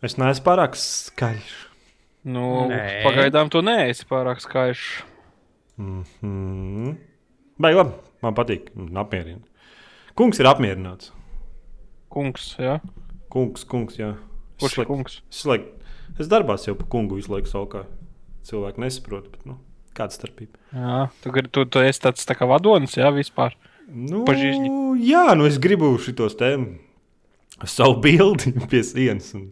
Es neesmu pārāk skaļš. Nu, Nē. pagaidām tu neesi pārāk skaļš. Mm. Vai labi, man patīk. Apmierina. Kungs ir apmierināts. Kungs, jā. Kungs, kungs, jā. Kurš ir kungs? Es, laik, es darbā jau par kungu visu laiku saukā. Cilvēki nesaprot, bet nu, kāda starpība? Jā, tu, tu, tu esi tāds tā kā vadonis, jā, vispār. Nu, Pažižņi. jā, nu es gribu šitos tēmu. Savu bildi pie sienas. un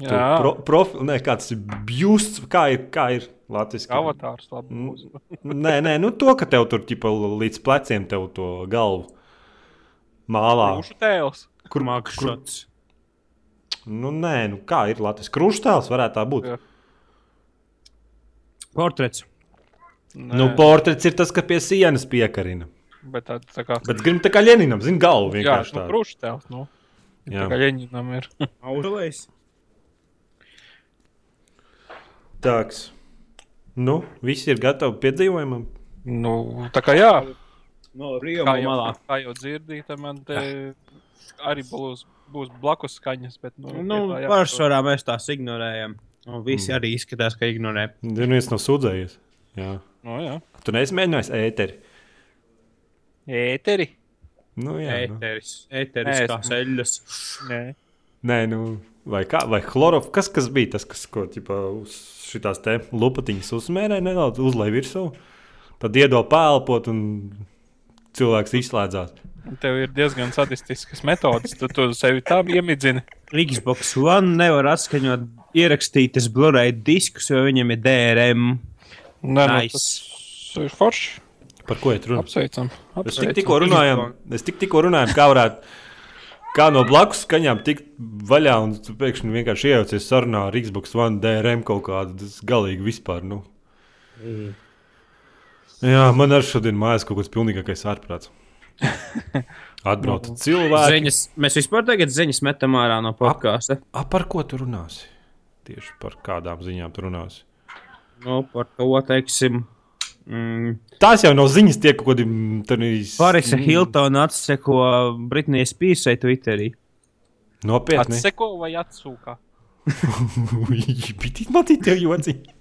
Pro, profi, nē, kāds ir bjusts, kā ir, kā ir Latvijas avatārs. Nē, nē, nu to, ka tev tur ķipa, līdz pleciem tev to galvu mālā. Krušu tēls. Kur Makšots. Nu, nē, nu kā ir Latvijas krustāls, varētu tā būt. Jā. Portrets. Nē, Nu, portrets ir tas, ka pie sienas piekarina. bet tā, tā kā. Bet gribu tā kā Ļeninam, zina, galvu Jā, vienkārši nu, tādu. krušu tēls. Nu. Jā. Tā kā Ļeņinam ir. Aurelais. Tāks. Nu, visi ir gatavi piedzīvojumam. nu, tā kā jā. No jau, malā. kā jau dzirdīja, tad man te arī būs, būs blakus skaņas. Bet, nu, Nu, tā jāpatur. pārsvarā mēs tās ignorējam. Un visi arī izskatās, ka ignorē. Viens nav sūdzējies. Jā. Nu, jā. Tu neesi mēģinājis ēteri. Ēteri. Nu, jā, nu. Ēteris. Ēteris Nē, kā es- ceļas. Nē. Nē, nu, vai, kā, vai chlorof, kas, kas bija tas, kas ko, ķipa, uz šitās te lupatiņas uzmērē nedaudz, uzlēja virsū. Tad iedod pēlpot un cilvēks izslēdzās. Tev ir diezgan sadistiskas metodas. Tu, tu sevi tā iemidzini. Xbox One nevar atskaņot ierakstītas Blu-ray diskus, jo viņam ir DRM. Nē, nu, Nice. tas ir forši. Par ko ir runa? Apsveicam. Mēs tik, apsveicam. tikko runājām, tik, tikko runājām, kā varētu. Kā no blakus skaņām tikt vaļā, un tu pēkšņi vienkārši iejaucies sarunā ar Xbox One DRM kaut kādu tas galīgi vispār. Nu. Jā, man arī šodien mājās kaut kas pilnīgākais ārprāts. Atbrauc cilvēki. Ziņas, mēs vispār tagad ziņas metam ārā no podkāsta. A, par ko tu runāsi? Tieši par kādām ziņām tu runāsi? Nu, par to teiksim. Mm, Tās jau nav ziņas, tie kaut kādi mm, tādi Parisa Hiltona atseko Britnijas Pīrsai Twitterī. nopietni. Atseko vai atsūkā? Bitīt, matīt, tev jociņi.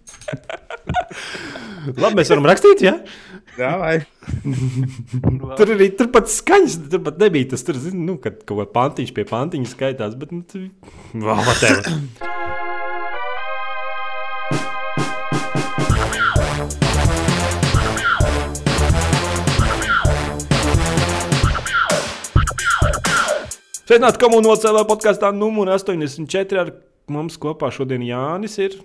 Labi, mēs varam rakstīt, jā? Jā, vai? Tur arī tur pat skaņas, tur pat nebija tas, tur, zin, nu, kad kaut kā pantiņš pie pantiņa skaitās, bet, nu, tur, vēl Sveicināti komunālajā CELā podkāstā numur 84 ar mums kopā šodien Jānis ir.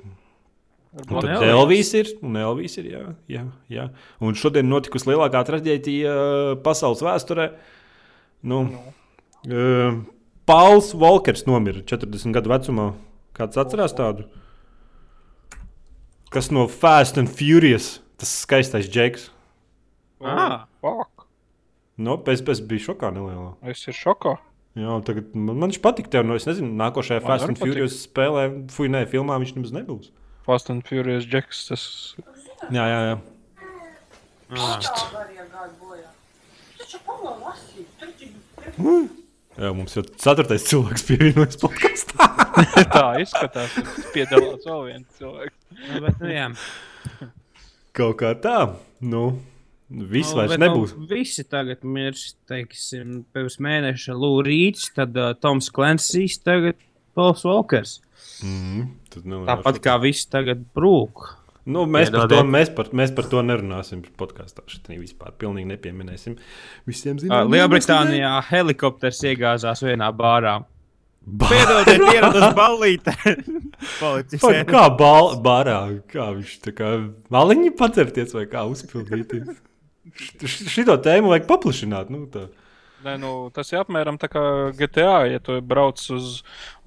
Un tad Elvijas. Elvijas ir. Un Elvijas ir jā, jā, jā. Un šodien notikusi lielākā traģēdija uh, pasaules vēsturē. Nu, uh, Pauls Volkers nomira 40 gadu vecumā. Kāds atcerās tādu? Kas no Fast and Furious, tas skaistais džeks. Ah. Fuck. Nu, pēc tam bija šokā nelielā. Es esmu šokā. Jā, tagad man, man viņš patīk. Tev, nu, es nezinu, nākošajā Man Fast and Furious spēlē, fuj, nē, filmā viņš nemaz nebūs. Fast and Furious Jacks. Tas Jā, jā, jā. Lasīja, tur tik jā mums jau ceturtais cilvēks pievienojas podkāstā. tā izskatās. ka Piedalās vēl viens cilvēks. Nu, bet, nu, jā. Kaut kā tā. Nu, viss Nu, vairs nebūs. Nu, visi tagad mirst, teiksim, pirms mēneša Lūrīts, tad uh, Toms Klensijs, tagad Pauls Volkers. Mm, tad, nu, Tāpat kā visi tagad brūk. Nu, mēs, par to, mēs, par, mēs par to nerunāsim. Podkāstā šeit vispār pilnīgi nepieminēsim. Visiem zinām, Lielbritānijā helikopters iegāzās vienā bārā. Piedodiet, ieradās ballīte. Kā bal, barā, kā viņš tā kā maliņi pacerties vai kā uzpildīt. Šito tēmu vajag paplašināt. Nu, tā. Nē, nu, tas ir apmēram tā kā GTA. Ja tu brauc uz,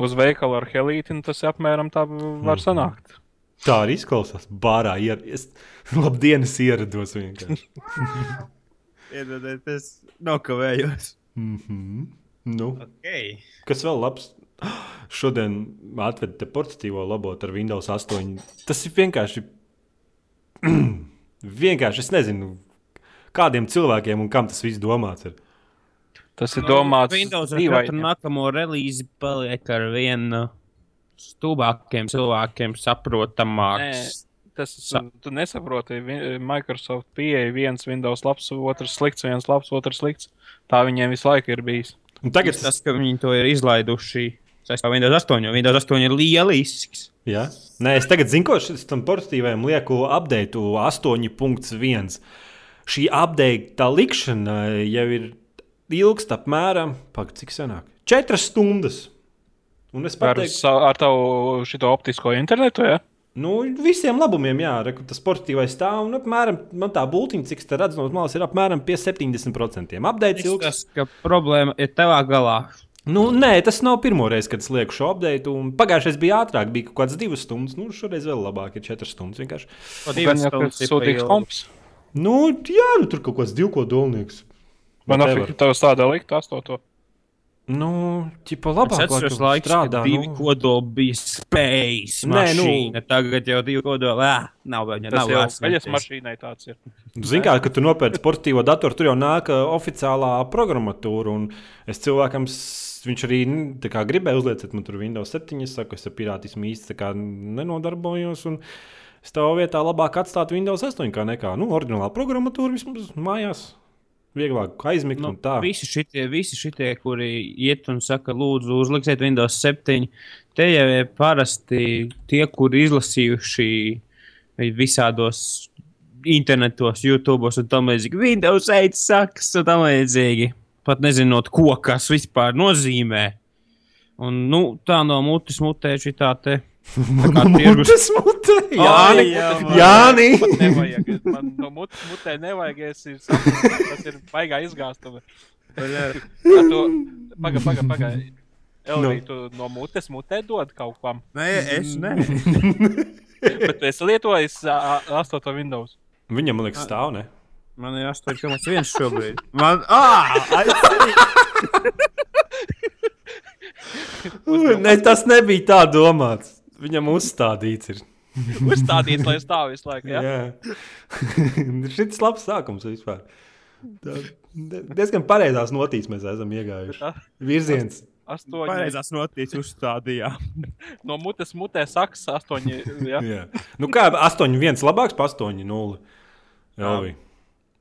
uz veikalu ar helīti, nu, tas ir apmēram tā var sanākt. tā arī izklausās. Barā ieradies. Labdien, es ierados vienkārši. Piedodiet, es nokavējos. Mm -hmm. nu, Okay. kas vēl labs? Šodien atveda te portatīvo labot ar Windows 8. Tas ir vienkārši. vienkārši es nezinu, kādiem cilvēkiem un kam tas viss domāts. Ir. Tas ir domāts Windows ar dīvaini. katru nākamo relīzi paliek ar vienu stulbākiem cilvēkiem saprotamāks. Tas Sa- tu nesaproti. Microsoft pieeja viens Windows labs, otrs slikts, viens labs, otrs slikts. Tā viņiem visu laiku ir bijis. Un tagad Tas, tas, ka viņi to ir izlaiduši saistībā ar Windows 8, jo Windows 8 ir lielisks. Jā. Nē, es tagad zinu, ko šis tam portatīvajam lieku update 8.1. Šī update tā likšana jau ir ilgst apmēram, pak, cik senāk? 4 stundas. Un es Ar, pateiktu, sa- ar tavu šito optisko internetu, ja? nu, visiem labumiem, jā, re, kur tas portatīvais stāv. Un apmēram man tā būtiņa, cik te redzu no malas, ir apmēram pie 70%. Update ilgs. Tas, ka problēma ir tavā galā. Nu, nē, tas nav pirmo reizi, kad es lieku šo update. un Pagājušais bija ātrāk, bija kaut kāds divas stundas. Nu, šoreiz vēl labāk, ir četras stundas. Vienkārši. Stundas ir pa komps. Nu, jā, nu, tur kaut kāds divkodolnieks. Man Whatever. liekas, ka tev tādā likt astoto. Nu, Es labāk, atceros, tu laiks, strādā. kad divi nu. kodoli bija spējas. Nē, nu- Mašīna. Tagad jau divi kodoli. Ā, nav vēl nav jau vērties. mašīnai tāds ir. Zini, kā, kad tu nopērci portatīvo datoru, tur jau nāk ā, oficiālā programmatūra. un Es cilvēkam, viņš arī kā gribēja uzliekt, man tur Windows 7, es saku, es ar pirātismu īsti nenodarbojos. un Es tev vietā labāk atstātu Windows 8 kā nekā nu, oriģinālā programmatūra vismaz mājās. Vieglāk aizmigt Nu, un tā. visi, šitie, visi šitie, kuri iet un saka, lūdzu, uzliksiet Windows 7, te jau ir parasti tie, kuri izlasījuši visādos internetos, YouTube un tam līdzīgi. Windows 8 saks un tam līdzīgi. Pat nezinot, ko kas vispār nozīmē. Un, nu, tā no mutes mutē šī tā te. Mutes mutē! Jāni! jā, vai. Jāni! Nevajag. Man no mutes mutē nevajag. Es ir tas ir baigā izgāstumi. Paga, paga, paga. Elvija, tu no mutes mutē dod kaut kam. Nē, es ne. Bet es lietoju 8 Windows. Viņam, man liekas, stāv, ne? Man ir 8,1 šobrīd. Man, ah, Ne, tas nebija tā domāts. Viņam uzstādīts ir. Uzstādīts, lai stāv visu laiku. Ja? Jā, šis ir labs sākums vispār. Tā, diezgan pareizās notīs mēs esam iegājuši. Virziens. Astoņi. pareizās notīts uzstādījām. No mutes mutē saks 8. Ja? Jā. Nu kā 8, 1 labāks par 8, 0. Jā, Jā.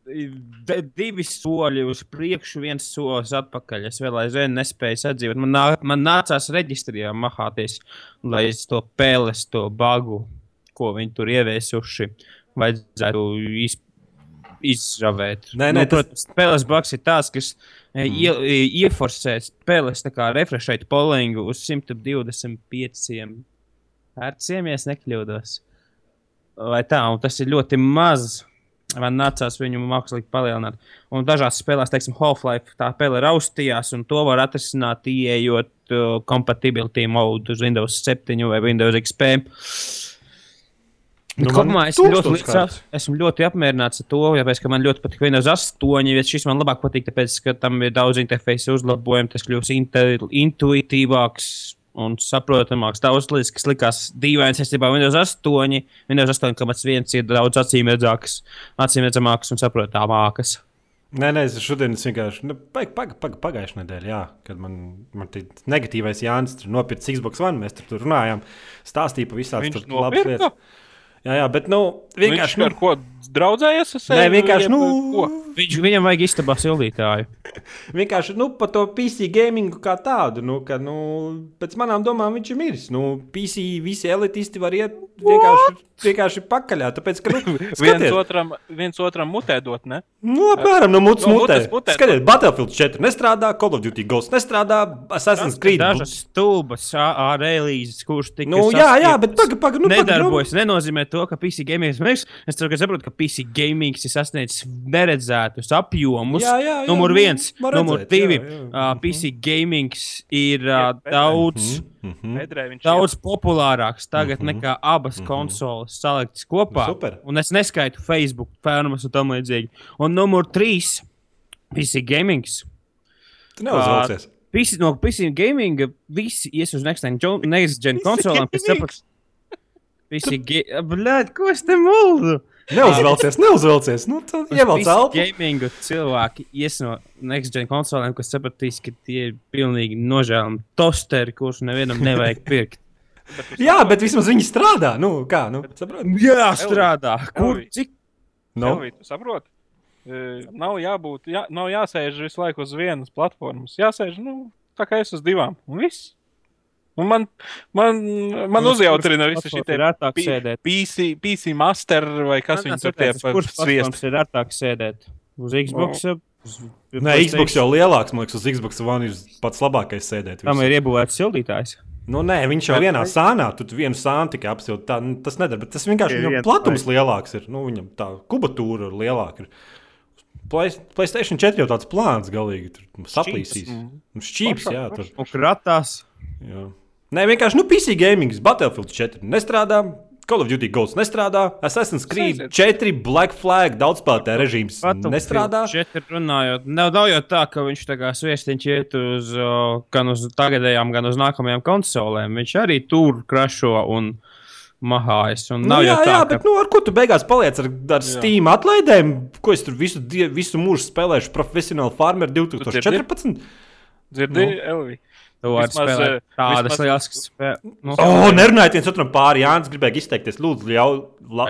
Divi soļi uz priekšu, viens solis atpakaļ. Es vēl aizvien nespēju sadzīvot. Man, nā, man nācās reģistrijā mahāties, lai es to pēles, to bagu, ko viņi tur ieviesuši, vajadzētu iz, izravēt. Nē, nē, nu, tas- protams, spēles bags ir tāds, kas mm. ie, ieforsē spēles, tā kā refreshēt polingu uz 125 herciem, ja es nekļūdos. Vai tā, un tas ir ļoti maz. Man nācās viņu mākslīgi palielināt. Un dažās spēlēs, teiksim, Half-Life, tā spēle raustījās, un to var atrisināt, ieejot uh, compatibility mode uz Windows 7 vai Windows XP. Nu, Kopumā es ļoti, līdz, esmu ļoti apmierināts ar to, tāpēc, ka man ļoti patīk Windows 8. jo Šis man labāk patīk, tāpēc, ka tam ir daudz interfeisu uzlabojumu, tas kļūst intuitīvāks un saprotamāks. Daudz lietas, kas likās dīvainas ar Windows 8. Windows 8,1 ir daudz acīmredzāks, acīmredzamāks un saprotamāks. Nē, nē, es šodien es vienkārši nu, pag, pag, pag, pagājušajā nedēļā, jā, kad man, man tie negatīvais Jānis tur nopirka Xbox One, mēs tur, tur runājām, stāstīja par visām Viņš tur labas nopirka? lietas. Jā, jā, bet nu, vienkārši. Viņš ar ko draudzējies? ar Nē, sevi, vienkārši, jeb nu, ko? Viņš, viņam vajag istabā sildītāju. Vienkārši nu, par to PC gamingu kā tādu, nu, ka, nu, pēc manām domām viņš ir miris. Nu, PC visi elitisti var iet vienkārši, vienkārši pakaļā. Tāpēc, ka, nu, Viens otram, viens otram mutē dot, ne? nu, apmēram no mutes No mutē. mutē. Skatiet, Battlefield 4 nestrādā, Call of Duty Ghost nestrādā, Assassin's Creed. Dažas stulbas ārēlīzes, kurš tika. Nu, jā, jā, bet paga, paga, nu, paga, nu. nedarbojas. Nenozīmē to, ka PC gaming ir smēks. Es ceru, ka saprotu, ka PC gaming ir sasniedzis neredzētus apjomus. Jā, jā, jā, numur nu, viens, var numur redzēt, divi. jā, jā. Uh, PC gaming ir uh, daudz. Mhm. Pedrē viņš Daudz populārāks tagad Mhm. mm -hmm. nekā abas mm -hmm. konsoles saliktas kopā. Super. Un es neskaitu Facebook, Fēnumas un tam līdzīgi. Un numur trīs - PC gaming. Tu neuzvelcies. Visi no PC gaming visi ies uz next gen, jo- next gen konsolēm, kas saprot. PC gaming, ko es te mūlu? Neuzvelcies, neuzvelcies. Nu, tad ievelc elpu. gaming cilvēki ies no next gen konsolēm, kas sapratīs, ka tie ir pilnīgi nožēlami tosteri, kurus nevienam nevajag pirkt. Jā, bet vismaz viņi strādā. Nu, kā, nu, saproti? Jā, strādā. Kur? Cik? Nu, Elvī, tu saproti? E, Nav jābūt, jā, nav jāsēž visu laiku uz vienas platformas. Jāsēž, nu, tā kā es uz divām. Un viss. Un man, man, man uzjautrina visi šie ir ērtāk P- sēdēt. PC, PC master vai kas viņi tur tie pa Kurš sviestu. platforms ir ērtāk sēdēt? Uz Xbox? Uz Nē, Xbox jau lielāks, man liekas, uz Xbox One ir pats labākais sēdēt. Tam visur. ir iebūvēts sildītājs. Nu, nē, viņš jau vienā sānā, tu vienu sānu tikai apsildi. Tā, nu, tas nedara, bet tas vienkārši viņam platums lielāks ir. Nu, viņam tā kubatūra ir lielāka. Ir. Play, Playstation 4 jau tāds plāns galīgi tur saplīsīs. Mm. Nu, Šķīps, jā, tur. Un kratās. Jā. Nē, vienkārši, nu, PC gaming, Battlefield 4 nestrādā. Call of Duty Ghosts nestrādā, Assassin's Creed Aiziet. 4, Black Flag, daudzspēlētāju režīms nestrādā. Šeit ir runājot, nav, nav jau tā, ka viņš tā kā sviestiņš iet uz o, gan uz tagadējām, gan uz nākamajām konsolēm. Viņš arī tur krašo un mahājas. Un Nu, nav jā, tā, jā, ka bet nu, ar ko tu beigās paliec ar, ar Jā. Steam atlaidēm? Ko es tur visu, die- visu mūžu spēlēšu? Profesionāli farmeri 2014. Dzirdi, Nu. Elvi? Tu vari vismaz, spēlēt tādas lielas spēles. Nu, O, oh, nerunājiet viens otram pāri. Jānis gribēja izteikties. Lūdzu, ļauj, la,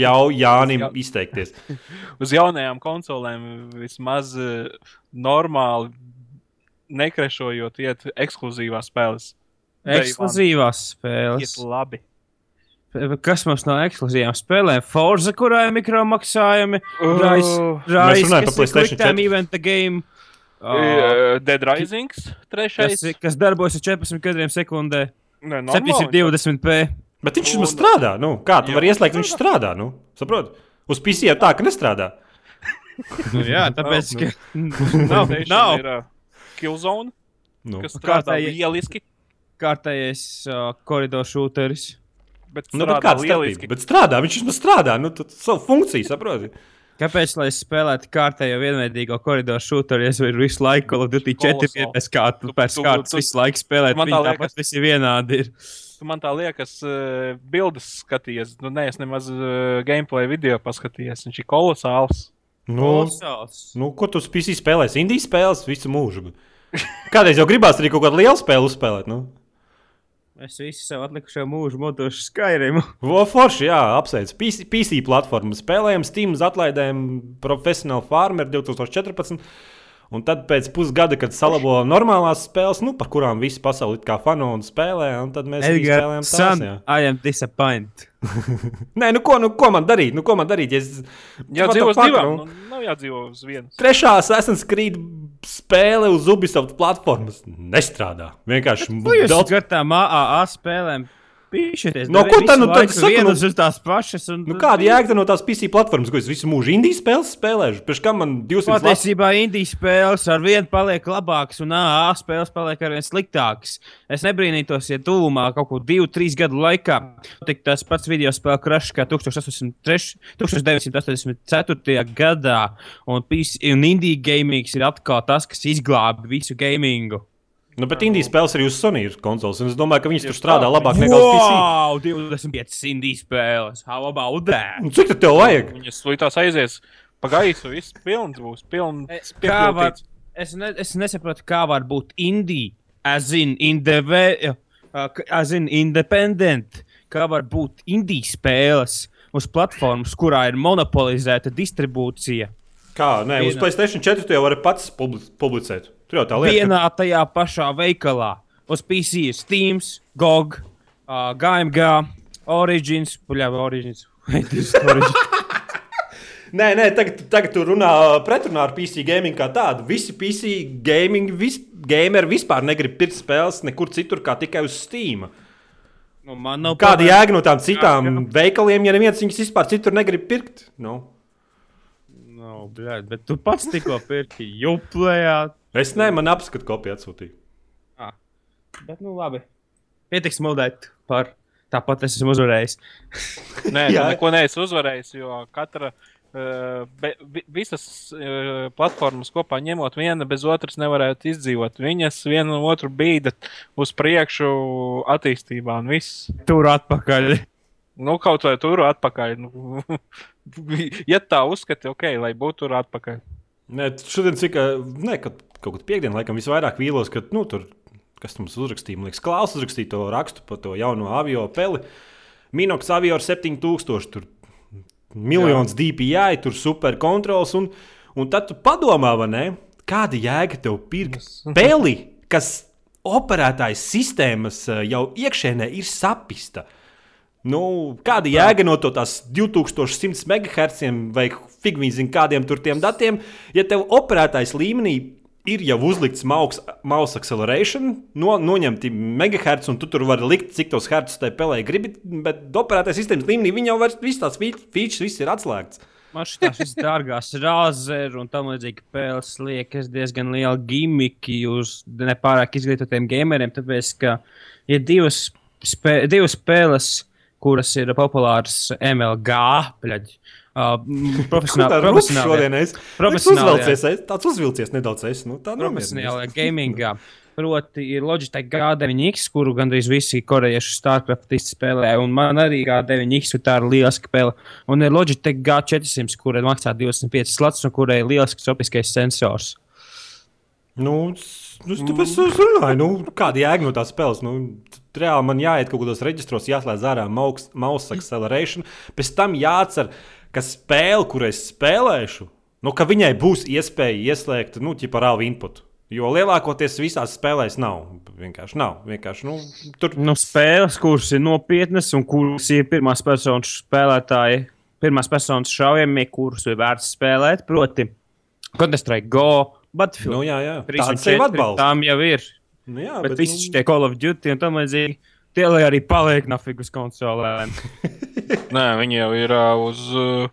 ļauj Jānim Jā. izteikties. Uz jaunajām konsolēm vismaz eh, normāli nekrešojot, iet ekskluzīvās spēles. ekskluzīvās Iet spēles. labi. Kas mums no ekskluzīvām spēlēm? Forza, kurā ir mikromaksājumi, Oh. Rise, par kas ir PlayStation Quick Time 4. Event Game. Uh, Dead Rising, kas, trešais. kas darbojas ar 14 kadriem sekundē, Nē, normāli. 720p. Bet viņš mums strādā. Nu, kā tu vari ieslēgt, viņš strādā? Nu, saproti? Uz PC jau tā, ka nestrādā. Nu, jā, tāpēc, Nav, ka Nav, nav, nav. Ir, uh, Killzone, Nu. kas strādā Kārtēji- lieliski. kārtējais uh, koridoru šūteris. Bet Nu, bet strādā kāda lieliski. starpība? Bet strādā, viņš vismaz strādā. Nu, tad savu funkciju saproti. Kāpēc, lai es spēlētu kārtējo vienveidīgo koridoru šūteri, ja es varu visu laiku of Duty 4 Kolosāli. pēc kārtas, Tu- pēc kārtas visu laiku spēlēt. man liekas- visi vienādi ir. Tu man tā liekas, uh, bildes skatījies. Nu, nē, es nemaz uh, gameplay video paskatījos. Viņš ir kolosāls. Nu, Kolosāls. nu, ko tu spēlēsi? Indijas spēles visu mūžu. Kādreiz jau gribās arī kaut kādu lielu spēli uzspēlēt. Nu? Es visu savu atlikušo mūžu modošu Skyrim. Vo forši, jā, apsveic. PC, PC platforma spēlējam, Steam atlaidēm, profesionāli farmeri 2014. Un tad pēc pusgada, kad salabo normālās spēles, nu, par kurām visi pasauli kā fano un spēlē, un tad mēs arī spēlējam tās. son, Jā. I am disappointed. Nē, nu ko, nu ko man darīt? Nu, ko man darīt? Ja es... Jā, dzīvo uz divām. nu? Nu, nav jādzīvo uz vienas. Trešā Assassin's Creed spēle uz Ubisoft platformas nestrādā. Vienkārši Ko jūs daudz. ar tām AAA spēlēm pīšaties? No ko tad, nu, tad saka, nu- vienas uz tās pašas. Un, Nu, kāda jēga no tās PC platformas, ko es visu mūžu Indijas spēles spēlēšu? Pēc kam man 200 lats? Patiesībā Indijas spēles ar vienu paliek labākas, un AA spēles paliek ar vien sliktākas. Es nebrīnītos, ja tuvumā kaut ko divu, trīs gadu laikā tik tas pats video spēle krašs kā 1803 1984. gadā, un, PC, un Indija gaming ir atkal tas, kas izglāba visu gamingu. Nu, bet Indijas spēles arī uz Sony ir konsoles, un es domāju, ka viņas tur strādā labāk nekā uz PC. Wow, 25 Indijas spēles! How about that? Un Cik tev vajag? Viņas slītās aizies pa gaisu, viss pilns būs. Pilns, Kā var, es, ne, es nesaprotu, kā var būt indija, as in, indeve, uh, as in independent, kā var būt indijas spēles uz platformas, kurā ir monopolizēta distribūcija. Kā? Nē, uz. Playstation 4 tu jau vari pats publi- publicēt. Tur jau tā lieta. Vienā tajā pašā veikalā. Uz PC ir Steam, GOG, uh, GMG, Origins, puļāva Origins. Nē, nē, tagad, tagad tu runā pretrunā ar PC gaming kā tādu. Visi PC gaming, vis, gameri vispār negrib pirkt spēles nekur citur, kā tikai uz Steam. nu, man nav Kāda jēga no tām citām Jā, veikaliem, ja neviens viņus vispār citur negrib pirkt? Nu. No, bļaļ, bet tu pats tikko pirki juplējā. Es ne, man apskatu kopiju atsūtīju. Bet, nu, labi. Pietiks mudēt par. Tāpat es esmu uzvarējis. Nē, Jā. tu neko neesi uzvarējis, jo katra. Be, vi, visas platformas kopā ņemot, viena bez otras nevarētu izdzīvot. Viņas viena no otru bīda uz priekšu attīstībā, un viss. Tur atpakaļ. Nu, kaut vai tur atpakaļ. Nu, ja tā uzskati, ok, lai būtu tur atpakaļ. Nē, šodien cik, ne, kad kaut kādā piekdienā, laikam, visvairāk vīlos, ka nu, tur kas tam uzrakstīja? Man liekas, Klaus uzrakstīja to rakstu par to jauno avio peli. Minox avio ar 7000, tur miljonus DPI, tur super kontrols. Un, un tad tu padomā, ne? Kāda jēga tev pirkt peli, kas operētājas sistēmas eh, jau iekšēnē ir sapista? Nu, kāda jēga no to tās 2100 MHz vai figūri zina kādiem tur tiem datiem, ja tev operētājs līmenī ir jau uzlikts mouse, acceleration, no, noņemti megahertz, un tu tur vari likt, cik tos hertz tai pelē gribi, bet operētājs sistēmas līmenī viņi jau vairs visas tās features viss ir atslēgts. Man ka dārgās rāzeri un tam līdzīgi spēles liekas diezgan liela gimiki uz nepārāk izglītotiem gameriem. Tāpēc, ka ir divas, spē, divas spēles, kuras ir populāras MLG, pļaģi, uh, profesionāli. profesionāli šodien es profesionāli- tāds uzvilcies nedaudz. Es, nu, tā profesionālajā gamingā. Proti, ir Logitech G9X, kuru gandrīz visi korejiešu starcraftisti spēlē. Un man arī G9X ir tā ir lieliska spēle. Un ir Logitech G400, kurai maksā 25 slats un kurai ir lielisks optiskais sensors. Nu, nu, tāpēc es runāju, nu, kāda jēga no tās spēles. Nu, reāli man jāiet kaut kādos reģistros, jāslēdz ārā mouse acceleration. Pēc tam jāatcer, ka spēle, kur es spēlēšu, nu, ka viņai būs iespēja ieslēgt nu, par AV input. Jo lielākoties visās spēlēs nav. Vienkārši nav. Vienkārši, nu, tur Nu, spēles, kuras ir nopietnas un kuras ir pirmās personas spēlētāji, pirmās personas šaujamie, kurus ir vērts spēlēt. Proti, Counter-Strike Go, Battlefield. nu, jā, jā. 3 un tāds sev 4, atbalsta. Tām jau ir. Nu, jā, Bet, bet visi nu, šie Call of Duty un tam līdzīgi. Tie lai arī paliek nafigus konsolēm. Nē, viņi jau ir uh, uz, uh,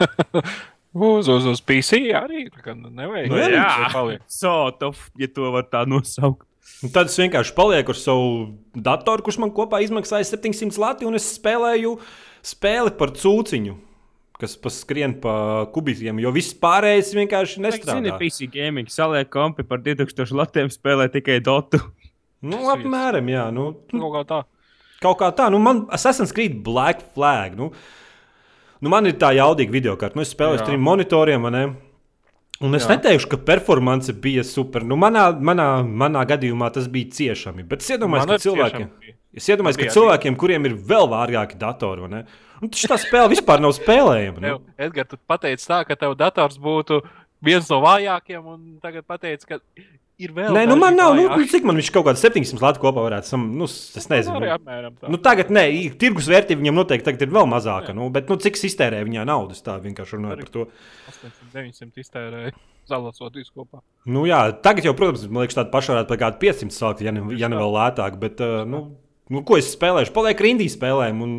uz, uz, uz PC arī. tā Nevajag. Nu, jā. Tie paliek. So, tof, ja to var tā nosaukt. Un Tad es vienkārši palieku ar savu datoru, kurš man kopā izmaksāja 700 lati, un es spēlēju spēli par cūciņu, kas paskrien pa kubītiem, jo viss pārējais vienkārši nestrādā. PC gaming saliek kompi par 2000 latiem spēlē tikai Dotu. Nu, apmēram, jā. Nu, Kaut kā tā. kaut kā tā, nu, man Assassin's Creed Black Flag. Nu, nu, man ir tā jaudīga video kārta. Nu, es spēlēju trim monitoriem. ne? Un es Jā. Neteikšu, ka performance bija super. Nu, manā, manā, manā gadījumā tas bija ciešami. Bet es iedomājos, ka cilvēkiem, es iedomājos, ka cilvēkiem, kuriem ir vēl vārgāki datori, ne? Un tas tā spēle vispār nav spēlējama. Nu. Edgars, tu pateici tā, ka tev dators būtu viens no vājākiem, un tagad pateici, ka ir vēl. Nē, nu man nav, nu, vājāki. cik man viņš kaut kāds 700 lati kopā varētu sam, nu, es nezinu. Arī Nu, apmēram tā. nu, tagad, nē, tirgus vērtība viņam noteikti tagad ir vēl mazāka, nu, bet, nu, cik es iztērēju viņā naudas, tā vienkārši runāju Arī. par to. 800, 900 iztērēja zalocot visu kopā. Nu, jā, tagad jau, protams, man liekas, tāda paša varētu par kādu 500 sākt, ja ne, ja ne vēl lētāk. Bet, uh, nu, nu, ko es spēlēšu? Paliek rindī spēlēm. Un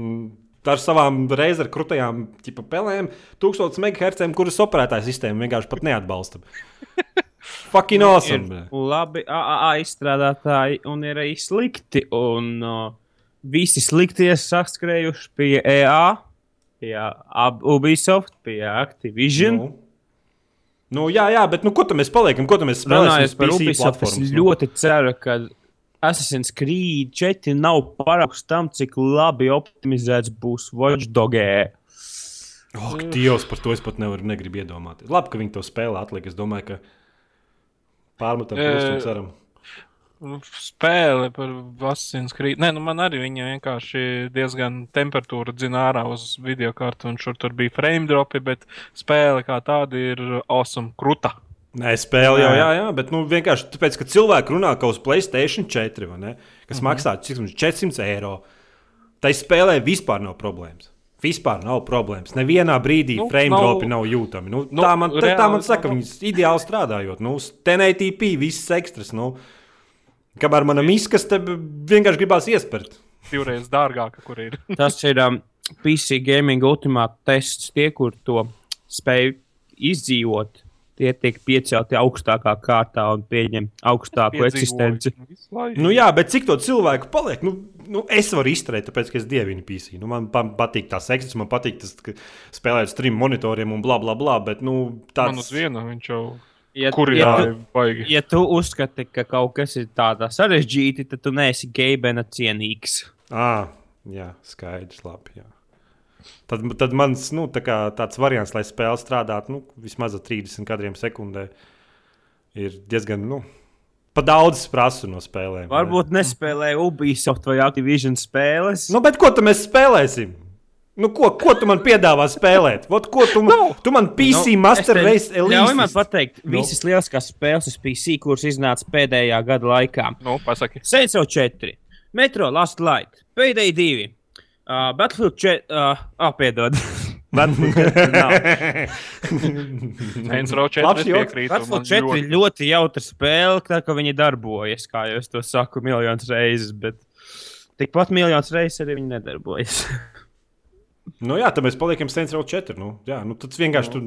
ar savām reizēm krūtajām pelēm, 1000 MHz, kuras operētāja sistēma vienkārši pat neatbalsta. Fucking awesome! Ir bļa. labi AAA izstrādātāji un ir arī slikti. Un uh, visi sliktie saskrējuši pie EA, pie Ubisoft, pie Activision. Nu. Nu, jā, jā, bet nu, ko tam mēs paliekam? Ko tam mēs spēlēsim? Par Ubisoft, es nu? ļoti ceru, ka Assassin's Creed 4 nav paraugs tam, cik labi optimizēts būs Watch Dogē. Oh, Dievs, par to es pat nevaru negribu iedomāties. Labi, ka viņi to spēlē atliek. Es domāju, ka pārmetam un ceram. Nu, Spēle par Assassin's Creed. Nē, nu man arī viņa vienkārši diezgan temperatūra dzina ārā uz video kartu, un šur tur bija frame dropi, bet spēle kā tāda ir awesome, kruta. Nē, spēle jau, jā, jā, bet nu, vienkārši tāpēc, ka cilvēki runā kaut uz Playstation 4, vai ne, kas mm -hmm. maksā cik mums 400 eiro. Tai spēlē vispār nav problēmas. Vispār nav problēmas. Nevienā brīdī nu, frame nav- dropi nav jūtami. Nu, Nu, tā, man, tā, tā reāli man saka, viņas ideāli strādājot. Nu, 1080p viss ekstras. Nu, kamēr manam izkaste vienkārši gribās iespērt. Divreiz dārgāka, kur ir. Tas ir um, PC gaming ultimāta tests. Tie, kur to spēj izdzīvot, tie tiek piecelti augstākā kārtā un pieņem augstāku eksistenci. Laiku. Nu, jā, bet cik to cilvēku paliek? Nu, nu, es varu izturēt, tāpēc, ka es dievinu PC. Nu, man pa- patīk tās ekstras, man patīk tas, ka spēlēt trim monitoriem un bla, bla, bla. Bet, nu, Man uz tāds... vienu viņš jau Ja, kur ja, ir tu, baigi. ja tu uzskati, ka kaut kas ir tādā sarežģīti, tad tu neesi geibena cienīgs. À, jā, skaidrs, labi. Jā. Tad, tad mans nu, tā kā, tāds variants, lai spēle strādātu nu, vismaz ar 30 kadriem sekundē, ir diezgan nu, Pa daudz prasu no spēlēm. vai ne? Varbūt nespēlē Ubisoft vai Activision spēles. Nu, bet ko tad mēs spēlēsim? Nu, ko, ko tu man piedāvā spēlēt? Vot, ko tu, man, Nu. tu man PC Nu, Master Race Ļauj man Elite. pateikt, Nu. visas lielākās spēles uz PC, kuras iznāca pēdējā gada laikā. Nu, pasaki. Row 4, Metro Last Light, Payday 2, uh, Battlefield 4, uh, apvienot. Battlefield 4 nav. Saints Row 4 Labs es joks. piekrītu. Battlefield man 4 ļoti- ir ļoti jautra spēle, tā ka viņi darbojas, kā jau es to saku miljonus reizes, bet tikpat miljonus reizes arī viņi nedarbojas. Nu, jā, tad mēs paliekam Row 4. Nu, jā, nu, tas vienkārši. Tu,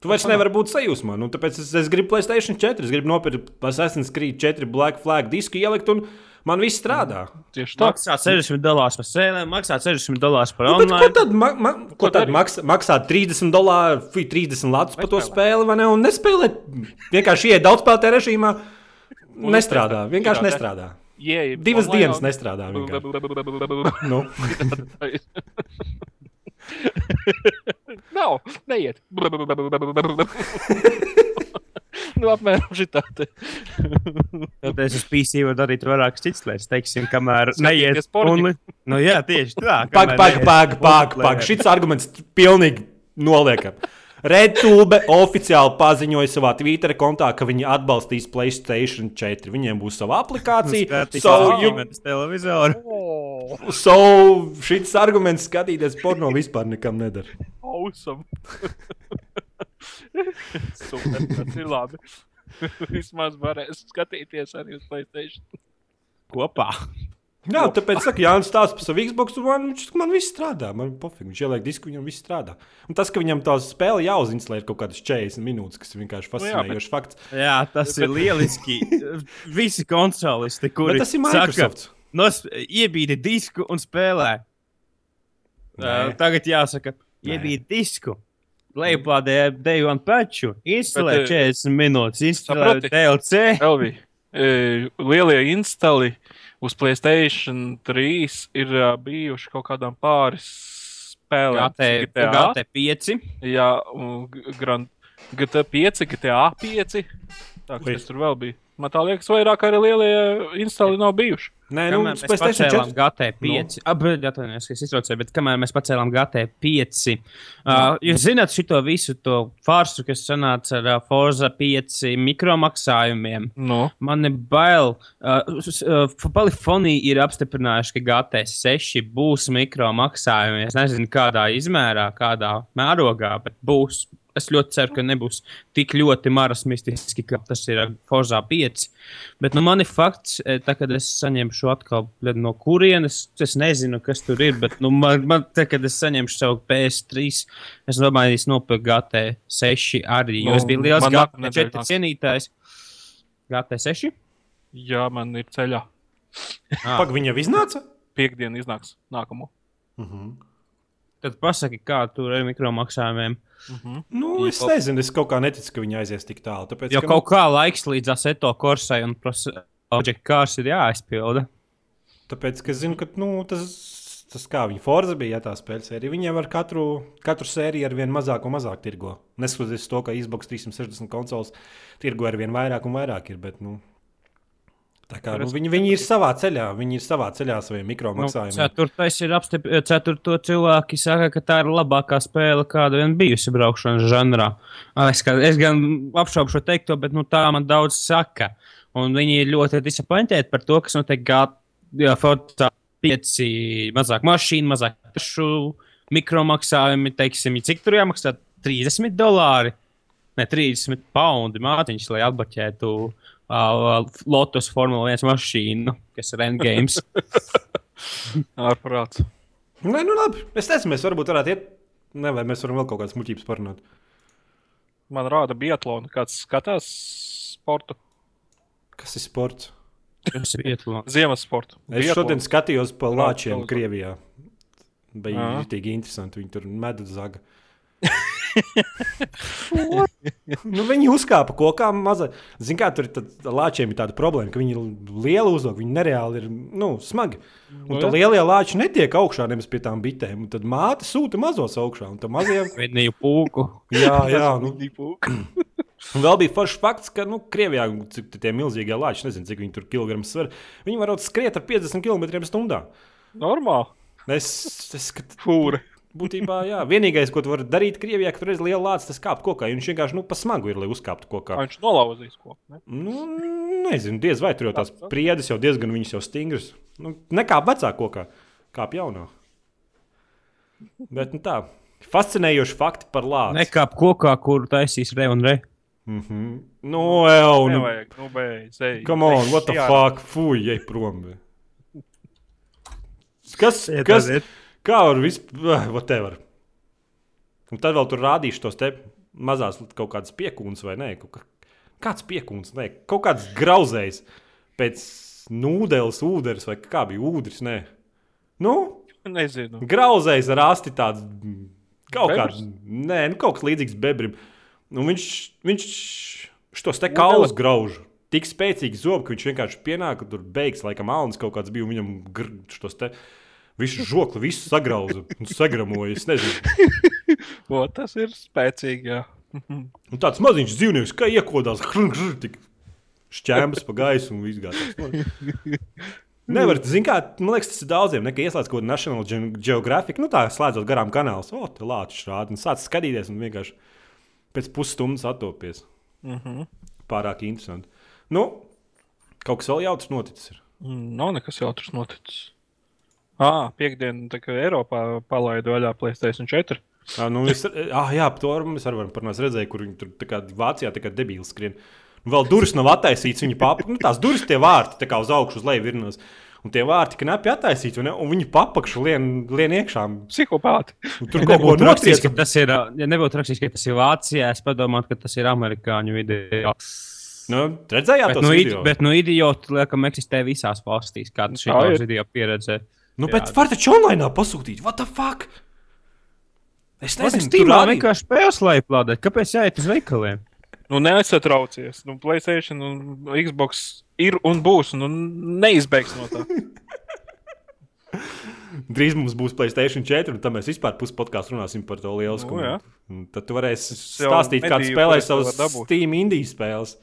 tu vairs nevari būt sajūsmā. Nu, tāpēc es, es gribu Playstation 4. Es gribu nopirkt Assassin's Creed 4 Black Flag disku ielikt, un man viss strādā. Tieši tā. Maksā 60 dolārus par sēlēm, maksā 60 dolārus par Nu, bet ko online. tad, ma, ma, ko Ko tad maksā, maksā 30 dolāru, fui, 30 latus par to Nespēlē. spēli, vai ne? Un nespēlēt. Vienkārši iet daudz spēlē režīmā. Nestrādā. Vienkārši nestrādā. Jē, Divas online- dienas nestrādā. vienkārši. Nu. Nav, neiet. nu, apmēram šitā. Tad es uz PC varu darīt vairākas citas lietas, teiksim, kamēr neiet. porniņu. Un, nu, jā, tieši tā. Pag, kamēr pag, pag, pag, pag. Šis arguments pilnīgi noliekam. RedTube oficiāli paziņoja savā Twitter kontā, ka viņi atbalstīs Playstation 4. Viņiem būs sava aplikācija. Savu you, televizoru. Oh, so šis arguments skatīties porno vispār nekam nedara. awesome. Super, tas ir labi. Vismaz varēs skatīties arī uz Playstation. Kopā. Jā, tāpēc saka, Jānis stāsta par savu Xbox, un man, viņš- man viss strādā. Man pofīgi, viņš ieliek disku, viņam viss strādā. Un tas, ka viņam tā spēle jāuzinstalē ir kaut kādas 40 minūtes, kas ir vienkārši Nu jā, bet- fascinējošs fakts. Jā, tas ir lieliski. Visi konsolisti, kuri Bet tas ir Microsoft. Saka, nos, iebīdi disku un spēlē. Nē. Uh, tagad jāsaka, iebīdi disku. One patchu, instalē Bet, eh, 40 minūtes, saproti? DLC. Elvi, e, lielie instali uz Playstation 3 ir ā, bijuši kaut kādām pāris spēlēm. GT, GT5. Jā, un G- Grand, GTA 5, GTA 5. Tā, Ui. kas tur vēl bija? Man tā liekas, vairāk arī lielie instali nav bijuši. Nē, nu, mēs pacēlām 4. GT5, no. atvainojos, ka es iztraucēju, bet kamēr mēs pacēlām GT5, uh, jūs zināt šo visu to farsu, kas sanāca ar uh, Forza 5 mikromaksājumiem. Nu, Man ir bail. Uh, uh, Polifonija ir apstiprinājuši, ka GT6 būs mikromaksājumi. Es nezinu, kādā izmērā, kādā mērogā, bet būs. Es ļoti ceru, ka nebūs tik ļoti marasmistiski, kā tas ir ar Forza 5. Bet nu, man ir fakts, eh, tā, kad es saņemšu šo atkal no kurienes. Es nezinu, kas tur ir, bet nu, man, man tā, kad es saņemšu savu PS3, es domāju, es nopirku GT6 arī. Jo Nu, es biju liels man nākamnedēļ GT4 nāks. cienītājs. GT6? jā, man ir ceļā. Ah, Pag, viņa iznāca? Piektdiena iznāks nākamo. Mhm. Tad pasaki, kā tur ir mikromaksājumiem. Mhm. Nu, es nezinu, es kaut kā neticu, ka viņi aizies tik tālu. Tāpēc, Jo ka, kaut kā laiks līdz Aseto Korsai un Project Cars ir jāaizpilda. Tāpēc, ka es zinu, ka nu, tas, tas kā viņa Forza bija, ja tā spēles sērija, viņiem ar katru, katru sēriju ar vien mazāk un mazāk tirgo. Neskatoties uz to, ka Xbox 360 konsoles tirgo ar vien vairāk un vairāk ir. Bet, nu, tā kā, nu, viņi, viņi ir savā ceļā, viņi ir savā ceļā saviem Nu, mikromaksājumiem. ceturtais ir apstiprināts. Ceturto cilvēki saka, ka tā ir labākā spēle, kāda vien bijusi braukšanas žanrā. Ah, Es, kā- es gan apšaubu šo teikto, bet nu, tā man daudz saka. Un viņi ir ļoti disappointēti par to, kas notiek Forza 5, mazāk mašīnu, mazāk tašu, mikromaksājumi, teiksim, cik tur jāmaksā 30 dolāri. Ne 30 poundi mātiņš, lai atbaķētu uh, Lotus Formula 1 mašīnu, kas ir Endgames. Ārprāts. Nē, nu labi. Es nezinu, mēs varbūt varētu iet. Nē, vai mēs varam vēl kaut kādas muļķības parunāt. Man rāda biatlonu, kāds skatās sportu, Kas ir sports? Tas ir vietlā. ziemas sportu. Es šodien skatījos pa lāčiem Krievijā. Bija ļoti interesanti. Viņi tur medu zaga. nu, viņi uzkāpa kokā mazā. Ziniet, kā tur ir lāčiem ir tāda problēma, ka viņi ir lieli uzdevumi, viņi nereāli ir nu, smagi. Un Nu tā lielie lāči netiek augšā nemaz pie tām bitēm. Tad māte sūta mazos augšā. Un tam mazajiem, Vednīju pūku. jā, jā, nu, Un vēl bija foršs fakts, ka nu, Krievijā cik tie milzīgie lāči, nezinu, cik viņi tur kilograms sver, viņi var skriet ar 50 km/h. Normāli. Es, es skat, Fūri. Būtībā, jā, vienīgais, ko tu vari darīt Krievijā, ka tur ir liela lācis, tas kāpt kokā. un Viņš vienkārši nu, pa smagu ir, lai uzkāptu kokā. Viņš nolauzīs ko. Ne? Nu, nezinu, diez vai tur jau tās priedes jau diezgan viņas jau stingras. Nu, nekā vecā kokā, kā jaunā. Bet nu, tā, fascinējoši fakti par lāci. Nekāp kokā, kur taisīs re un re. Mm -hmm. Nu, jau, nu, Nevajag, nu, beidz. come on, what the fuck, fuj, ej prom. Kas, kas, aiziet. Kā var vispār, whatever. Un tad vēl tur rādīšu tos te mazās kaut kādas piekūnas vai nē. Kaut kā, kāds piekūns, nē, kaut kāds grauzējs pēc nūdeles, ūdens vai kā bija ūdens, nē. Nu, Nezinu. grauzējs ar asti tāds mm, kaut kāds, nē, nu, kaut kas līdzīgs bebrim. Nu, viņš, viņš šos te kaulus grauž. Tik spēcīgi zobi, ka viņš vienkārši pienāk, tur beigas, laikam, alnis kaut kāds bija, un viņam šos te visu žokli, visu sagrauza un sagramoja. O, tas ir spēcīgi. Jā. Un tāds maziņš dzīvnieks, kā iekodās, tik šķēmas pa gaisu un viss gājās. Nevar, zin kā, man liekas, tas ir daudziem, ne, ka ieslēdz kaut kādu National Ge- Geographic, nu tā slēdzot garām kanālus, o, te lāčs rāda, un sāc skatīties, un vienkārši pēc pusstundas attopies. Mhm. Pārāk interesanti. Nu, kaut kas vēl jautrs noticis. Ir. Mm, Nav nekas jautrs noticis. Ah, piekdienā, tā kā Eiropā palaida vaļā Playstation 4. Ah, nu, es, ah, jā, par to mēs arī varam parunāt. Es redzēju, kur viņi tur tā kā Vācijā tā kā debīli skrien. Un vēl durvis nav attaisītas. Viņa papa, nu, tās durvis, tie vārti tā kā uz augšu, uz leju virnos. Un tie vārti knapi attaisīti, vai ne? un viņi papakšu lien, lien iekšā. Psihopāti. Un Tur Ja kaut ko ka tas ir, ja nebūtu rakstīts, ka tas ir Vācijā, es padomātu, ka tas ir amerikāņu video. Nu, redzējāt, Bet to nu, id, video? bet nu, idioti, laikam, eksistē visās valstīs, kā tas Tā šī ir. video pieredze. Nu, bet var taču online pasūtīt. What the fuck? Es nezinu, ir tur rādīja. vienkārši spēles laiplādēt. Kāpēc jāiet uz veikaliem? Nu, neaizsatraucies. Nu, Playstation un Xbox ir un būs, un neizbēgs no tā. Drīz mums būs Playstation 4, un tad mēs vispār puspodkāstu runāsim par to lielu Nu, tad tu varēsi stāstīt, kā mediju, spēlē savas. Steam indijas spēles.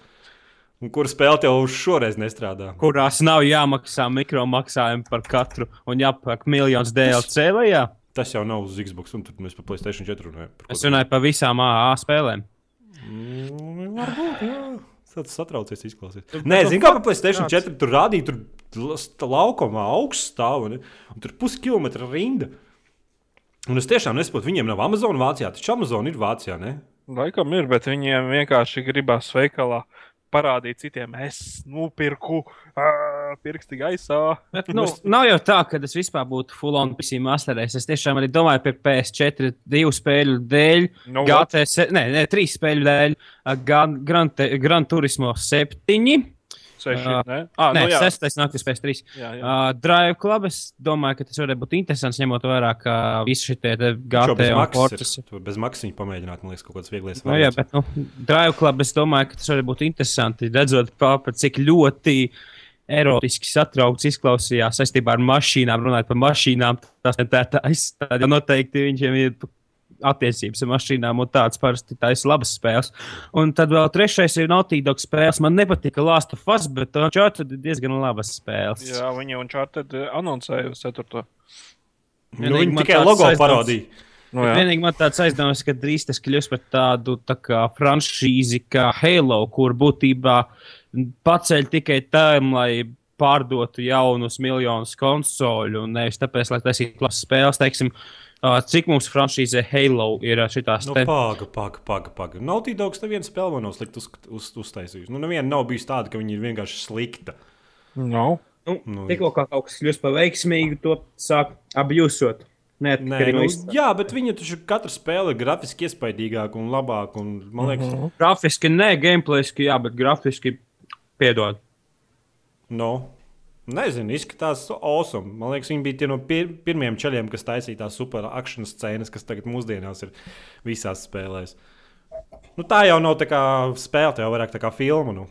Un kur spēle uz šoreiz nestrādā? Kurās nav jāmaksā mikromaksājumi par katru un jāpērk miljonus DLC vai jā? Tas jau nav uz Xbox, un tad mēs par Playstation 4 runājam. Es runāju par visām AA spēlēm. Mm, varbūt, jā. Tas satraucies, izklausās. Nē, zinu, kā par Playstation 4 tur rādīja, tur laukumā augsts stāv, ne? un tur puskilometra rinda. Un es tiešām nesaprotu, viņiem nav Amazon Vācijā, taču Amazon ir Vācijā, ne? Laikam ir, bet viņiem vienkārši gribās veikalā parādīt citiem, es nopirku ā, pirksti gaisā. Bet, nu, nav jau tā, ka tas vispār būtu full on PC masterēs. Es tiešām arī domāju par PS4 divu spēļu dēļ, Nu, GTS, ne, ne, trīs spēļu dēļ, Gran, Gran, Gran Turismo 7. Seši, Ā, ne? Ah, Nē, nu, jā, sestais naktis pēc trīs. jā, jā. Uh, Drive Club, es domāju, ka tas varētu būt interesants, ņemot vērā, ka visi šie GT bez un Fortas. ir. Bez maksas viņi pamēģināt, man liekas, kaut kāds viegls Nu, jā, bet nu, Drive Club, es domāju, ka tas varētu būt interesanti. Redzot, pa, pa cik ļoti erotiski satraukts izklausījās saistībā ar mašīnām, runājot par mašīnām. Tas ir tāds, tad jau noteikti viņiem ir attiecības ar mašīnām, un tāds parasti tā ir labas spēles. Un tad vēl trešais ir Naughty Dog spēles. Man nepatika Last of Us, bet Uncharted ir diezgan labas spēles. jā, viņi un Charted anoncēja uz 4. nu, viņi tikai logo aizdoms. parādīja. Nu, Bet jā. Vienīgi man tāds aizdoms, ka drīz tas kļūs par tādu tā kā franšīzi, kā Halo, kur būtībā paceļ tikai tam, lai pārdotu jaunus miljonus konsoļu, un nevis tāpēc, lai taisītu labas spēles. Teiksim, ā, cik mums franšīzē Halo ir šitās Nu, te- paga, paga, paga. paga. Naughty Dogs neviena spēle man nav slikti uz, uz, uztaisījusi. Nu, neviena nav bijusi tāda, ka viņi ir vienkārši slikta. No. Nu, Nu, Tikko kā kaut kas kļūst par veiksmīgu, to sāk abjūsot. Nē, Nē, nu, jā, bet viņa taču katra spēle ir grafiski iespaidīgāka un labāka. Un, man liekas, mm -hmm. Grafiski nē, gameplayiski jā, bet grafiski piedod. no, nezinu, izskatās awesome. Man liekas, viņi bija tie no pir pirmiem ceļiem, kas taisīja tās super akcijas scēnas, kas tagad mūsdienās ir visās spēlēs. Nu, tā jau nav tā kā spēle, tā jau vairāk tā kā filma. Nu.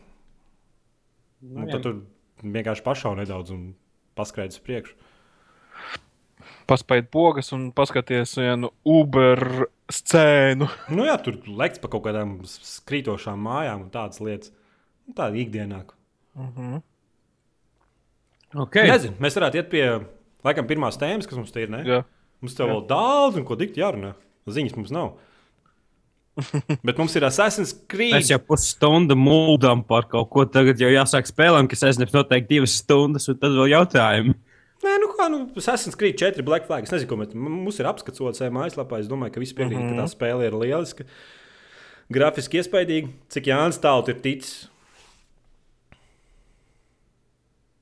Un tad tur vienkārši pašau nedaudz un paskaidrs priekšu. Paspēj pogas un paskaties vienu Uber scēnu. Nu, jā, tur lekts pa kaut kādām krītošām mājām un tādas lietas. Nu, Tāda ikdienā. Okay. Nezinu, mēs varētu iet pie laikam pirmās tēmas, kas mums te ir. Ne? Jā. Mums te vēl daudz, un ko dikti jārunā. Ziņas mums nav. Bet mums ir Assassin's Creed. Mēs jau pusstundu mūldām par kaut ko. Tagad jau jāsāk spēlēm, kas aizņems noteikti divas stundas, un tad vēl jautājumi. Nē, nu kā, nu, Assassin's Creed 4 Black Flag. Es nezinu, ko mēs, mums ir apskats savā mājaslapā. Es domāju, ka visi piekrīt, mm -hmm. ka tā spēle ir lieliska. Grafiski iespaidīga. Cik Jānis Tāls ir ticis?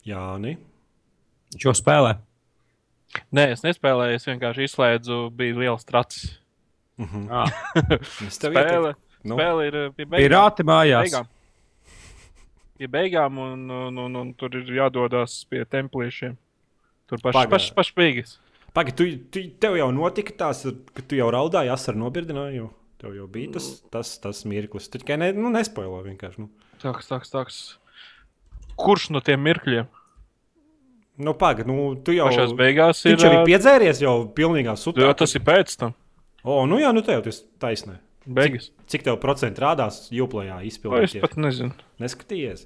Jā, nē. Šo spēlē. Nē, es nespēlēju, es vienkārši izslēdzu, bija liels tracis. Ah. Es tev Spēle. Nu, spēle ir uh, pie beigām. Pirāti mājās. beigām. Pie beigām, un, un, un, un tur ir jādodas pie templīšiem. Tur pašs paš, paš beigas. Pagaid, tu, tu, tev jau notika tās, ka tu jau raudāji, asaru nobirdināji. Jau. Tev jau bija tas, tas, tas mirklis. Tu tikai ne, nu, nespoilo vienkārši. Nu. Tāks, tāks, tāks. Kurš no tiem mirkļiem? Nu, pagaid, nu, tu jau Pašās beigās ir. Viņš arī piedzēries jau pilnīgā sutā. Jā, tas ir pēc tam. O, nu jā, nu tev tas taisnē. Beigas. Cik tev procentu rādās jūplējā O, Es izpildīt? pat nezinu. Neskaties.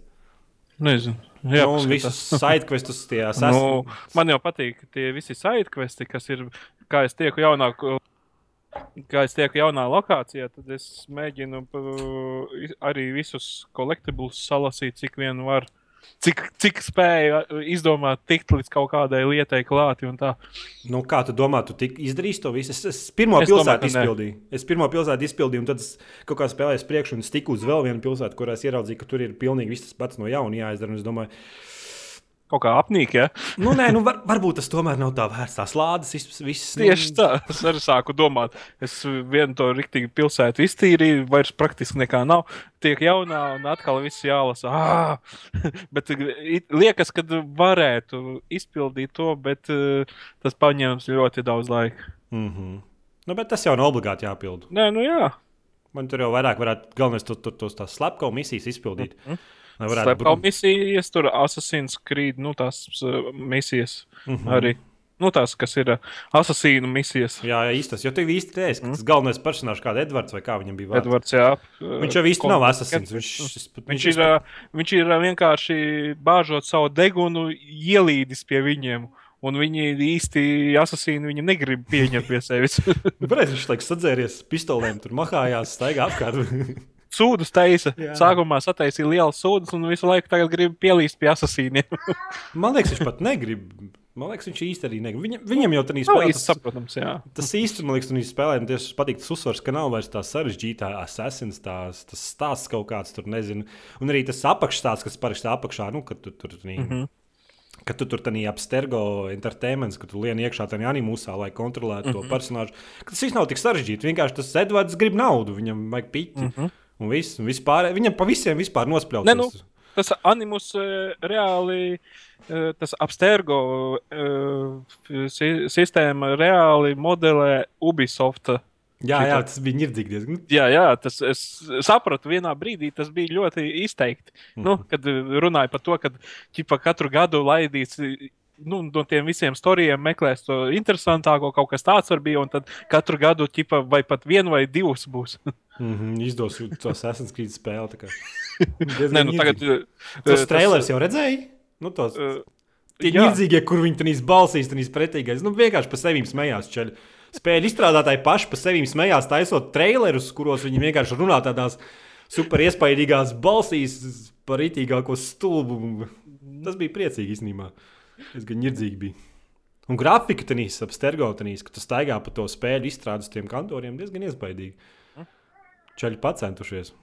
Nezinu. Jā, nu, visus sidequestus tie Nu, sasniegti. man jau patīk tie visi sidekvesti, kas ir, kā es tieku jaunāku. Kā es tieku jaunā lokācijā, tad es mēģinu uh, arī visus kolektiblus salasīt, cik vien var. Cik, cik spēju uh, izdomāt, tikt līdz kaut kādai lietai klāti un tā. Nu, kā tu domā, tu izdarīsi to visu? Es, es pirmo Es pilsētu domāju, ka ne. izpildīju. Es pirmo pilsētu izpildīju, un tad es kaut kā spēlēju uz priekšu un tiku uz vēl vienu pilsētu, kurā es ieraudzīju, ka tur ir pilnīgi viss tas pats no jauna jāizdara. Es domāju, Kaut kā apnīk, ja? nu, nē, nu, var, varbūt tas tomēr nav tā vērts. Tās lādes, viss. Tieši tā, es arī sāku domāt. Es vienu to rīktīvu pilsētu iztīrīju, vairs praktiski nekā nav. Tiek jaunā, un atkal viss jālasa. Ah! bet liekas, ka varētu izpildīt to, bet eh, tas paņems ļoti daudz laika. Mm -hmm. nu, bet tas jau nav obligāti jāpild. Nē, nu jā. Man tur jau vairāk varētu, galvenais, tur tos tās slepkavas misijas izpildīt. Mhm. Lai varētu Slepkavas misijas, tur Assassin's Creed, nu tās uh, misijas Mm -hmm. arī. Nu, tās, kas ir uh, asasīnu misijas. Jā, jā, īstas. Jo tu īsti teici, ka tas galvenais personāžs, kāda Edvards vai kā viņam bija vārds. Edvards, jā. Viņš jau īsti nav asasins. Viņš, viņš, Viņš ir, ā, viņš ir vienkārši bāžot savu degunu, ielīdis pie viņiem. Un viņi īsti asasīni viņu negrib pieņemt pie sevis. Pareizi, viņš laikam sadzēries pistolēm, tur mahājās, staigā apkārt. Sūdus taisa. Jā. Sākumā sataisīja liels sūdus un visu laiku tagad grib pielīst pie asasīniem. Man liekas, viņš pat negrib. Man liekas, viņš īsti arī negrib. Viņam, viņam jau tādā Tas spēlē tas, saprotams, jā. tas īsti, man liekas, viņš spēlē. un Tieši patīk tas uzsvars, ka nav vairs tā sarežģītā assassins, tās, tas stāsts kaut kāds tur, nezinu. Un arī tas apakšstāsts, kas parasti apakšā, nu, kad tu tur. Mm Mhm. -hmm. Kad tu tur tādā apstergo entertainments, ka tu lien iekšā tajā animusā, lai kontrolētu mm -hmm. Mhm. to personāžu. ka Tas viss nav tik sarežģīti. Vienkārši tas Edvards grib naudu, viņam vajag piķi. Mm -hmm. Un viss, un vispār, viņam pa visiem vispār nospļaut. Mhm. Ne, nu, tas animus eh, reāli, eh, tas apstergo eh, si- sistēma reāli modelē Ubisoft. Jā, jā, tas bija ņirdzīgi diezgan. Jā, jā, tas es sapratu, vienā brīdī tas bija ļoti izteikti. Mm. Nu, kad eh, runāja par to, ka katru gadu laidīts. Nu, no tiem visiem stāstiem meklēs to interesantāko, kaut kas tāds var būt. Un tad katru gadu, ķipa, vai pat vienu vai divus būs. Mm -hmm, izdos to Assassin's Creed spēli. Nē, nu, tagad, Tos tas, trailers jau redzēji? Nu, tos, eh, tie jā. nirdzīgie, kur viņi tur balsīs, tur pretīgais. Nu, vienkārši par sevi smējās. Čeļ. Spēļu izstrādātāji paši par sevi smējās, taisot trailerus, kuros viņi vienkārši runā tādās super iespaidīgās balsīs par itīgāko stulbu. Tas bija priecīgi īstenībā. Es gan nirdzīgi biju. Un grafika tenīs, ap stergotenīs, ka tu staigā pa to spēļu izstrādes tiem kantoriem diezgan iespaidīgi. Čeļi pacentušies.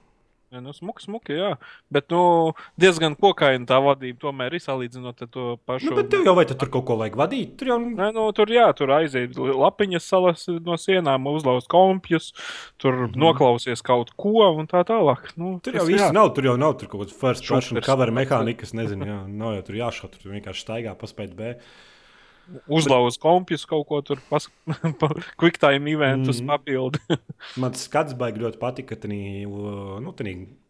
Ja, nu, smuki, smuki, jā. Bet nu, diezgan kokaina tā vadība tomēr ir salīdzinot ar to pašu. Nu, bet tev jau vai tu tur kaut ko vajag vadīt? Tur jau Nē, nu, tur jā, tur aiziet lapiņas salas no sienām, uzlauzt kompjus, tur mm -hmm. noklausies kaut ko un tā tālāk. Nu, Tur jau jā. nav. Tur jau nav tur kaut kāda first person cover mehānika, kas nezinu, jā, nav jau tur jāšauj. Tur vienkārši staigā, paspēt B. Uzlauzt kompjus kaut ko tur, pas... quicktime eventus mm papildu. Man skats baigi ļoti patika, ka tādā nu,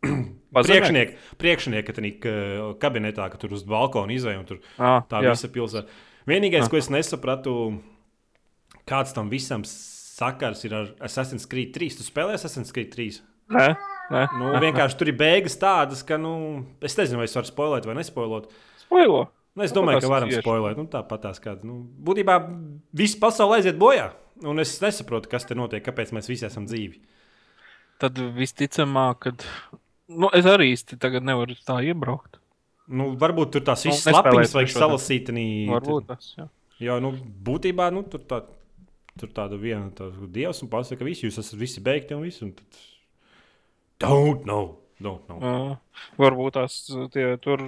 Pazemē? priekšnieka, priekšnieka ka, kabinetā, ka tur uz balkona izēja un tur ah, tā jā. visa pilsēta. Vienīgais, Ah. ko es nesapratu, kāds tam visam sakars ir ar Assassin's Creed 3. Tu spēlē Assassin's Creed 3. Nē, nē. Nu, vienkārši tur ir beigas tādas, ka, nu, es nezinu, vai es varu spoilēt vai nespoilot. Spoilo. Nu, es Nu, domāju, ka varam spoilēt. Nu, Tāpat tās kāda. Nu, būtībā viss pasaule aiziet bojā. Un es nesaprotu, kas te notiek, kāpēc mēs visi esam dzīvi. Tad visticamāk, kad. Nu, es arī īsti tagad nevaru tā iebraukt. Nu, varbūt tur tās Nu, visas nespēlēt lapiņas vajag salasīt. Varbūt tas. Jā. Jo, nu, būtībā nu, tur, tā, tur tāda viena tā, dievs un pasaka, ka visi jūs esat visi beigti un viss. Tad... Don't know. Don't know. Uh, varbūt tās tie tur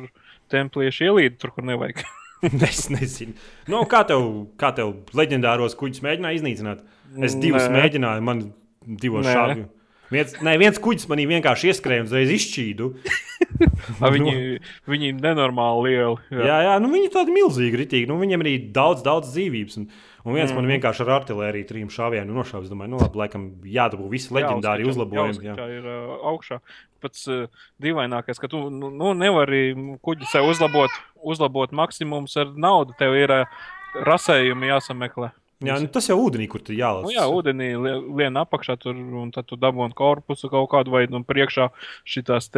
templieši ielīd tur, kur nevajag. es nezinu. Nu, kā, tev, kā tev leģendāros kuģus mēģināja iznīcināt? Es divus Nē. mēģināju, man divos šādi. Viens, nē, viens kuģis manī vienkārši ieskrēja un uzreiz izšķīdu. Viņi, viņi ir nenormāli lieli. Jā, jā nu, viņi ir tādi milzīgi, ritīgi. Nu, viņiem arī daudz, daudz dzīvības. Un, un viens mm. Mhm. man vienkārši ar artēriju trim šāvieniem nošāvis. Es domāju, nu, labi, laikam jādabū visi leģendāri uzlabojumi. Jā. Tā ir uh, augšā. Pats uh, dīvainākais, ka tu nu, nu, nevari kuģi sev uzlabot, uzlabot maksimumus ar naudu. Tev ir uh, rasējumi jāsameklē. jā, nu, tas jau ūdenī, kur tur jālasa. Nu, jā, ūdenī lie- lien apakšā, tur, un tad tu dabūji korpusu kaut kādu, vai nu, priekšā šīs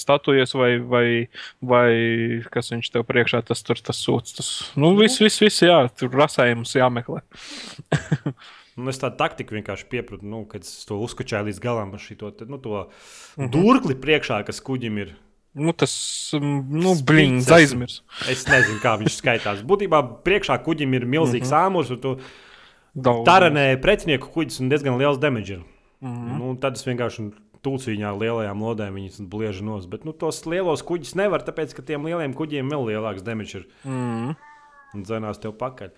statujas, vai, vai, vai kas viņš tev priekšā, tas tur tas sūds. Tas, nu, viss, viss, viss, jā, tur rasējums jāmeklē. Un es tādu taktiku vienkārši piepratu, nu, kad es to uzkačēju līdz galam ar te, nu, to mm -hmm. durkli priekšā, kas kuģim ir. Nu, tas, mm, nu, Spīts blīņš, esmu. aizmirs. Es nezinu, kā viņš skaitās. Būtībā priekšā kuģim ir milzīgs mm -hmm. āmurs, un tu Daudz. taranē pretinieku kuģis un diezgan liels damage. ir. Mm -hmm. -hmm. nu, tad es vienkārši tūciņā lielajām lodēm viņus bliežu nos. Bet nu, tos lielos kuģus nevar, tāpēc ka tiem lieliem kuģiem vēl lielāks damage ir Mm. un dzinās tev pakaļ.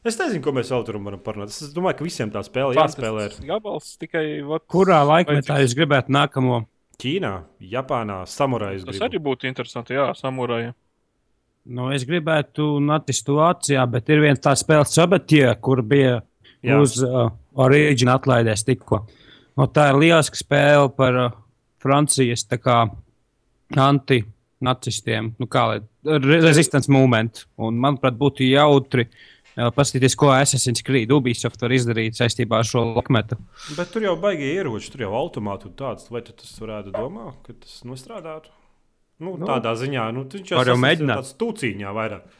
Es nezinu, ko mēs vēl tur varam parunāt. Es domāju, ka visiem tā spēle jāspēlē. Gabals tikai. Vat, Kurā laikmetā jūs gribētu nākamo? Ķīnā, Japānā, samurājas. Tas arī būtu interesanti, jā, samurājiem. Nu, es gribētu Natis situācijā, bet ir viens tāds spēles sabatie, kur bija Jā. Uz uh, Origin atlaidēs tikko. Nu, tā ir lieliska spēle par uh, Francijas tā kā antinacistiem, nu kā lai, re- resistance movement. Un, manuprāt, būtu jautri uh, paskatīties, ko Assassin's Creed Ubisoft var izdarīt saistībā ar šo lakmetu. Bet tur jau baigie ieroči, tur jau automāti un tāds. Vai tu tas varētu domāt, ka tas nostrādātu? Nu, nu, Nu, tādā ziņā, nu, viņš jau mēģināt. Tāds tūciņā vairāk.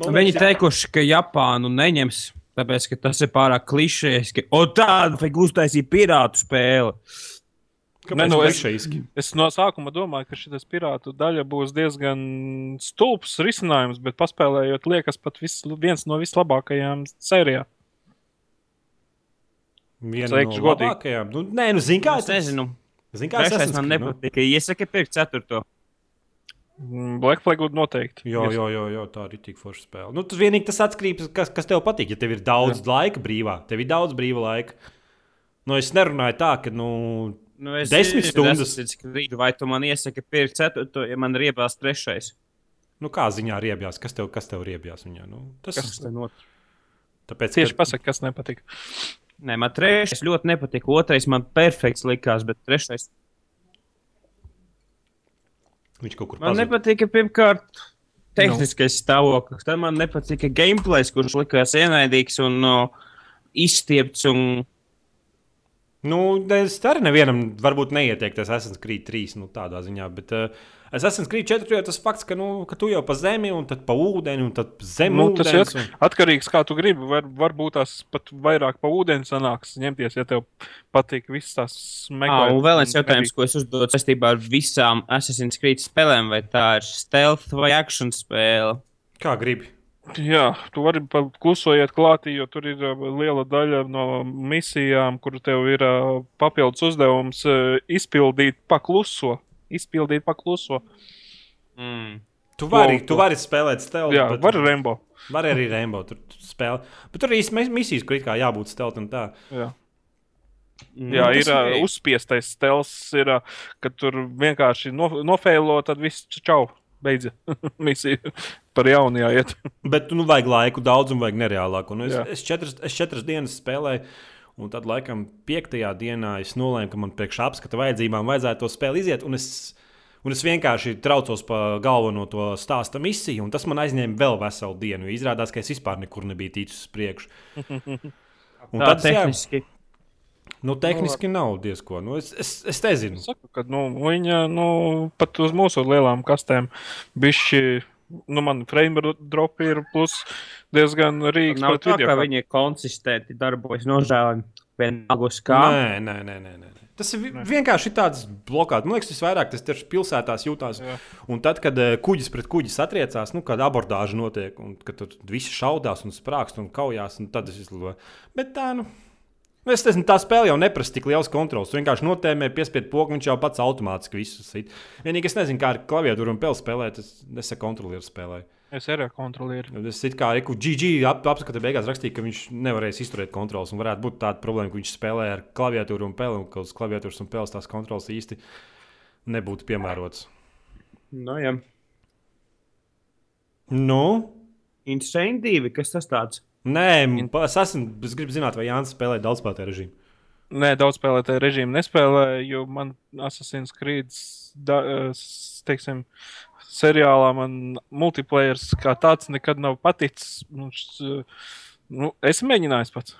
Man Viņi liekas, teikuši, ka Japānu neņems, tāpēc ka tas ir pārāk klišejiski. O, tādu vajag uztaisīt pirātu spēli. Kāpēc Ne, nu, es-? Es no sākuma domāju, ka šis pirātu daļa būs diezgan stulbs risinājums, bet paspēlējot, liekas, pat vis, viens no vislabākajām sērijām. Viena teikšu no labākajām. Nu, nē, nu, zini, kā Es nezinu, Zini, kā es esmu man nepatika. Iesaka pirkt ceturto. Mm, Black Flag būtu noteikti. Jā, jā, jā, jā, tā ir tik forša spēle. Nu, tas vienīgi tas atkarīgs, kas, kas tev patīk. Ja tev ir daudz jā. laika brīvā, tev ir daudz brīva laika. Nu, es nerunāju tā, ka, nu, Nu, es Desmit stundas. Assassin's Creed, Vai tu man iesaki pirkt ceturto, ja man ir iebāzts trešais? nu kā ziņā riebjās, kas tev, kas tev riebjās viņā. Nu, tas Kas te notiek? tāpēc, Tieši ka- pasaka, kas nepatīk. Nē, man trešais ļoti nepatika. Otrais man perfekts likās, bet trešais Viņš kaut kur man pazuda. nepatika. Pirmkārt, tehniskais stāvoklis. Tad man nepatika gameplay, kurš likās ienaidīgs un uh, izstiepts. Un... Nu, es arī nevienam varbūt neieteiktu Assassin's Creed 3 nu, tādā ziņā, bet uh, Assassin's Creed 4 jau tas fakts, ka, nu, ka tu jau pa zemi, un tad pa ūdeni, un tad zem Nu, tas ūdens. ir Un... atkarīgs, kā tu gribi. Var, varbūt tās pat vairāk pa ūdeni sanāks ņemties, ja tev patīk visas tās smagās. un vēl viens jautājums, ko es uzdodu saistībā ar visām Assassin's Creed spēlēm. Vai tā ir stealth vai action spēle? Kā gribi. Jā, tu vari pa- klusojiet klātī, jo tur ir liela daļa no misijām, kur tev ir papildus uzdevums izpildīt pakluso. Izpildīt pakluso. Mm. Tu vari, tu vari spēlēt stealth. Jā, bet- var Rembo. Var arī Rainbow tur spēlēt. Bet tur ir īstenībā misijas, kur kā jābūt stealth un tā. Jā. Mm. Jā, ir uh, uzspiestais stels, ir, uh, kad tur vienkārši no, nofēlo, tad viss čau, beidz misiju par jaunu jāiet. Bet nu, vajag laiku daudz un vajag nereālāku. Un es, Jā. es, četras, es četras dienas spēlēju. Un tad, laikam, piektajā dienā es nolēmu, ka man priekš apskata vajadzībām vajadzētu to spēli iziet. Un es, un es vienkārši traucos pa galveno to stāsta misiju, un tas man aizņēma vēl veselu dienu. Izrādās, ka es vispār nekur nebiju ticis uz priekšu. Un Tā tad, jā, tehniski. Nu, tehniski nav diezko. Nu, es, es, es nezinu. Saku, ka nu, viņa nu, pat uz mūsu lielām kastēm bišķi. Nu, man frame drop ir plus diezgan rīks. Nav tā, video ka viņi konsistenti darbojas nožēlojami. Vienalga uz kā. Nē, nē, nē. nē, nē. Tas ir vi- vienkārši tāds blokāts. Man liekas, tas vairāk tas tieši pilsētās jūtās. Jā. Un tad, kad eh, kuģis pret kuģi satriecās, nu, kad abordāža notiek, un kad tur visi šaudās un sprāgst un kaujās, un tad es izlidoju. Bet tā, nu. Nu, Es nezinu, tā spēle jau neprasa tik liels kontrols. Tu vienkārši notēmē, piespiež pogu, viņš jau pats automātiski visu sit. Vienīgi es nezinu, kā ar klaviatūru un peli spēlēt. Es nesaku kontrolieru spēlēt. Es arī kontrolieru. Es it kā Eku GG ap, apskata beigās rakstīju, ka viņš nevarēs izturēt kontrols. Un varētu būt tāda problēma, ka viņš spēlē ar klaviatūru un peli, un ka uz klaviatūras un peles tās kontrols īsti nebūtu piemērotas. Nu, jā. Nu, Insane 2, kas tas tāds? Nē, es, esmu, es gribu zināt, vai Jānis spēlē daudzspēlētāju režīmu. Nē, daudz spēlētāju režīmu nespēlēju, jo man Assassin's Creed, eh, teiksim, seriālā man multiplayer kā tāds nekad nav paticis. Nu, nu, es mēģināju pats.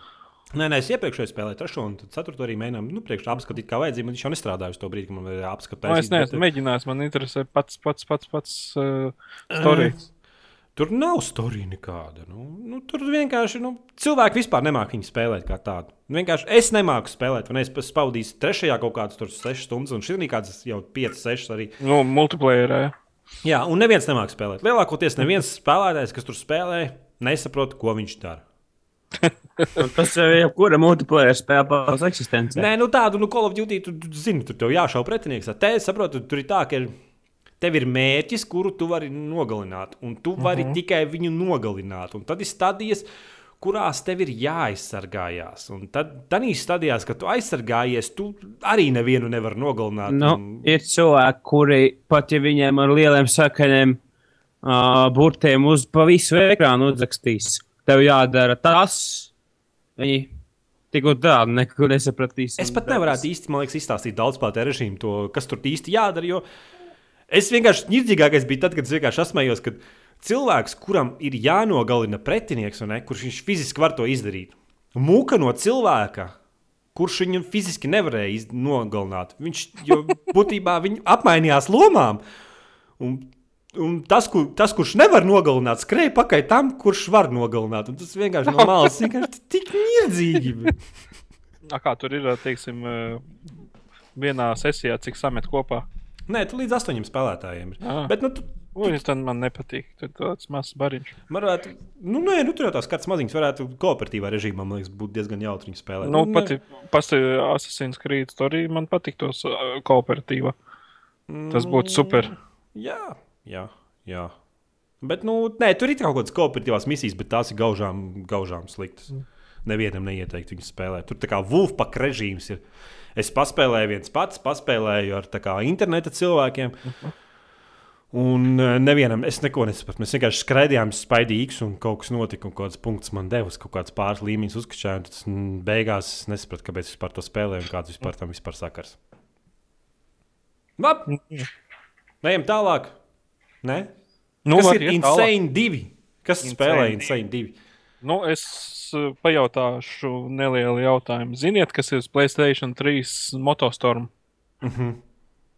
Nē, nē, es iepriekšēji spēlēju trešo un ceturto arī mēģināju. Nu, priekšā apskatīt, kā vajadzīgi. Man viņš jau nestrādāja uz to brīdi, kad man vajadzēja apskatīt. Nu, es neesmu mēģinājis, man interesē pats, pats, pats, pats uh, stāstījums. Tur nav storija nekāda. Nu, nu, tur vienkārši nu, cilvēki vispār nemāķi viņu spēlēt kā tādu. Vienkārši es nemāku spēlēt, vai ne? Es spaudīju trešajā kaut kādas 6 stundas, un šī ir kādas jau 5, 6 arī. Nu, multiplayerē. Jā, un neviens nemāķi spēlēt. Lielākoties neviens spēlētājs, kas tur spēlē, nesaprot, ko viņš dara. Tas jau ir jebkura multiplayer spēle par eksistenci. Nē, nu tādu, nu, Call of Duty, tu, tu zini, tur tev jāšauj pretinieks. Te es saprotu, tur ir tā, ka ir, tev ir mērķis, kuru tu vari nogalināt, un tu vari uh -huh. tikai viņu nogalināt. Un tad ir stadijas, kurās tev ir jāaizsargājās. Un tad, tad stadijās, kad tu aizsargājies, tu arī nevienu nevari nogalināt. Nu, un, ir cilvēki, kuri pat ja viņiem ar lieliem sakaļiem uh, burtiem uz pa visu ekrānu uzrakstīs, tev jādara tas. Viņi tik un tā nekur nesapratīs. Es pat nevaru īsti liekas, izstāstīt daudz par režīmu, to, kas tur īsti jādara. Jo es vienkārši nirdzīgākais bija tad, kad es vienkārši asmējos, ka cilvēks, kuram ir jānogalina pretinieks, ne, kurš viņš fiziski var to izdarīt, mūka no cilvēka. Kurš viņu fiziski nevarēja nogalināt? Viņš būtībā apmainījās lomām. Un, un tas, kur, tas, kurš nevar nogalināt, skrēja pakaļ tam, kurš var nogalināt. Un tas vienkārši no malas vienkārši tik nierdzīgi. A, kā tur ir, teiksim, eh, vienā sesijā, cik samet kopā? Nē, tu līdz astoņiem spēlētājiem. Ah. Bet, nu, tu, Ui, tas man nepatīk. Tur tāds mazs bariņš. man varētu, nu, nē, nu, tur jau tās kartes maziņas varētu kooperatīvā režīmā, man liekas, būt diezgan jautri viņu spēlēt. Nu, ne. pati, pati Assassin's Creed story man patīk tos uh, kooperatīvā. Tas būtu super. Jā, jā, jā. Bet, nu, nē, tur ir kaut kādas kooperatīvās misijas, bet tās ir gaužām, gaužām sliktas. Nevienam neieteikt viņu spēlēt. Tur tā kā Wolfpack režīms ir. Es paspēlēju viens pats, paspēlēju ar kā interneta cilvēkiem. Un eh, nevienam es neko nesapratu. Mēs vienkārši skraidījām, spaidījām X, un kaut kas notika, un kaut kāds punkts man devis, kaut kāds pāris līmeņus uzkačāja. Tas beigās es nesapratu, kāpēc es to spēlēju un kāds vispār tam vispār sakars. Labi, ejam tālāk. Nē? Nu, Kas ir iet tālāk. Insane 2? Kas Insane spēlē 2? Insane 2? Nu, es pajautāšu nelielu jautājumu. Ziniet, kas ir Playstation 3 motostorm? Mm -hmm.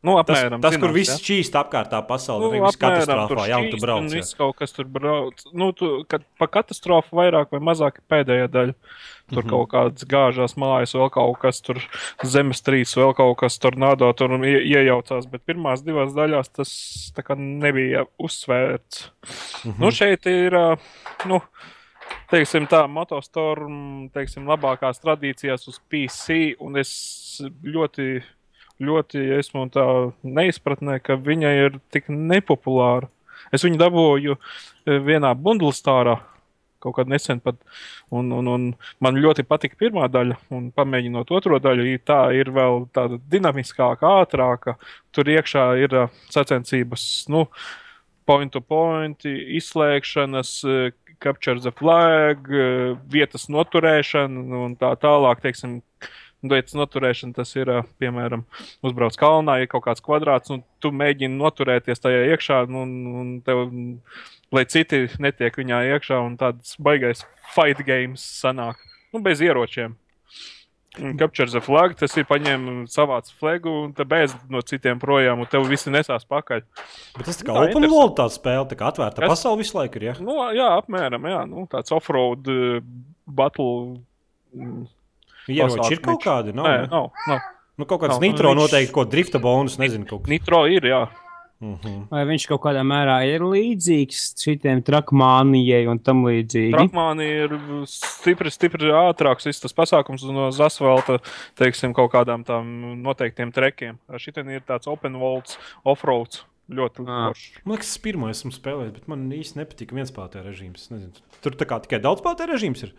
Nu, Tas, apmēram. tas kur zināms, viss ja? čīst apkārt tā pasaulē, Nu, viss apmēram, katastrofā, tur jā, un tu šķīst brauc. un jā. Viss kaut kas tur brauc. Nu, tu, kad pa katastrofu vairāk vai mazāk ir pēdējā daļa. Tur mm -hmm. kaut kādas gāžās mājas, vēl kaut kas tur zemestrīce, vēl kaut kas tornado tur ie, iejaucās. Bet pirmās divās daļās tas tā kā nebija uzsvērts. Mm -hmm. Nu, šeit ir. ā, Nu, Teiksim, tā motostorm, teiksim, labākās tradīcijās uz PC, un es ļoti, ļoti esmu tā neizpratnē, ka viņa ir tik nepopulāra. Es viņu dabūju e, vienā bundlstārā kaut kad nesen pat, un, un, un man ļoti patika pirmā daļa, un pamēģinot otro daļu, tā ir vēl tāda dinamiskāka, ātrāka. Tur iekšā ir ā, sacensības, nu, point to point, izslēgšanas, eh, capture the flag, eh, vietas noturēšana un tā tālāk. Teiksim, Vietas noturēšana tas ir, eh, piemēram, uzbrauc kalnā, ir kaut kāds kvadrāts, un tu mēģini noturēties tajā iekšā, nu, un, un tev, lai citi netiek viņā iekšā, un tāds baigais fight games sanāk. Nu, bez ieročiem. Capture the flag, tas ir paņēma savāc flegu un bez no citiem projām, un tev visi nesās pakaļ. Bet tas tā kā Tā, open world tā spēle, tā kā atvērta Kas? pasaule visu laiku ir. Ja? Nu, jā, apmēram, jā, nu, tāds off-road uh, battle. mm, Ieroči ir kaut kādi, nav? Nē, ne? nav, nav. Nu, kaut kāds Nav. nitro noteikti, ko drifta bonus, nezinu, kaut kas. Nitro ir, jā. Mhm. Vai viņš kaut kādā mērā ir līdzīgs šitiem trakmānijai un tam līdzīgi? Trakmāni ir stipri, stipri ātrāks viss tas pasākums no asfalta, teiksim, kaut kādām tām noteiktiem trekiem. Šitien ir tāds open world, off-road. Ļoti Ā. foršs. Man liekas, tas pirmais esmu spēlējis, bet man īsti nepatika vienspēlētāja režīms. Es Nezinu. Tur tā kā tikai daudzspēlētāja režīms ir.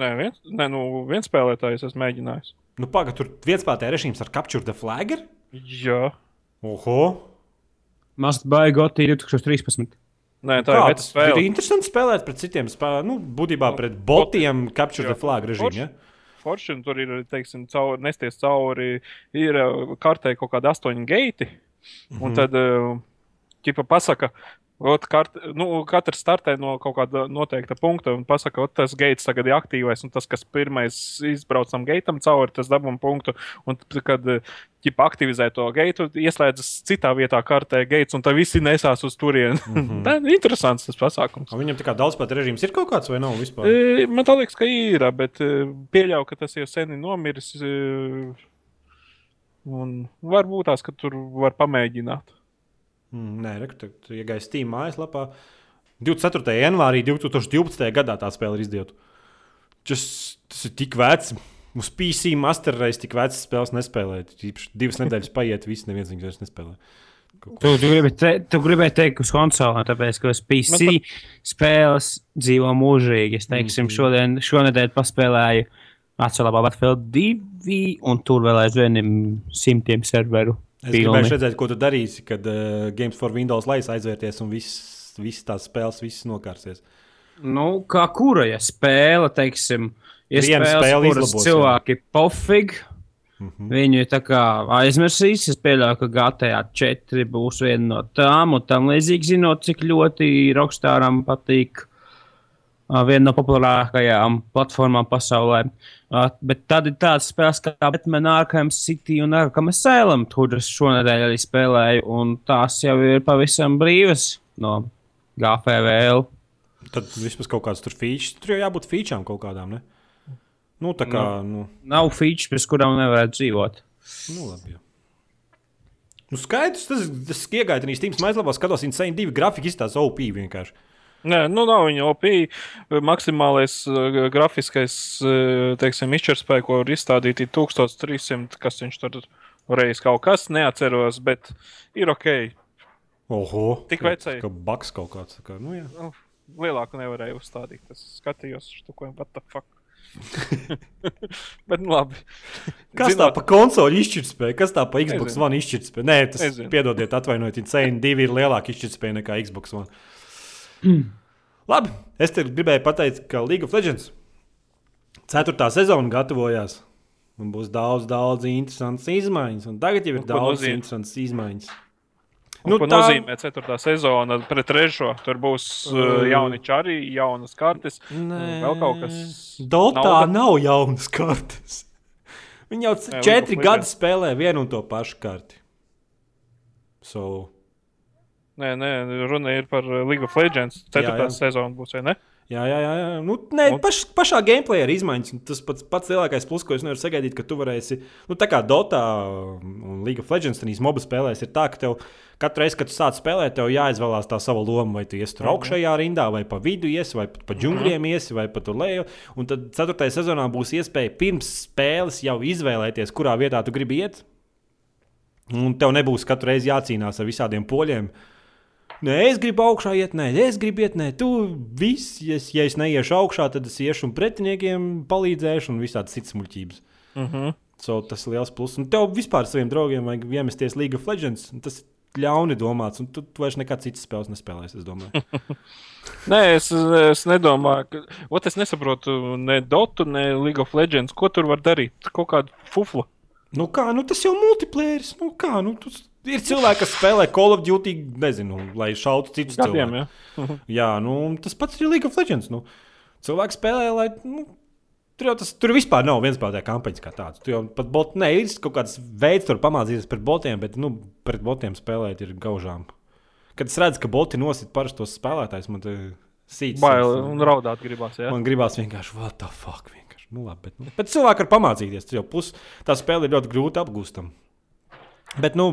Nē, viens, nē, nu, viens spēlētājs esmu mēģinājis. Nu, pagaidi, tur vienspēlētāja režīms ar Capture the Flag. ir? Jā, Oho! Must buy Gotī 2013. nē, tā Kā, ir veta ir interesanti spēlēt pret citiem spēlētājiem. Nu, būtībā pret botiem Capture Jā. the Flag režīmu. Ja? Forši, tur ir, teiksim, caur, nesties cauri, ir kartē kaut kādi astoņi geiti. Un Mhm. tad, ķipa, pasaka, ot, kart, nu, katrs startē no kaut kāda noteikta punkta un pasaka, ot, tas gaits tagad ir aktīvais, un tas, kas pirmais izbraucam gaitam cauri, tas dabūm punktu. Un, kad, uh, ķipa, aktivizē to gaitu, ieslēdzas citā vietā kartē gaits, un tad visi nesās uz turieni. Mm -hmm. tā ir interesants tas pasākums. Un Viņam tā kā daudzspēlētāja režīms ir kaut kāds vai nav vispār? E, Man liekas, ka ir, bet e, pieļauju, ka tas jau sen ir nomiris. e, Un varbūt tās, ka tur var pamēģināt. Mm, nē, rekrutēt, ja gaisa Steam mājaslapā 24. janvārī 2012. gadā tā spēle ir izdota. Tas, tas ir tik vecs. Uz PC master reiz tik vecs spēles nespēlēt. Divas nedēļas paiet, viss neviens viņas vairs nespēlē. Tu, tu, gribi te, tu gribēji teikt, uz konsolēm, tāpēc, ka uz PC Man spēles dzīvo mūžīgi. Es teiksim, Mhm. šodien, šonadēļ paspēlēju Atcelabā Battlefield 2, un tur vēl aizvien simtiem serveru. Es pilni. gribēju redzēt, ko tu darīsi, kad uh, Games for Windows lai aizvērties un viss, viss tās spēles viss nokārsies. Nu, kā kura ja spēle, teiksim, ir Viena spēles, spēle kuras izlabos, jā. cilvēki pofīgi. Mhm. Viņu tā kā aizmirsīs. Es pieļauju, ka GTA 4 būs viena no tām, un tam līdzīgi zinot, cik ļoti Rockstāram patīk. ā, Viena no populārākajām platformām pasaulē. Ā, Bet tad ir tādas spēles kā Batman, Arkham City un Arkham Asylum, kuras šonadēļ arī spēlēju, un tās jau ir pavisam brīvas no GFL. Tad vismaz kaut kāds tur features. Tur jau jābūt featurām kaut kādām. Ne? Nu, tā kā. Nu, Nav feature, bez kurām nevarētu dzīvot. nu labi. Jā. Nu, skaidrs, tas, iegāja arī Steam mājaslapā, skatos, Insane 2 grafika izstāsta OP vienkārši. Nē, nu nav viņa OP. Maksimālais uh, grafiskais uh, teiksim, izšķirtspēja, ko var izstādīt, ir 1300, kas viņš tur reiz kaut kas neatceros, bet ir ok. Oho, Tik kā- vecai. Kā baks kaut kāds. tā Kā, nu, jā. Nu, lielāku nevarēju uzstādīt. Es skatījos uz to, what the fuck. bet nu labi. Kas tā pa konsoli izšķirtspēja? Kas tā pa Xbox Nezinu. One izšķirtspēja? Nē, tas Nezinu. piedodiet, atvainojiet, Insane 2 ir lielāka izšķirtspēja nekā Xbox One. Labi, es te gribēju pateikt, ka League of Legends 4. sezona gatavojās. Un būs daudz, daudz interesantas izmaiņas. Un tagad jau ir ko daudz nozīmē? interesantas izmaiņas. Nu, ko tā... nozīmē 4. sezona pret 3. Tur būs uh, Uh. jauni čari, jaunas kartes. Nē, vēl kaut kas Dotā nauda? nav jaunas kartes. Viņi jau Nē, četri League of gadi Legends. spēlē vienu un to pašu karti. So, Nē, nē, runa ir par uh, League of Legends. 4. Jā, jā. sezona būs, vai ne? Jā, jā, jā. jā. Nu, nē, Nu. paš, pašā gameplay ir izmaiņas. un Tas pats, pats lielākais plus, ko es nevaru sagaidīt, ka tu varēsi. Nu, tā kā Dota un League of Legends, tad mobu spēlēs ir tā, ka tev katru reizi, kad tu sāc spēlēt, tev jāizvēlās tā sava loma. Vai tu iesi tur Mhm. augšējā rindā, vai pa vidu iesi, vai pa džungļiem iesi, vai pat tur leju. Un tad 4. sezonā būs iespēja pirms spēles jau izvēlēties, kurā vietā tu gribi iet. Un tev nebūs katru reizi jācīnās ar visādiem poļiem. Nē, es gribu augšā iet, nē, es gribu iet, nē, tu viss, ja es, ja es neiešu augšā, tad es iešu un pretiniekiem palīdzēšu un visādas citas muļķības. Uh -huh. So, tas ir liels plus. Un tev vispār saviem draugiem vajag iemesties League of Legends. Tas ir ļauni domāts, un tu, tu vairs nekādas citas spēles nespēlēsi. Es domāju, Nē, es, es nedomāju, ka. Ot, es nesaprotu ne Dotu, ne League of Legends. Ko tur var darīt? Kaut kādu fuflu. nu, kā, nu, tas jau ir multiplayer. Nu, kā, nu, tas ir cilvēki, kas spēlē Call of Duty, nezinu, lai šautu citus Gadiem, cilvēkus. ja? Jā, nu, tas pats ir League of Legends. Nu. Cilvēki spēlē, lai nu, Tur jau tas tur vispār nav vienspēlētāja kampaņas kā tāds. Tur jau pat bot, ne, ir kaut kāds veids, tur pamācīties pret botiem, bet nu, pret botiem spēlēt ir gaužām. Kad es redzu, ka boti nosit parastos spēlētājus, man te sīk. Bail un raudāt gribās. Jā. Man gribās vienkārši, what the fuck, vienkārši. Nu, labi, bet, nu, bet cilvēki var pamācīties. Tas jau pus, tā spēle ir ļoti grūti apgūstama. Bet, nu,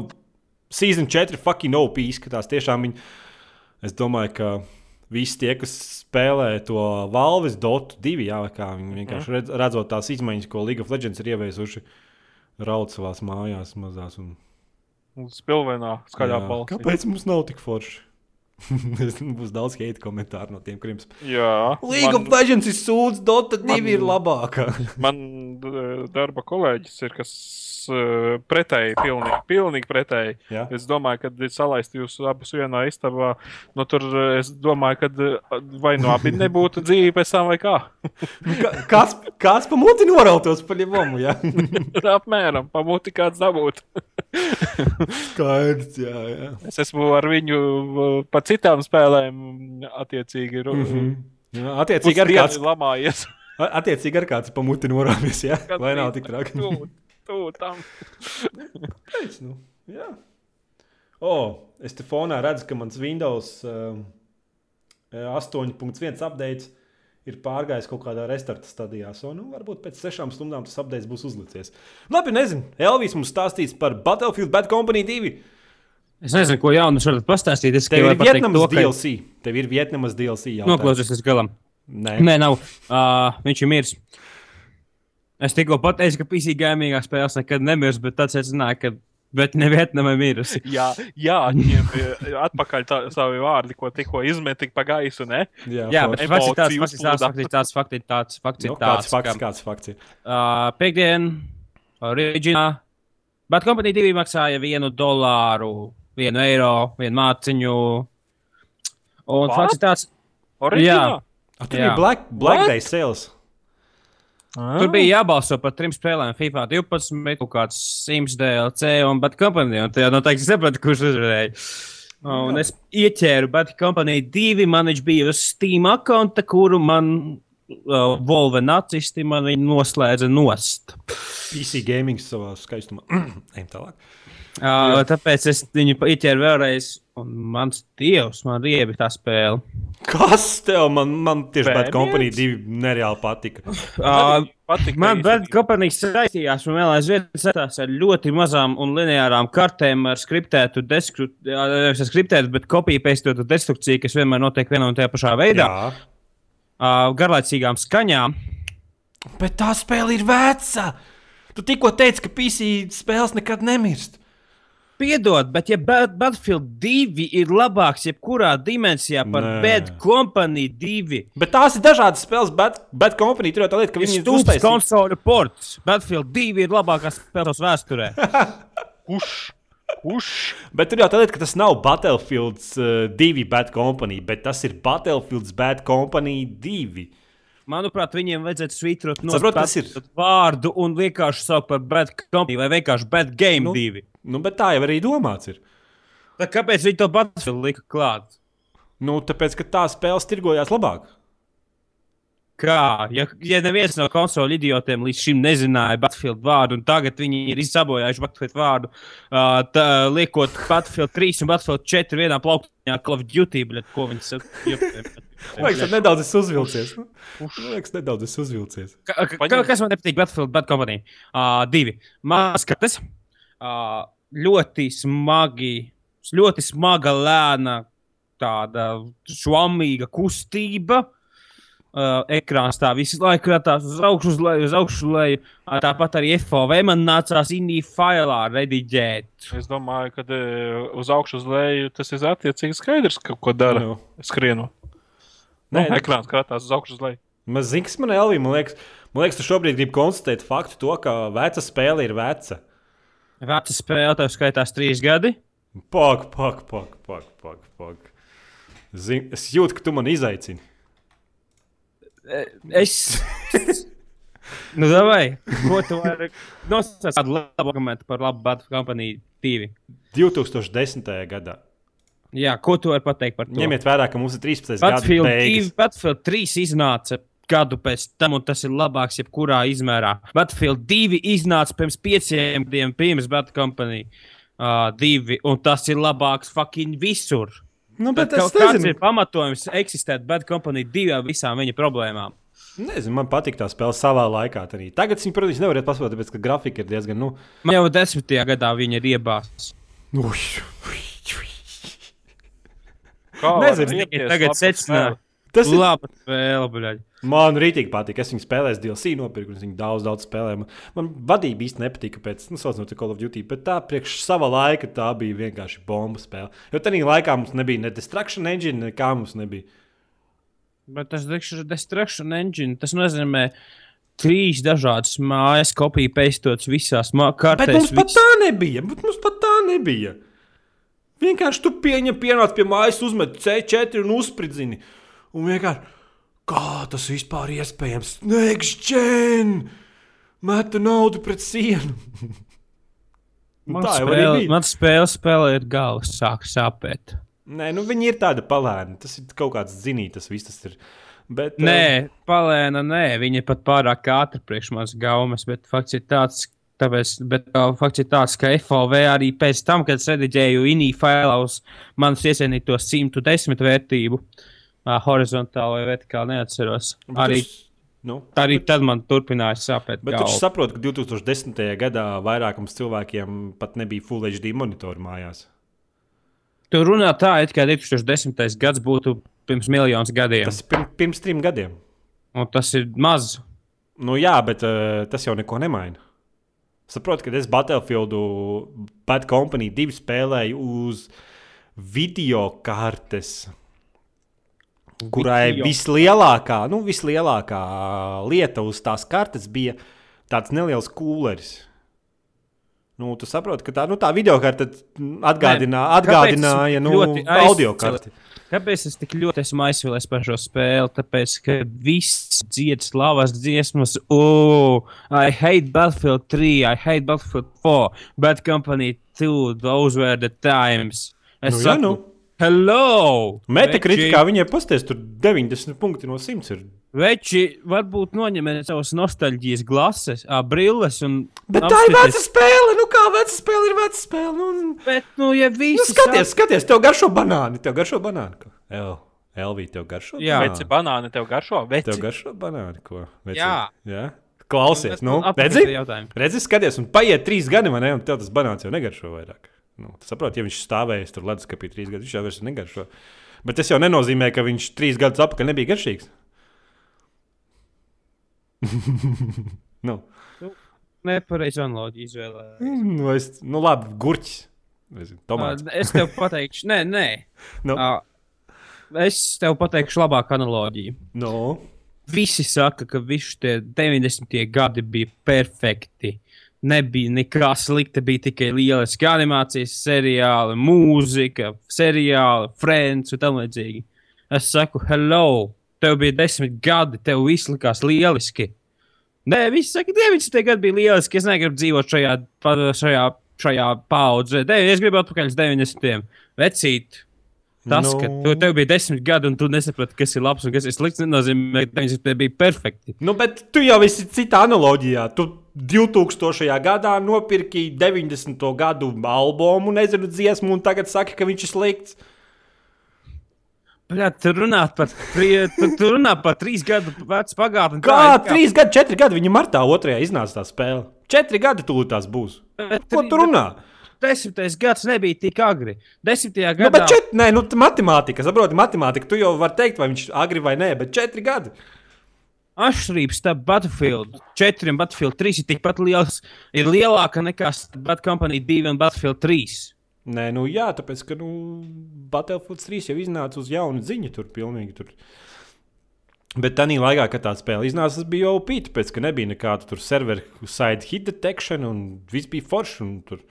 Season 4 fucking OP izskatās. Tiešām viņi, es domāju, ka visi tie, kas spēlē to Valves Dota 2, jā, kā viņi vienkārši redz, redzot tās izmaiņas, ko League of Legends ir ieviesuši, raud savās mājās mazās. Un, Un Spilvenā skaļā balsī. Kāpēc mums nav tik forši? Būs daudz hate komentāru no tiem, kuriem Jā, League of man, Legends ir sūds, Dota 2 man- ir labāka. man d- darba kolēģis ir kas eh, pretēji, pilnīgi, pilnīgi pretēji. Jā. Es domāju, ka salaist jūs abus vienā istabā, nu tur eh, es domāju, ka eh, vai nu abi nebūtu dzīvi pēc tam vai kā. Kā- Kāds, kāds pa muti norautos pa ļevumu, jā? Apmēram, pamuti kāds dabūt. Skaidrs, jā, jā. Es esmu ar viņu pa citām spēlēm attiecīgi. Mm Mhm. jā attiecīgi ar kāds, lamājies. attiecīgi ar kāds pa muti norāmies, jā? Lai nav tik traki. Tu, tu tam. Pēc, nu, jā. O, es te fonā redzu, ka mans Windows um, 8.1 updates ir pārgājis kaut kādā restarta stadijā. So, nu, varbūt pēc sešām stundām tas updates būs uzlicies. Labi, nezinu. Elvis mums stāstīs par Battlefield Bad Company 2. Es nezinu, ko jaunu šeit pastāstīt. Es Tev tikai ir Vietnamas to, ka- DLC. Tev ir Vietnamas DLC. Noklausies līdz galam. Nē, Nē, nav. Uh, viņš ir miris. Es tikko pateicu, ka PC gamingā spēles nekad nemirs, bet tad es zināju, ka bet nevienam ir mirusi. Jā, jā ņem eh, atpakaļ tā, savi vārdi, ko tikko izmeti pa gaisu. Ne? jā, Jā, bet fakts ir tāds, fakts ir tāds, fakts ir tāds, fakts ir tāds, fakts ir nu, tāds, fakts, ka kāds fakts ir. uh, piekdien, oriģinā, bet kompānija divi maksāja vienu dolāru, vienu eiro, vienu māciņu. Un What? fakts ir tāds, Oriģināli? A, tur Jā. bija Black, Black What? Day sales. Tur bija jābalso par trim spēlēm, FIFA 12, kaut kāds Sims DLC un Bad Company. Un tajā noteikti sapratu, kurš uzvarēja. Un es ieķēru Bad Company 2, man viņš bija uz Steam konta, kuru man uh, Volve nacisti man noslēdza nost. PC gaming savā skaistumā. Ejam tālāk. Uh, tāpēc es viņu ieķēru vēlreiz, un mans dievs, man riebi tā spēle. Kas tev, man, man tieši Bad? Company 2 nereāli patika. Uh, Patīk, Man Bad Company saistījās un vēl aizvien saistās ar ļoti mazām un lineārām kartēm ar skriptētu, deskru, ar skriptētu, bet kopiju pēstotu destrukciju, kas vienmēr notiek vienā un tajā pašā veidā. Jā. Uh, garlaicīgām skaņām. Bet tā spēle ir veca. Tu tikko teici, ka PC spēles nekad nemirst. Piedod, bet ja Bad- Battlefield 2 ir labāks jebkurā dimensijā par Nē. Bad Company 2, Bet tās ir dažādas spēles, bet Bad Company tur jau tā lieta, ka viņi ir uztaisījuši. konsoļu ports. Battlefield 2 ir labākās spēles vēsturē. Kurš? Kurš? Bet tur jau tā lieta, ka tas nav Battlefield uh, 2 Bad Company, bet tas ir Battlefield Bad Company 2. Manuprāt, viņiem vajadzētu svītrot no ir? vārdu un vienkārši saukt par Bad Company vai vienkārši Bad Game Nu. 2. Nu, bet tā jau arī domāts ir. Tad kāpēc viņi to Battlefield lika klāt? Nu, tāpēc, ka tā spēle tirgojās labāk. Kā? Ja, ja neviens no konsolu idiotiem līdz šim nezināja Battlefield vārdu, un tagad viņi ir izsabojājuši Battlefield vārdu, uh, tā, liekot Battlefield 3 un Battlefield 4 vienā plauktā Call of Duty, bet ko viņi saka? Liekas, tas nedaudz es uzvilcies. Liekas, nedaudz es uzvilcies. Ka, ka, kas man nepatīk Battlefield Bad Company? Uh, divi. Maskates. Uh, ļoti smagi, ļoti smaga, lēna, tāda švamīga kustība. Uh, ekrāns tā visu laiku skatās uz augšu, uz leju, uz augšu, uz leju. Tāpat arī FOV man nācās indī failā rediģēt. Es domāju, ka e, uz augšu, uz leju tas ir attiecīgi skaidrs, ka ko dara. Nu. Skrienu. Nē, Nu, ekrāns skatās uz augšu, uz leju. Maz zini, kas man ir Elvija. Man liekas, man liekas, tu šobrīd gribi konstatēt faktu, to, ka veca spēle ir veca. Veca spēle, tev skaitās trīs gadi. Pak, pak, pak, pak, pak. pak. Zin, es jūtu, ka tu man izaicini. Es. nu, vai? Ko tu vari nosaukt kādu labu argumentu par labu Bad Company 2? 2010. gadā. Jā, ko tu vari pateikt par to? Ņemiet vērā, ka mums ir 13. gada Battlefield 2, beigas. Battlefield 3 iznāca gadu pēc tam, un tas ir labāks jebkurā izmērā. Battlefield 2 iznāca pirms pieciem gadiem, pirms Bad Company uh, 2, un tas ir labāks fucking visur. Nu, bet, Bet kāds nezinu, ir pamatojums eksistēt Bad Company 2 ar visām viņa problēmām. nezinu, man patīk tā spēle savā laikā. Arī. Tagad viņi, protams, nevar paspēt, tāpēc, ka grafika ir diezgan. Nu, Man jau desmitajā gadā viņa ir iebāzta. Nezinu, riepties tagad laba secināju. spēle? Tas ir Labi, spēle, buļļaļ. Man rītīgi patīk. Es viņu spēlēju, DLC nopirku, un es viņu daudz, daudz spēlēju. Man, man vadība īsti nepatika pēc, nu, sauc no Call of Duty, bet tā priekš sava laika tā bija vienkārši bomba spēle. Jo tajā laikā mums nebija ne Destruction Engine, nekā mums nebija. Bet tas Destruction Engine. Tas nozīmē trīs dažādas mājas, kopija peistots visās Bet kārtās. mums pat tā nebija. Bet mums pat tā nebija. Vienkārši tu pieņem, pienāc pie mājas, uzmet C4 un uzspridzini. Un vienkārši, kā tas vispār ir iespējams? Nekšķēn! Meta naudu pret sienu. Man tā jau spēle, bija. man spēle spēlēt galvas sāk sāpēt. Nē, nu viņi ir tādi palēni. Tas ir kaut kāds zinīts, tas viss tas ir. Bet, Nē, palēna, nē, viņa ir pat pārāk ātra priekš manas gaumas, bet fakts ir tāds. Tāpēc, bet uh, fakts ir tāds, ka FOV arī pēc tam, kad es rediģēju INI failā uz manas iesienīto 110 vērtību, uh, horizontāli vai vertikāli neatceros. bet Arī, es- Nu, arī tad man turpināja sāpēt. Bet galva. viņš saprot, ka 2010. gadā vairākums cilvēkiem pat nebija Full HD monitori mājās. Tu runā tā, it kā 2010. gads būtu pirms miljonus gadiem. Tas ir pirms, pirms trim gadiem. Un tas ir maz. Nu, jā, bet uh, tas jau neko nemaina. Saprotu, ka es Battlefieldu Bad Company 2 spēlēju uz video kartes, kurai Video. vislielākā, nu, vislielākā lieta uz tās kartes bija tāds neliels kūleris. Nu, tu saproti, ka tā, nu, tā video karte atgādinā, atgādināja nu, audio karti. Kāpēc es tik ļoti esmu aizsvilējis par šo spēli? Tāpēc, ka viss dziedā slavas dziesmas, oh, I hate Battlefield 3, I hate Battlefield 4, Bad Company 2, those were the times. Es Nu, jā, saku, nu. Hello! Metakritikā viņai pasties tur 90 punkti no 100 ir. Veči, varbūt noņemiet savas nostalģijas glases, brilles un. Bet tā ir veca spēle. Nu, kā veca spēle ir veca spēle. Nu, Bet, nu, ja nu, visi. skaties, skaties, tev garšo banāni. Tev garšo banāni. ko? El, Elvija, tev garšo Jā. Veci banāni tev garšo. Veci. Tev garšo banāni. Ko? Veci? Jā. Jā. Klausies, nu, redzi? Redzi, skaties, un paiet trīs gadi, man ne, un tev tas banāns jau negaršo vairāk. Nu, tu saproti, ja viņš stāvēs tur leduskapī trīs gadus, viņš jau vairs negaršo. Bet tas jau nenozīmē, ka viņš trīs gadus atpakaļ nebija garšīgs. nu, Nepareizi analoģiju izvēlējos. nu, es, nu, labi, gurķis. Tomāts. Ā, Es tev pateikšu, nē, nē. Nu. Ā, Es tev pateikšu labāku analoģiju. Nu, Visi saka, ka visi tie 90. gadi bija perfekti. Nebija nekā slikta, bija tikai lieliski animācijas, seriāli, mūzika, seriāli, friends un tam līdzīgi. Es saku, hello, tev bija desmit gadi, tev viss likās lieliski. Nē, viss saka, 90. gadi bija lieliski. Es negribu dzīvot šajā, šajā, šajā paudzē. Es gribu atpakaļ uz 90. vecīt. Tas, Nu. no... ka tu, tev bija desmit gadi, un tu nesaproti, kas ir labs un kas ir slikts, nenozīmē, ka 90. bija perfekti. nu, bet tu jau esi citā analoģijā. Tu 2000. gadā nopirki 90. gadu albumu, nezinu, dziesmu, un tagad saki, ka viņš ir slikts. Bļā, tu runā par, tu, tu runā par trīs gadu vecu pagātni. Kā ir trīs gadi, četri gadi, viņa martā otrajā iznāca tā spēle. Četri gadi tūlīt tās būs. Ko tu runā? Desmitais gads nebija tik agri. Desmitajā Nu, gadā. bet čet, nē, nu, matemātika, saproti, matemātika. Tu jau vari teikt, vai viņš ir agri vai nē, bet četri gadi. Atšķirības starp Battlefield 4 un Battlefield 3 ir tikpat liels, ir lielāka nekā Bad Company 2 un Battlefield 3. Nē, nu jā, tāpēc, ka nu, Battlefield 3 jau iznāca uz jaunu ziņu tur pilnīgi. Tur. Bet tā laikā, kad tā spēle iznāca, tas bija jau pīti, tāpēc, ka nebija nekāda tur serveru side hit detection un viss bija forši. Tur.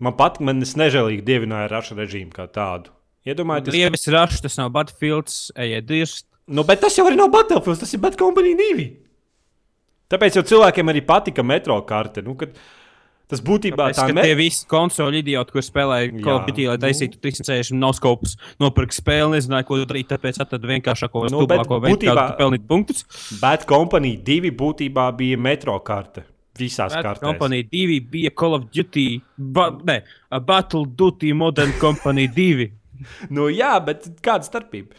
Man patīk, man nežēlīgi dievināju raša režīmu kā tādu. Iedomājieties, ka... Lievis rašs, tas nav Battlefields, ejiet dirst. Nu, bet tas jau arī nav Battlefield, tas ir Bad Company 2. Tāpēc jau cilvēkiem arī patika metro karte. Nu, kad Tas būtībā Tāpēc, tā ka me... tie visi konsoli idioti, kur spēlēja Jā. Call of Duty, lai taisītu 360 noskopus, nopirka spēli, nezināja, ko darīt, tāpēc atrada vienkāršāko, Nu, bet stulbāko veidu, kā pelnīt punktus. Bad Company 2 būtībā bija metro karte. Visās Bad kārtās. Company 2 bija Call of Duty, ba, ne, a Battle Duty Modern Company 2. Nu, jā, bet kāda starpība?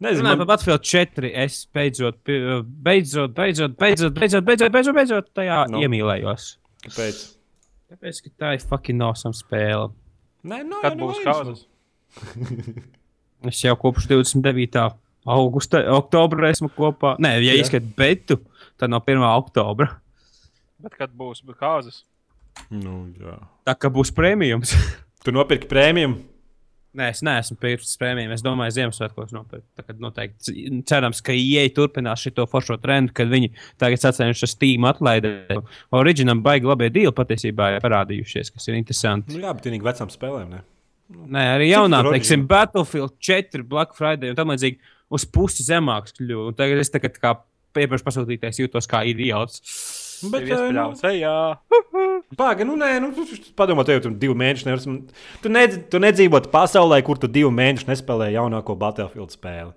Nezinu, man... par Battlefield 4, es beidzot, beidzot, beidzot, beidzot, beidzot, beidzot, beidzot, beidzot tajā Nu. no. iemīlējos. kāpēc? Tāpēc, ka tā ir fucking awesome spēle. Nē, nu, Kad jā, nu, būs kauzas? Es jau kopš 29. augusta, oktobra esmu kopā. Nē, ja Jā. izskat betu, tad no 1. oktobra. Bet kad būs kauzas? Nu, jā. Tā kā būs prēmijums. Tu nopirki prēmiju. Nē, es neesmu pircis prēmiju. Es domāju, Ziemassvētkos kā noteikti cerams, ka IE turpinās šo foršo trendu, kad viņi tagad sacēluši Steam atlaidē. Originam baigi labie dīli patiesībā ir parādījušies, kas ir interesanti. Nu, jā, bet vienīgi vecām spēlēm. Ne? Nē, arī jaunā, teiksim? Battlefield 4, Black Friday un tam līdzīgi uz pusi zemāks kļuvu. Tagad es tagad kā iepriekš pasūtītais jūtos kā idiots. Bet, Tev eh, nu, iespļāvs, ej, jā. Pagaidi, nu, nē, nu, padomā, tev tur divi mēneši. Nevar, tu, nedz, tu nedzīvot pasaulē, kur tu divu mēnešu nespēlē jaunāko Battlefield spēli.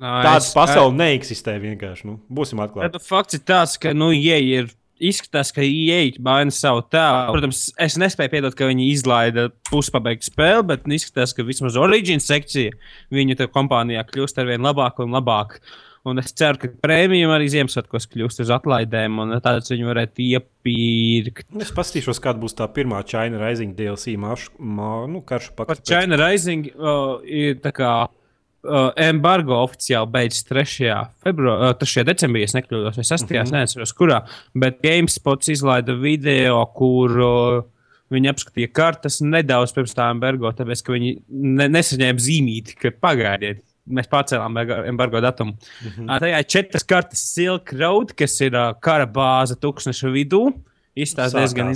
Tādas pasaules neeksistē vienkārši. Nu, būsim atklāti. Bet fakts ir tāds, ka, nu, ja ir. Izskatās, ka IE baina savu tēlu. Protams, es nespēju piedot, ka viņi izlaida puspabeigtu spēli, bet nu, izskatās, ka vismaz Origin sekcija viņu kompānijā kļūst ar vien labāk un labāk. Un es ceru, ka prēmijam arī Ziemassvētkos kļūst uz atlaidēm, un tādas viņi varētu iepirkt. Es paskatīšos, kāda būs tā pirmā China Rising DLC maršu, mā, nu, karšu Par pakāpē. China Rising uh, ir tā kā uh, embargo oficiāli beidzas 3. februārī, uh, 3. decembrī, ja nekļūdos, vai 6. Mm -hmm. neatceros, kurā. Bet GameSpots izlaida video, kur uh, viņi apskatīja kartes nedaudz pirms tā embargo, tāpēc ka viņi ne, nesaņēma zīmīti, ka pagaidiet. Mēs pārcēlām embargo- embargo datumu. Mm -hmm. Tajā ir četras kartes Silk Road, kas ir kara bāze tūkstoša vidū. Izstāsta diezgan.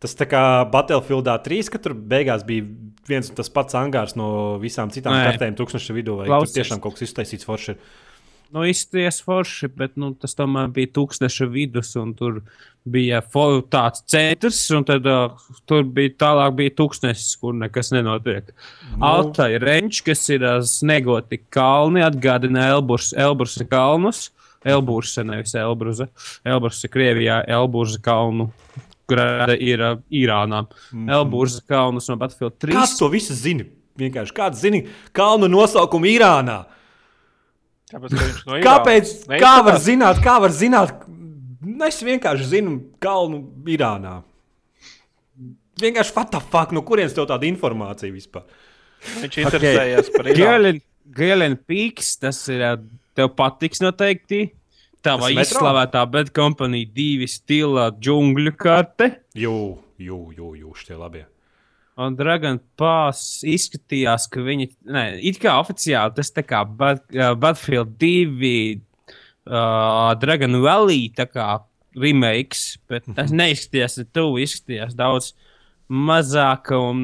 Tas tā kā Battlefieldā 3, ka tur beigās bija viens un tas pats angārs no visām citām Nē. kartēm, tūkstoši vidū. Vai Klausies. tur tiešām kaut kas iztaisīts forši? ir? Nu, izties forši, bet nu, tas tomēr bija tūkstoša vidus, un tur bija tāds centrs, un tad uh, tur bija tālāk bija tūkstnesis, kur nekas nenotiek. Nu. No. Alta ir renčs, kas ir uh, snegoti kalni, atgādina Elburs, Elbursa kalnus. Elbursa, nevis Elbruza. Elbursa Krievijā, Elbursa kalnu. Grada ir uh, Irānā. Mm -hmm. Elbursa kalnus no Battlefield 3. Kāds to visu zina? Vienkārši kāds zina kalnu nosaukumu Irānā? Tāpēc, no Kāpēc? Irānas. Kā var zināt, kā var zināt? Es vienkārši zinu kalnu Irānā. Vienkārši what the fuck, no kurienes tev tāda informācija vispār? Viņš interesējās par Irānu. Gēlēna pīks, tas ir. Tev patiks noteikti. Tā Tas vai metro? izslavētā Bad Company divi stila džungļu karte. Jū, jū, jū, jū šitie labie. Un Dragon Pass izskatījās, ka viņi. Nē, it kā oficiāli tas tā kā Bad, uh, Battlefield 2, uh, Dragon Valley tā kā remakes, bet tas neizskatījās ne tuvu, izskatījās daudz mazāk un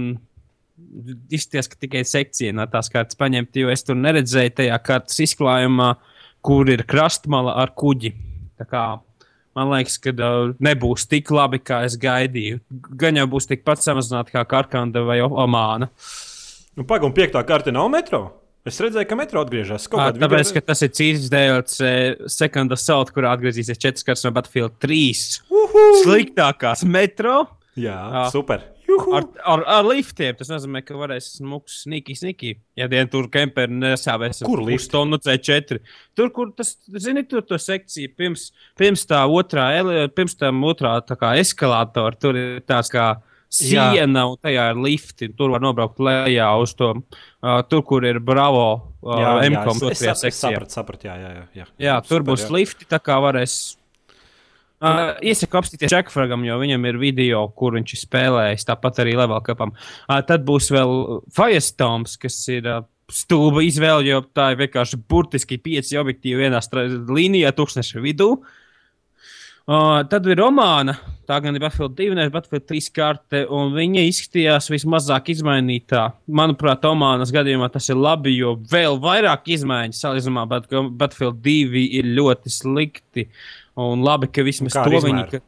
izskatījās, ka tikai sekcija no tās kartes paņemt, jo es tur neredzēju tajā kartes izklājumā, kur ir krastmala ar kuģi. Tā kā Man liekas, ka uh, nebūs tik labi, kā es gaidīju. Gan jau būs tikpat samazināta kā Karkanda vai Omāna. Nu, Pagaidām, piektā karte nav metro. Es redzēju, ka metro atgriežas. Kādā Tāpēc, ka tas ir cits DLC, Second Assault, kurā atgriezīsies četras kartes no Battlefield 3. Sliktākās metro Jā, Ā. super. Juhu. ar, ar, ar liftiem. Tas nozīmē, ka varēs smuks, sniki, sniki. Ja dien tur kemperi nesāvēs lifti? tonu C4. Tur, kur tas, zini, tur to sekciju pirms, pirms tā otrā, pirms tam otrā tā kā eskalātora, tur ir tāds kā siena, un tajā ir lifti. Tur var nobraukt lejā uz to, uh, tur, kur ir Bravo uh, Jā, jā, es, es, sapratu, sapratu, jā, jā, jā, jā. Jā, tur būs jā. lifti, tā kā varēs. Uh, Iesaku apstīties Čekfragam, jo viņam ir video, kur viņš ir spēlējis. Tāpat arī Level Cupam. Uh, tad būs vēl Firestones, kas ir uh, stulba izvēle, jo tā ir vienkārši burtiski pieci objektīvi vienā līnijā, tūkstoša vidū. Uh, tad ir Romāna. Tā gan ir Battlefield 2, nevis Battlefield 3 karte, un viņa izskatījās vismazāk izmainītā. Manuprāt, Omānas gadījumā tas ir labi, jo vēl vairāk izmaiņas salīdzinājumā, bet Battlefield 2 ir ļoti slikti. Un labi, ka vismaz to ar viņi. Ka...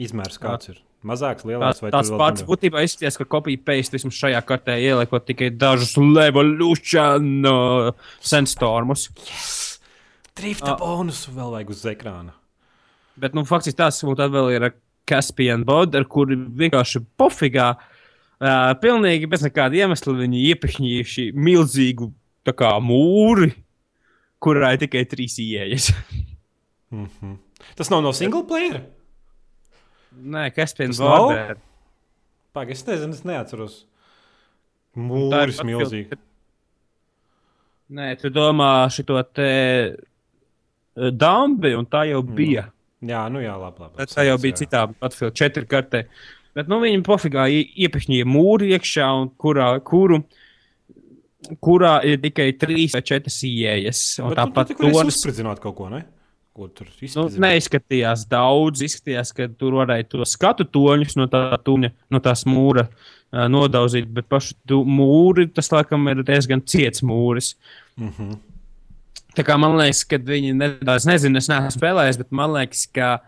Izmērs kāds ir? Mazāks, lielāks vai tāds pats būtībā izskatās, ka kopija paste vismaz šajā kartē ieliekot tikai dažus Levolution uh, sandstormus. Drifta bonusu vēl vajag uz ekrāna. Bet, nu, faktiski mums tad vēl ir Caspian Bod, ar kuri vienkārši pofigā, uh, pilnīgi bez nekāda iemesla viņi iepešņījuši milzīgu kā mūri, kurā ir tikai trīs ieejas. Mhm. Tas nav no single player. Nē, Caspian Tas nav? Bod. Pagaid, es nezinu, es neatceros. Tā ir Mūris milzīgi. Nē, tu domā šo te uh, dambi, un tā jau bija. Jā, nu jā, labi. labi. Bet tā jau bija citā Battlefield 4 kartē. Bet nu, viņi pofigā ie- iepešņīja mūri iekšā, un kurā, kuru, kurā ir tikai trīs vai četras ieejas. Un Bet tāpat tu tur tonis uzspridzināt kaut ko, ne? Ko tur nu, izspridzināt? neizskatījās daudz. Izskatījās, ka tur varēja to skatu toņus no, tā tuņa, no tās mūra uh, nodauzīt, bet pašu mūri tas laikam ir diezgan ciets mūris. Mhm. Tā kā man liekas, ka viņi nedaudz nezina, es neesmu spēlējis, bet man liekas, ka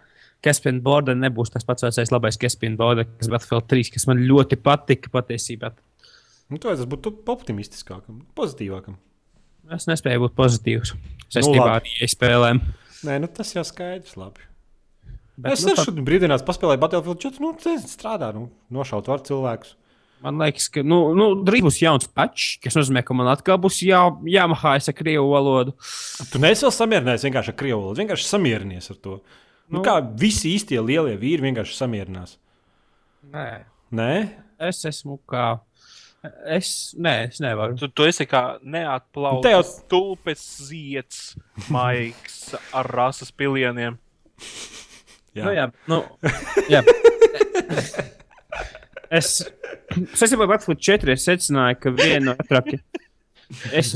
Caspian Border nebūs tas pats vecais labais Caspian Border, kas Battlefield 3, kas man ļoti patika patiesībā. Nu, to es būtu optimistiskākam, pozitīvākam. Es nespēju būt pozitīvs saistībā Nu, nu, labi. ar IE spēlēm. Nē, nu tas jau skaidrs. Labi. Bet, es nu, nu, šodien brīvdienās paspēlēju Battlefield 4. Nu, tas strādā, nu, nošaut var cilvēkus. Man liekas, ka nu, nu, drīz būs jauns patch, kas nozīmē, ka man atkal būs jā, jāmahājas ar krievu valodu. Tu neesi vēl samierinājies vienkārši ar krievu valodu, vienkārši samierinies ar to. Nu, Nu. kā visi īstie lielie vīri vienkārši samierinās. Nē, Nē, es esmu kā. Es, nē, es nevaru. Tu, tu esi kā neatplaucis, tulpes zieds, maigs ar rases pilieniem. jā. Nu, jā, nu, jā. es saistībā ar Battlefield 4 es secināju, ka viena no ātrākajām. Es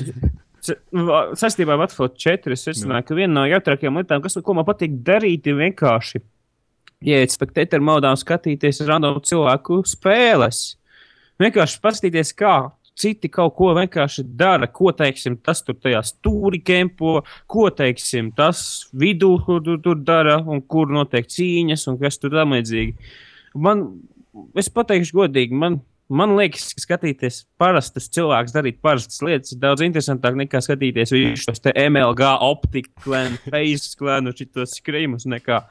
saistībā ar Battlefield 4 es secināju, ka viena no jautrākajām lietām, kas, ko man patīk darīt, ir vienkārši ieiet spektator modā un skatīties random cilvēku spēles. Vienkārši paskatīties, kā citi kaut ko vienkārši dara. Ko teiksim, tas tur tajā stūri kempo, ko teiksim, tas vidū, kur tur, tur dara, un kur notiek cīņas, un kas tur tam līdzīgi. Man, es pateikšu godīgi, man, man liekas, ka skatīties parastus cilvēkus darīt parastas lietas ir daudz interesantāk nekā skatīties visus te MLG optiku, klēnu, face klēnu, šitos skriemus nekā.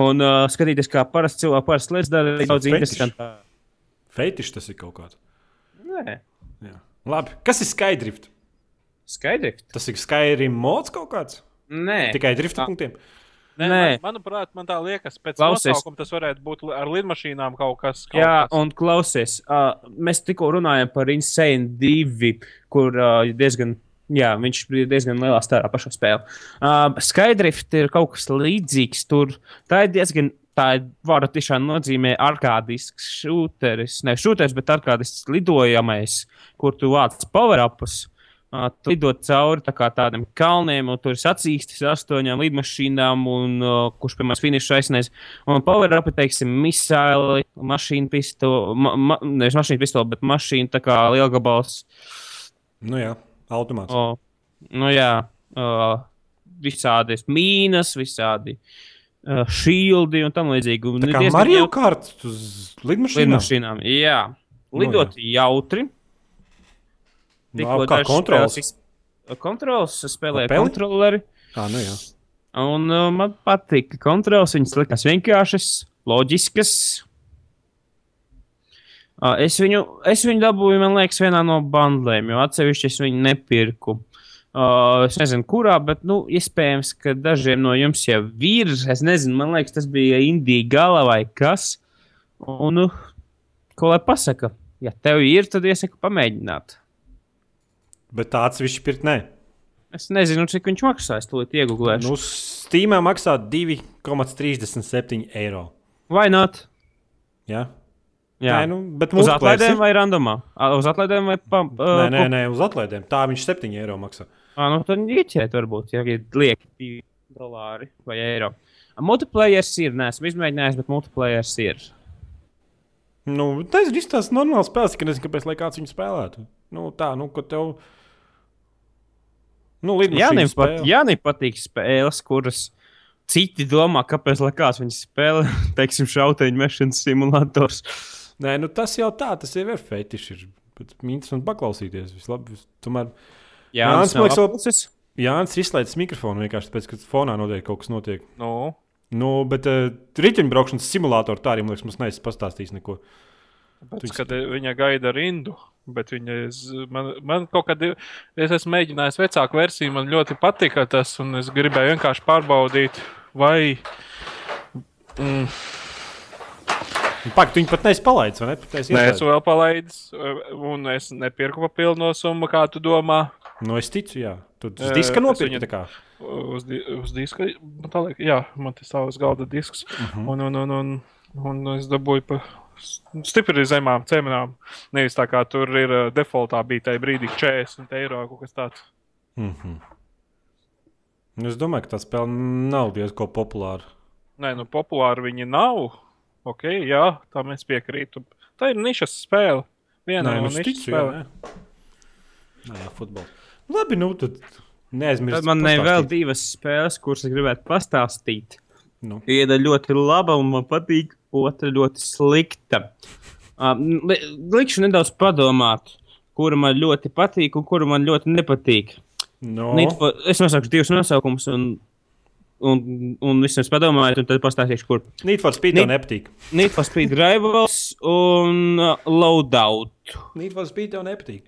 Un uh, skatīties, kā parasti cilvēki parasti lietas dara, ir daudz interesantāk. Feitišs tas ir kaut kāds. Nē, Jā. Labi, kas ir Skydrift? skaidri. Tas ir Skyrim mods kaut kāds. Nē, Tikai drifta punktiem. Nē, Nē. Man, manuprāt, man tā liekas, pēc Klausies. nosaukuma tas varētu būt ar lidmašīnām kaut kas. Kaut Jā, kas. un klausies, uh, mēs tikko runājam par Insane 2, kur uh, diezgan. Jā, viņš ir diezgan lielā stārā pašā spēlē. Uh, Skydrift ir kaut kas līdzīgs. Tur tā ir diezgan, tā ir, varu tiešām nozīmē arkādisks šūteris. Ne šūteris, bet arkādisks lidojamais, kur tu vāc power-upus. Uh, tu lido cauri tā tādiem kalniem, un tur ir sacīkstis astoņām lidmašīnām, un uh, kurš pie manis finišā aizsniedz. Un power-upi, teiksim, misāli, mašīna pistole, ma, ma, nevis mašīna pistole, bet mašīna tā kā lielgabals. Nu jā, automāts. O, nu jā, uh, visādi mīnas, visādi uh, šīldi un tam līdzīgi. Un Tā kā Mario jautri Kart uz lidmašīnām. lidmašīnām. Jā, Nu lidot jautri. Nu, Tikko kā kontrols? spēles Kontrols es spēlēju Ar peli? kontroleri. Tā, nu jā. Un uh, man patīk, ka kontrols viņas likās vienkāršas, loģiskas. Uh, es, viņu, es viņu dabūju, man liekas, vienā no bandlēm, jo atsevišķi es viņu nepirku. Uh, es nezinu, kurā, bet, nu, iespējams, ka dažiem no jums jau ir. Es nezinu, man liekas, tas bija Indija gala vai kas. Un, nu, ko lai pasaka? Ja tev ir, tad iesaku pamēģināt. Bet tāds viņš pirkt nē. Es nezinu, cik viņš maksājas, to iegūlēšu. Nu, Steamā maksā 2,37 eiro. Vai not? Ja? Jā, Nē, nu, bet Uz atlaidēm ir- vai randomā? Uz atlaidēm vai pa, Nē, nē, nē, uz atlaidēm. Tā viņš 7 eiro maksā. À, nu, tad ieķēt, varbūt, ja ir lieki 2 dolāri vai eiro. Multiplayers ir, neesmu izmēģinājis, bet multiplayers ir. Nu, tas ir tas normāls spēles, ka nezinu, kāpēc lai kāds viņu spēlētu. Nu, tā, nu, ka tev. Nu, Jā, nepat, nepatīk spēles, kuras citi domā, kāpēc likās viņi spēlē, teiksim, šauteņu mešanas simulators. Nē, nu tas jau tā, tas jau ir fetišs. Bet interesanti paklausīties. Vislabi, tomēr Jā, Jānis, man liekas, aplusis. Jānis ir izslēdzis mikrofonu vienkārši tāpēc, ka fonā notiek kaut kas notiek. Nu, Nu, bet uh, riteņbraukšanas simulātoru tā arī, man liekas, mums neesmu pastāstījis neko. pēc, kad viņa gaida rindu. Bet viņa, man, man kaut kad, es esmu mēģinājis vecāku versiju, man ļoti patika tas, un es gribēju vienkārši pārbaudīt, vai. Mm, Pakt, tu viņu pat neesi palaidis, vai ne? Nē, es vēl palaidis, un es nepirku papildu summu, kā tu domā. Nu, es ticu, jā. Tu uz diska nopirki viņu- tā kā. Uz, di uz diska, man tā liekas, jā, man tas uz galda disks. Uh Mhm. -huh. un, un, un, un, un es dabūju pa stipri zemām cenām. Nevis tā kā tur ir uh, defaultā bija tajā brīdī 40 eiro kaut kas tāds. Mhm. Nu, Es domāju, ka tā spēle nav diezgan populāra. Nē, nu populāri viņi nav. Ok, jā, tam es piekrītu. Tā ir nišas spēle. No nu, es nišas spēlēm. Jā, futbols. Labi, nu, tad neaizmirst. Tad man ir vēl divas spēles, kuras es gribētu pastāstīt. Nu. Viena ļoti laba un man patīk, otra ļoti slikta. Um, li likšu nedaudz padomāt, kura man ļoti patīk un kura man ļoti nepatīk. No. For, es nosaukšu divus nosaukumus, un, un, un visiem padomājiet, un tad pastāstīšu, kur. Need for Speed Need- tev nepatīk. Need for Speed Rivals un uh, Loadout. Need for Speed tev nepatīk.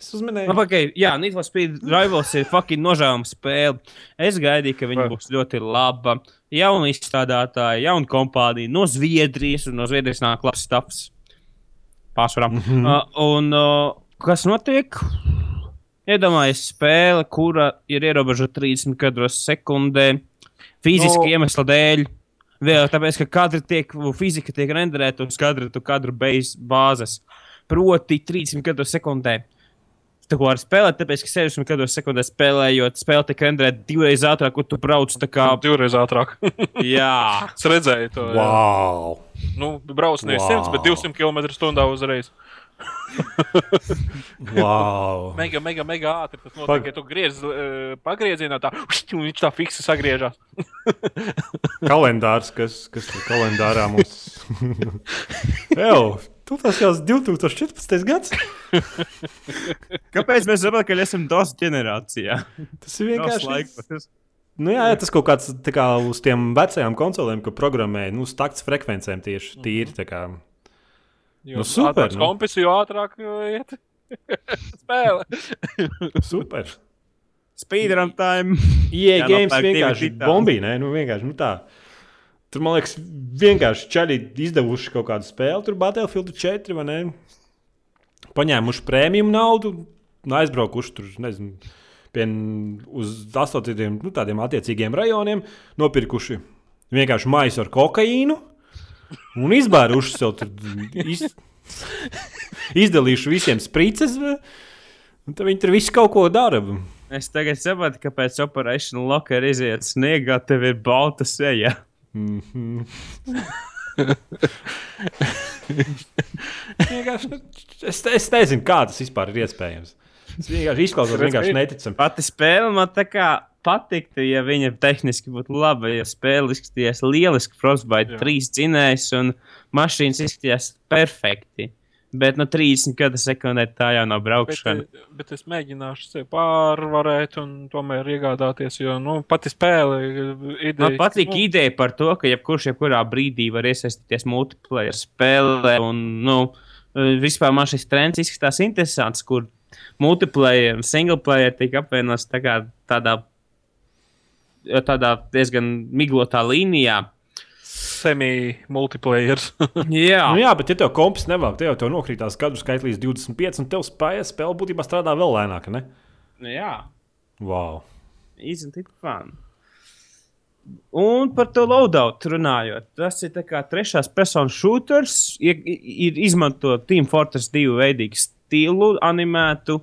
Es uzminēju, Nu, okay, jā, Need for Speed Rivals ir fucking nožēlama spēle. Es gaidīju, ka viņa būs ļoti laba. Jauna izstrādātāja, jauna kompānija no Zviedrijas, un no Zviedrijas nāk labs stāvs. Pārsvarā. Mm -hmm. uh, un uh, kas notiek? Iedomājieties, spēle, kura ir ierobežota 30 kadros sekundē, fiziski no... iemeslu dēļ. Vēl tāpēc, ka kadri tiek, fizika tiek renderēta uz kadra, tu kadru beigas bāzes. Proti, 30 kadros sekundē. Tā kā var spēlēt, tāpēc, ka 60 kadros sekundē spēlējot, spēle tiek renderēta divreiz ātrāk, kur tu brauc. tā Kā, Divreiz ātrāk. jā, es redzēju to. jā. wow! Nu, brauc nevis Wow. 100, bet 200 km/h uzreiz. wow. Mega, mega, mega ātri. Tas Pag- notiek, ja tu griez uh, pagriezienā, tā un viņš tā fiksi sagriežas. kalendārs, kas, kas tur kalendārā mums ir. Tu tas jau 2014. gads. kāpēc mēs zinām, ka esam DOS ģenerācijā? Tas ir vienkārši. laiks. Nu, jā, jā, tas kaut kāds tā kā uz tiem vecajām konsolēm, ko programmēja nu, uz takts frekvencēm tieši tīri. tā kā. Jo Nu, super, nu. kompis, jo ātrāk iet spēle. Super. Speedrun time. Ie Jā, games vienkārši titāni. bombīnē. Nu, vienkārši, nu, tā. Tur, man liekas, vienkārši čaļi izdevuši kaut kādu spēli, tur Battlefield 4 vai ne? Paņēmuši prēmiju naudu, un aizbraukuši tur, nezinu, pie, uz astotiem, nu, tādiem attiecīgiem rajoniem, nopirkuši vienkārši maisu ar kokaīnu un izbēruši sev tur. Iz, izdalījuši visiem sprites, un tad viņi tur visu kaut ko dara. Es tagad saprotu, kāpēc Operation Locker iziet sniegā, tev ir balta seja. Vienkārši, nu, es, es nezinu, kā tas vispār ir iespējams. Tas vienkārši izklausās vienkārši neticami. Pati spēle man tā kā patiktu, ja viņa tehniski būtu laba. Ja spēle izskatījās lieliski, Frostbite Jā. 3 dzinējs un mašīnas izskatījās perfekti. Bet no 30 gada sekundē tā jau nav Bet, braukšana. eh, bet es mēģināšu sevi pārvarēt un tomēr iegādāties, jo nu, pati spēle ir Man patīk nu, ideja par to, ka jebkurš jebkurā brīdī var iesaistīties multiplayer spēlē. Un, nu, vispār man šis trends izskatās interesants, kur multiplayer un single player tiek apvienots tā kā tādā, tādā diezgan miglotā līnijā. Semi-multiplayer. Jā, Nu, jā, bet ja tev kompis nevāk, tad jau tev nokrītās gadu skaits līdz 25, un tev spēja spēle būtībā strādā vēl lēnāk. Ne? jā. Wow. Isn't it fun? Un par to loadout runājot, tas ir trešās personas shooters. Ir, ir izmanto Team Fortress 2 veidīgu stilu, animētu.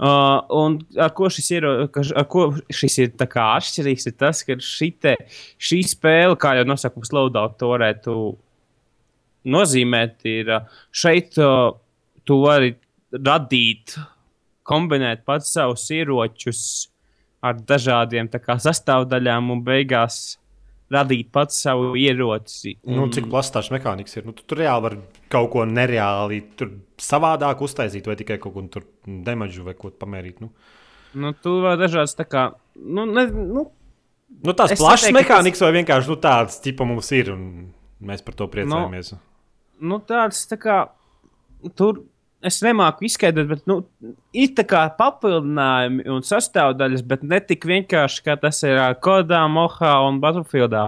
Uh, un ar ko šis ir, ar ko šis ir tā kā atšķirīgs, ir tas, ka šite, šī spēle, kā jau nosakums, loadout to varētu nozīmēt, ir uh, šeit uh, tu vari radīt, kombinēt pats savus ieročus ar dažādiem tā kā, sastāvdaļām un beigās radīt pats savu ieroci. Nu, cik plašs tās mehānikas ir? Nu, tu tur reāli var kaut ko nereāli tur savādāk uztaisīt, vai tikai kaut ko tur demaģu vai ko pamērīt. Nu, Nu, tur var dažādas tā kā. Nu, ne, nu, nu tās plašas neteiktu, ka tas- mehānikas vai vienkārši nu, tādas tipa mums ir, un mēs par to priecājamies. nu, tāds tā kā. Tur es nemāku izskaidrot, bet nu, ir tā kā papildinājumi un sastāvdaļas, bet ne tik vienkārši kā tas ir Kodā, Mohā un Battlefieldā.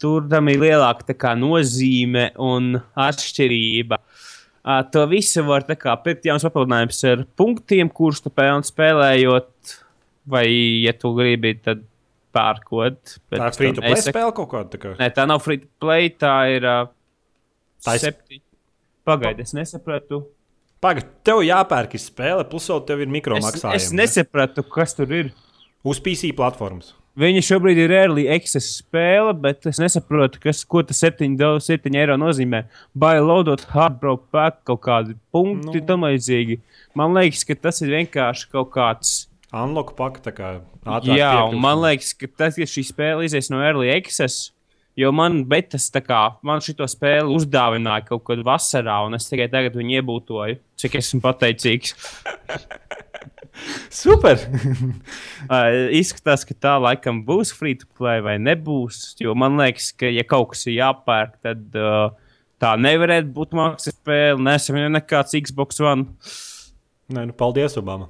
Tur tam ir lielāka kā, nozīme un atšķirība. Uh, to visu var pirkt jauns papildinājums ar punktiem, kurus tu pelni spēlējot, vai, ja tu gribi, tad pērkot. bet Tā ir free to play spēle kaut kāda. tā kā. Nē, tā nav free to play, tā ir. Uh, Tā ir- septi... Pagaidi, es nesapratu. Pagaid, tev jāpērk spēle, plus vēl tev ir mikro Es, maksājumi. es nesapratu, kas tur ir. Uz PC platformas. Viņa šobrīd ir early access spēle, bet es nesaprotu, kas, ko tas 7, do- 7 eiro nozīmē. Vai loadot hardbroke pack kaut kādi punkti Nu. tam līdzīgi. Man liekas, ka tas ir vienkārši kaut kāds. Unlock paka, tā kā Jā, un man liekas, ka tas, ja šī spēle izies no early access, jo man betas tā kā, man šito spēli uzdāvināja kaut kad vasarā, un es tikai tagad viņu iebūtoju, cik esmu pateicīgs. Super! Uh, izskatās, ka tā laikam būs free to play vai nebūs. Jo man liekas, ka, ja kaut kas ir jāpērk, tad uh, tā nevarētu būt maksas spēle. Nesam jau nekāds Xbox One. Nē, nu, paldies, Obama.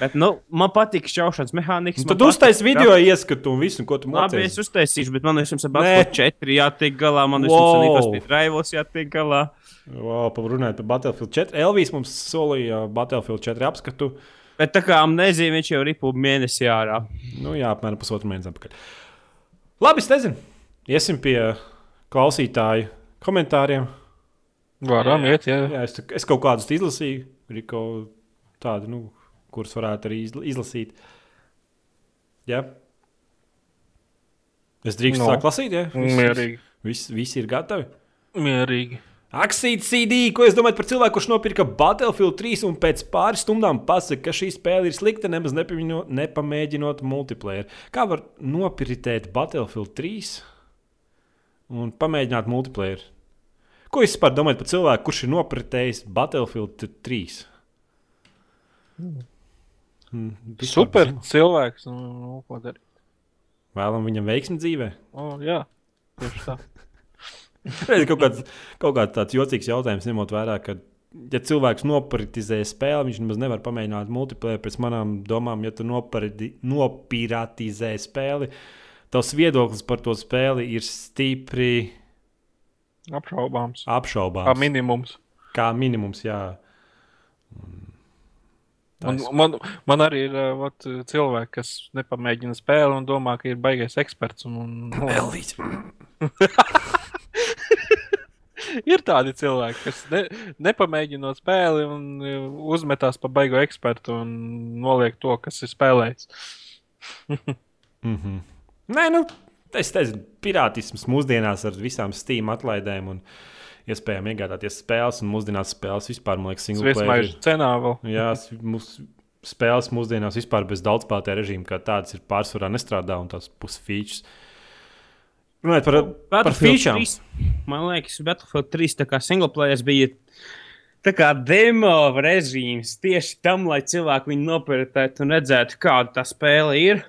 Bet, nu, man patīk šaušanas mehānisms. Nu, Tad uztais video ieskatu un visu, ko tu Labi, es mācījies. uztaisīšu, bet man visam ir. Battlefield 4 jātiek galā. Man visam Wow. ir Rivals jātiek galā. Wow, Runājot par Battlefield 4. Elvis mums solīja Battlefield 4 apskatu. Bet tā kā amnēzija viņš jau ripu mēnesī ārā. Nu, jā, apmēram pusotru mēnesi atpakaļ. Labi, es nezinu. Iesim pie klausītāju komentāriem. Varam iet, jā. Jā, es, es kaut kādus izlasīju, Riko, tādu, nu, kurus varētu arī izla- izlasīt. Jā. Es drīkstu No. no. sākt lasīt, ja? Mierīgi. Visi, visi ir gatavi. Mierīgi. Aksīt CD, ko es domāju par cilvēku, kurš nopirka Battlefield 3 un pēc pāris stundām pasaka, ka šī spēle ir slikta, nemaz nepamēģinot, nepamēģinot multiplayer. Kā var nopirkt Battlefield 3 un pamēģināt multiplayer? Ko jūs vispār domājat par cilvēku, kurš ir nopirktējis Battlefield 3? Hmm, vispār Super zinu. cilvēks. Nu, nu, ko darīt? Vēlam viņam veiksmi dzīvē. O, jā, tieši tā. Redz, kaut kāds, kaut kāds tāds jocīgs jautājums, ņemot vērā, ka, ja cilvēks nopiratizē spēli, viņš nemaz nevar pamēģināt multiplayer. Pēc manām domām, ja tu nopirati- nopiratizē spēli, tavs viedoklis par to spēli ir stipri Apšaubāms. Kā apšaubāms. minimums. Kā minimums, jā. Un, Tas- man, man arī ir uh, vat, cilvēki, kas nepamēģina spēli un domā, ka ir baigais eksperts. Un, un, Elvis. ir tādi cilvēki, kas ne, nepamēģina spēli un uh, uzmetās pa baigo ekspertu un noliek to, kas ir spēlējis. Mm -hmm. Nē, nu, es nezinu, pirātisms mūsdienās ar visām Steam atlaidēm un iespējām iegādāties spēles un mūsdienās spēles vispār, man liekas, single player. ir- Sviesmaiņas cenā vēl. Jā, s- mūs spēles mūsdienās vispār bez daudzspēlētāja režīma, kā tādas ir pārsvarā nestrādā un tās pusfīčas. Runājot par, par feature. 3, Man liekas, Battlefield 3 tā kā single players bija. Tā kā demo režīms tieši tam, lai cilvēki viņu nopērtētu un redzētu, kāda tā spēle ir,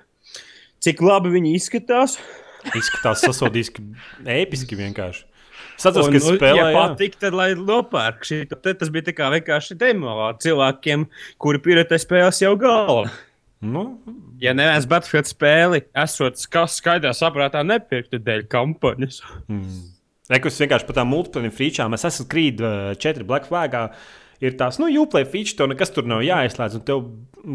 cik labi viņi izskatās. Izskatās sasodīski, episki vienkārši. Un, ka nu, spēlē, ja patīk, tad lai nopērk šī. Tad tas bija tā kā vienkārši demo cilvēkiem, kuri pieredzēja spēles jau galā. Nu, Ja neviens Battlefield spēli, esot kas skaidrā saprātā, nepirktu dēļ kampaņas. Rekus vienkārši par tām multiplayer feature. Es esmu Creed 4 Black Flagā. Ir tās, nu, jūplay feature, tev nekas tur nav jāizslēdz, un tev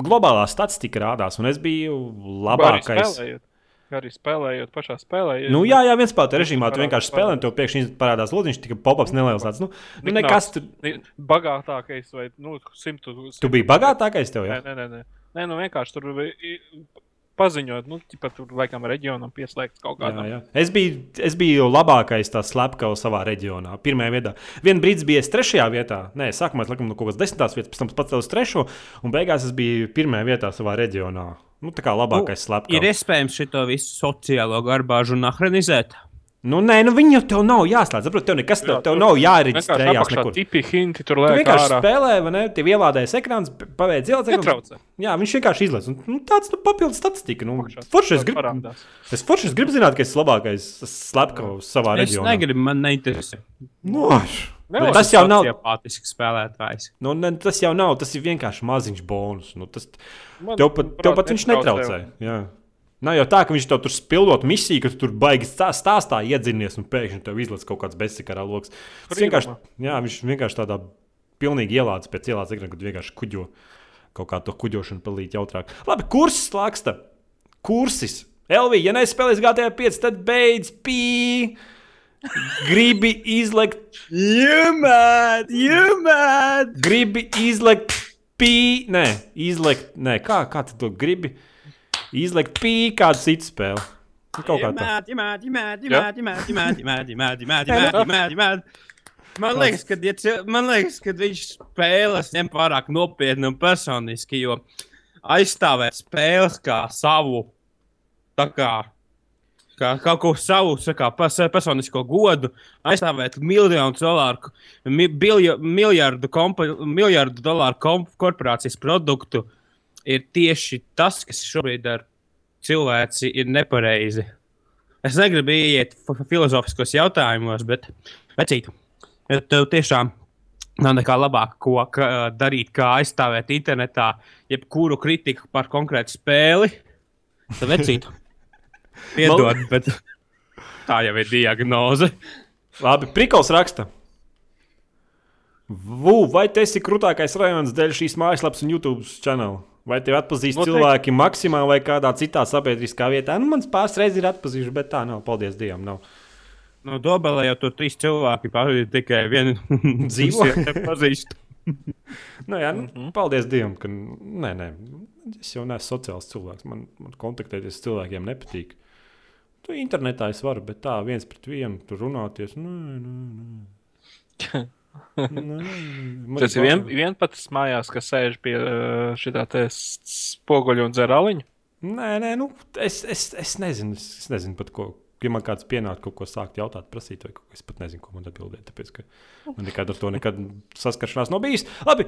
globālā statistika rādās. Un es biju labākais. spēlējot. Arī spēlējot pašā spēlē. Nu, jā, jā, viens spēlē režīmā, tu vienkārši spēlē, un tev pēkšņi parādās lodziņš, tikai pop-ups neliels. Tāds, nu, nu, nekas tur. Bagātākais vai nu, simtu. Tu biji bagātākais tev, jā? nē, nē. nē. nē nu vienkārši tur paziņot, nu, pat tur laikam reģionam pieslēgts kaut kādam. jā. Es, biju, es biju labākais tās slepkavas savā reģionā. Pirmajā vietā. Vienu brīdi bija es trešajā vietā. Nē, sākumā es laikam no kaut kādas desmitās vietas, pēc tam uz trešo, un beigās es biju pirmajā vietā savā reģionā. Nu, tā kā labākais Ir slepkavs. iespējams šo visu sociālo garbāžu nahrenizēt. Nu, nē, nu viņi jau tev nav jāslēdz. Saprot, tev nekas tev, tev nav jāreģistrējas nekur. tipi hinti tur Tu liek vienkārši ārā. spēlē, vai ne? Tev ielādējas ekrāns, paveic ielādēt. Netraucē. Jā, viņš vienkārši izlaiž. Un, Nu, tāds nu, papildus statistika. Nu, forši es gribu. Es forši es gribu zināt, ka es labākais slepkavs savā Es reģionā. negribu, man neinteresē. Nu, Vēl tas jau nav. Patisks spēlētājs. Nu, ne, tas jau nav. Tas ir vienkārši maziņš bonus. Nu, tas, Man, tev pat, tev manuprāt, pat viņš netraucē. Jā. Nav jau tā, ka viņš tev tur spildot misiju, ka tu tur baigi stā- stāstā iedzinies un pēkšņi tev izlaiž kaut kāds bezsakarā lokus. Tas vienkārši, jā, viņš vienkārši tādā pilnīgi ielādes pēc ielādes ekrāna, kad vienkārši kuģo kaut kā to kuģošanu palīdz jautrāk. Labi, kurs slāgsta. Kursis. Elvija, ja nespēlēs GTA 5, tad beidz pī. Gribi izlikt. Jumēt, jumēt! Gribi izlikt pī. Nē, izlikt. Nē, kā, kā tu to gribi? Izlikt pī kādu citu spēli. Kaut kā tāda. Man liekas, ka, ja, man liekas, ka viņš spēles ņem pārāk nopietni un personiski, jo aizstāvēt spēles kā savu, tā kā kā kaut ko savu, kā pers personisko godu, aizstāvēt miljonu dolāru, mi, biljo, miljardu, kompa, miljardu dolāru komp, korporācijas produktu, ir tieši tas, kas šobrīd ar cilvēci ir nepareizi. Es negribu fi- filozofiskos jautājumos, bet vecīt, tev tiešām nav nekā labāka, ko ka, darīt, kā aizstāvēt internetā, jebkuru kritiku par konkrētu spēli, tad vecīt, piedod, bet tā jau ir diagnoze. Labi, Prikls raksta. Vū, vai tas esi krūtākais rajonus dēļ šīs mājaslapas un YouTube kanāla? Vai tev atpazīst Noteikti. cilvēki maksimāli vai kādā citā sabiedriskā vietā? Nu, mans pāris reizes ir atpazījuši, bet tā nav. Paldies Dievam! Nav. No Dobelē jau tur trīs cilvēki, pāri tikai vienu Dzīvo? pazīst. Nu, jā, nu, mm -hmm. Paldies Dievam, ka nē, nē, es jau neesmu sociāls cilvēks. Man, man kontaktēties ar cilvēkiem nepatīk. Tu internetā es varu, bet tā viens pret vienu tur runāties. Nē, nē, nē. Nē, Tas ir vien, vienpats mājās, kas sēž pie šī tā spoguļa un dzer aliņu. Nē, nē, nu, es, es, es nezinu, es, es nezinu pat ko. Ja man kāds pienāk kaut ko sākt jautāt, prasīt, vai kaut ko, es pat nezinu, ko man atbildēt. Tāpēc, ka man nekad ar to nekad saskaršanās nav bijis. Labi,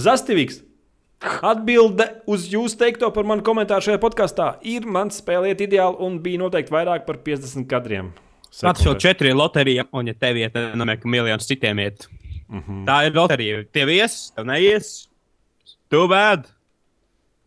Zastīvīgs. Atbilde uz jūsu teikto par manu komentāru šajā podkāstā ir mans spēlēt ideāli un bija noteikti vairāk par 50 kadriem. Pats jau četri ir loterija, un ja tev iet, nenozīmē, ka miljonus citiem iet. Mm -hmm. Tā ir loterija. Tev ies, tev neies. Tu vēd.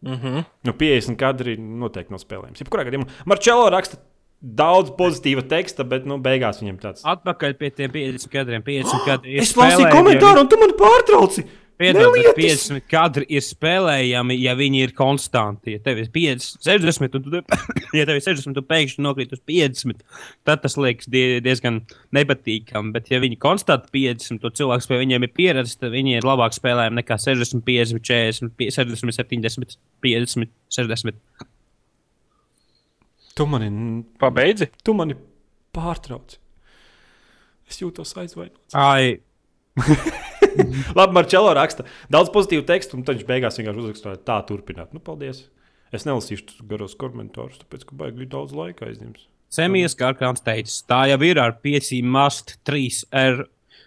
Mhm. Nu, 50 kadri noteikti nav spēlējams. Jebkurā gadījumā Marčelo raksta daudz pozitīva teksta, bet nu, beigās viņam tāds. Atpakaļ pie tiem 50 kadriem. 50 kadri Es lasīju komentāru, un tu man pārtrauci! Piedod, bet Nelietis! 50 kadri ir spēlējami, ja viņi ir konstanti. Ja tev ir 50, 60, un tu, ja tev ir 60, tu pēkšņi nokrīt uz 50, tad tas liekas die, diezgan nepatīkami. Bet, ja viņi konstanti 50, to cilvēks pie viņiem ir pieredzējis, tad viņi ir labāk spēlējami nekā 60, 50, 40, 60, 70, 50, 60. Tu mani, Pabeidzi. tu mani pārtrauci. Es jūtos aizvainots. Ai, Labi, Marčelo raksta daudz pozitīvu tekstu, un tad viņš beigās vienkārši uzrakstīja tā, turpināt. Nu, paldies! Es nelasīšu garos komentārus, tāpēc, ka baigi daudz laika aizņems. Semijas Kārkāns teica, tā jau ir ar 5 mast 3 R,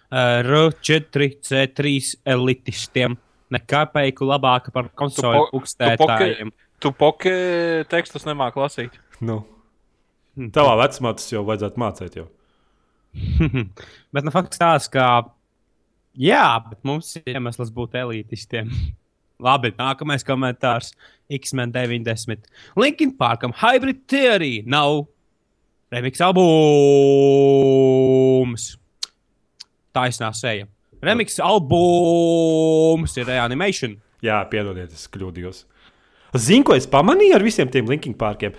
R4 C3 elitistiem. Nekā peiku labāka par konsoli po- ukstētājiem. Tu poke tekstus nemāki lasīt. Nu. Tavā vecumā tas jau vajadzētu mācīt. Jau. bet nu, fakts tāds, ka jā, bet mums ir iemesls būt elitistiem. Labi, nākamais komentārs. X-Men 90. Linkin Parkam Hybrid Theory nav remix albums. Taisnā seja. Remix albums ir reanimation. Jā, piedodiet, es kļūdījos. Zinu, ko es pamanīju ar visiem tiem linking pārkiem.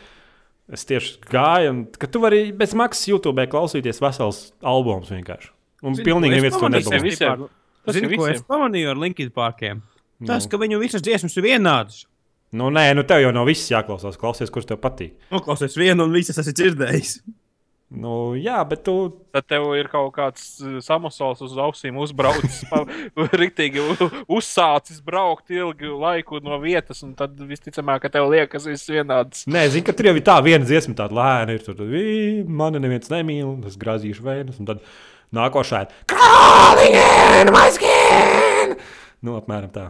Es tieši gāju, un ka tu vari bez maksas YouTube klausīties vesels albums vienkārši. Un Zini, pilnīgi neviens to. Visiem. Tas Zini, ir ko es pamanīju ar Linkin Parkiem? Tas, Nu. ka viņu visas dziesmas ir vienādas. Nu, nē, nu tev jau nav viss jāklausās. Klausies, kurš tev patīk. Noklausies vienu un visas esi dzirdējis. Nu, jā, bet tu. Tad tev ir kaut kāds uh, samusols uz ausīm uzbraucis, u- uzsācis braukt ilgu laiku no vietas, un tad visticamāk, ka tev liekas viss vienāds. Nē, zinu, ka tur jau ir tā viena dziesma, tāda lēna ir. Tur "Ī, mani neviens nemīl, es grāzīšu vējas, un tad nākošā ir Crawling in my skin! Nu, apmēram tā.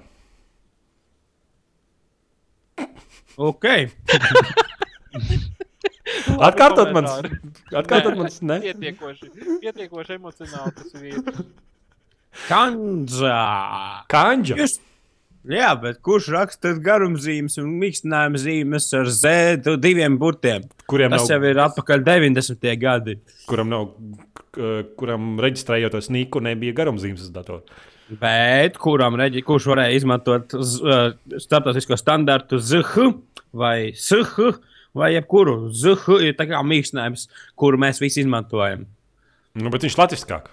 Ok. Atkārtot komentāri. atkārtot mans, ne? Pietiekoši, pietiekoši emocionāli tas ir. Kanžā. Kanģa. Jūs... Jā, bet kurš raksta garumzīmes un mīkstinājuma zīmes ar Z diviem burtiem? Kuriem Tas nav, jau ir atpakaļ 90. gadi. kuram nav, kuram reģistrējot sniku, nebija garumzīmes uz datora. Bet kuram reģi, kurš varēja izmantot uh, starptautisko standartu ZH vai SH vai jebkuru? ZH ir tā kā mīkstinājums, kuru mēs visi izmantojam. Nu, bet viņš latviskāk.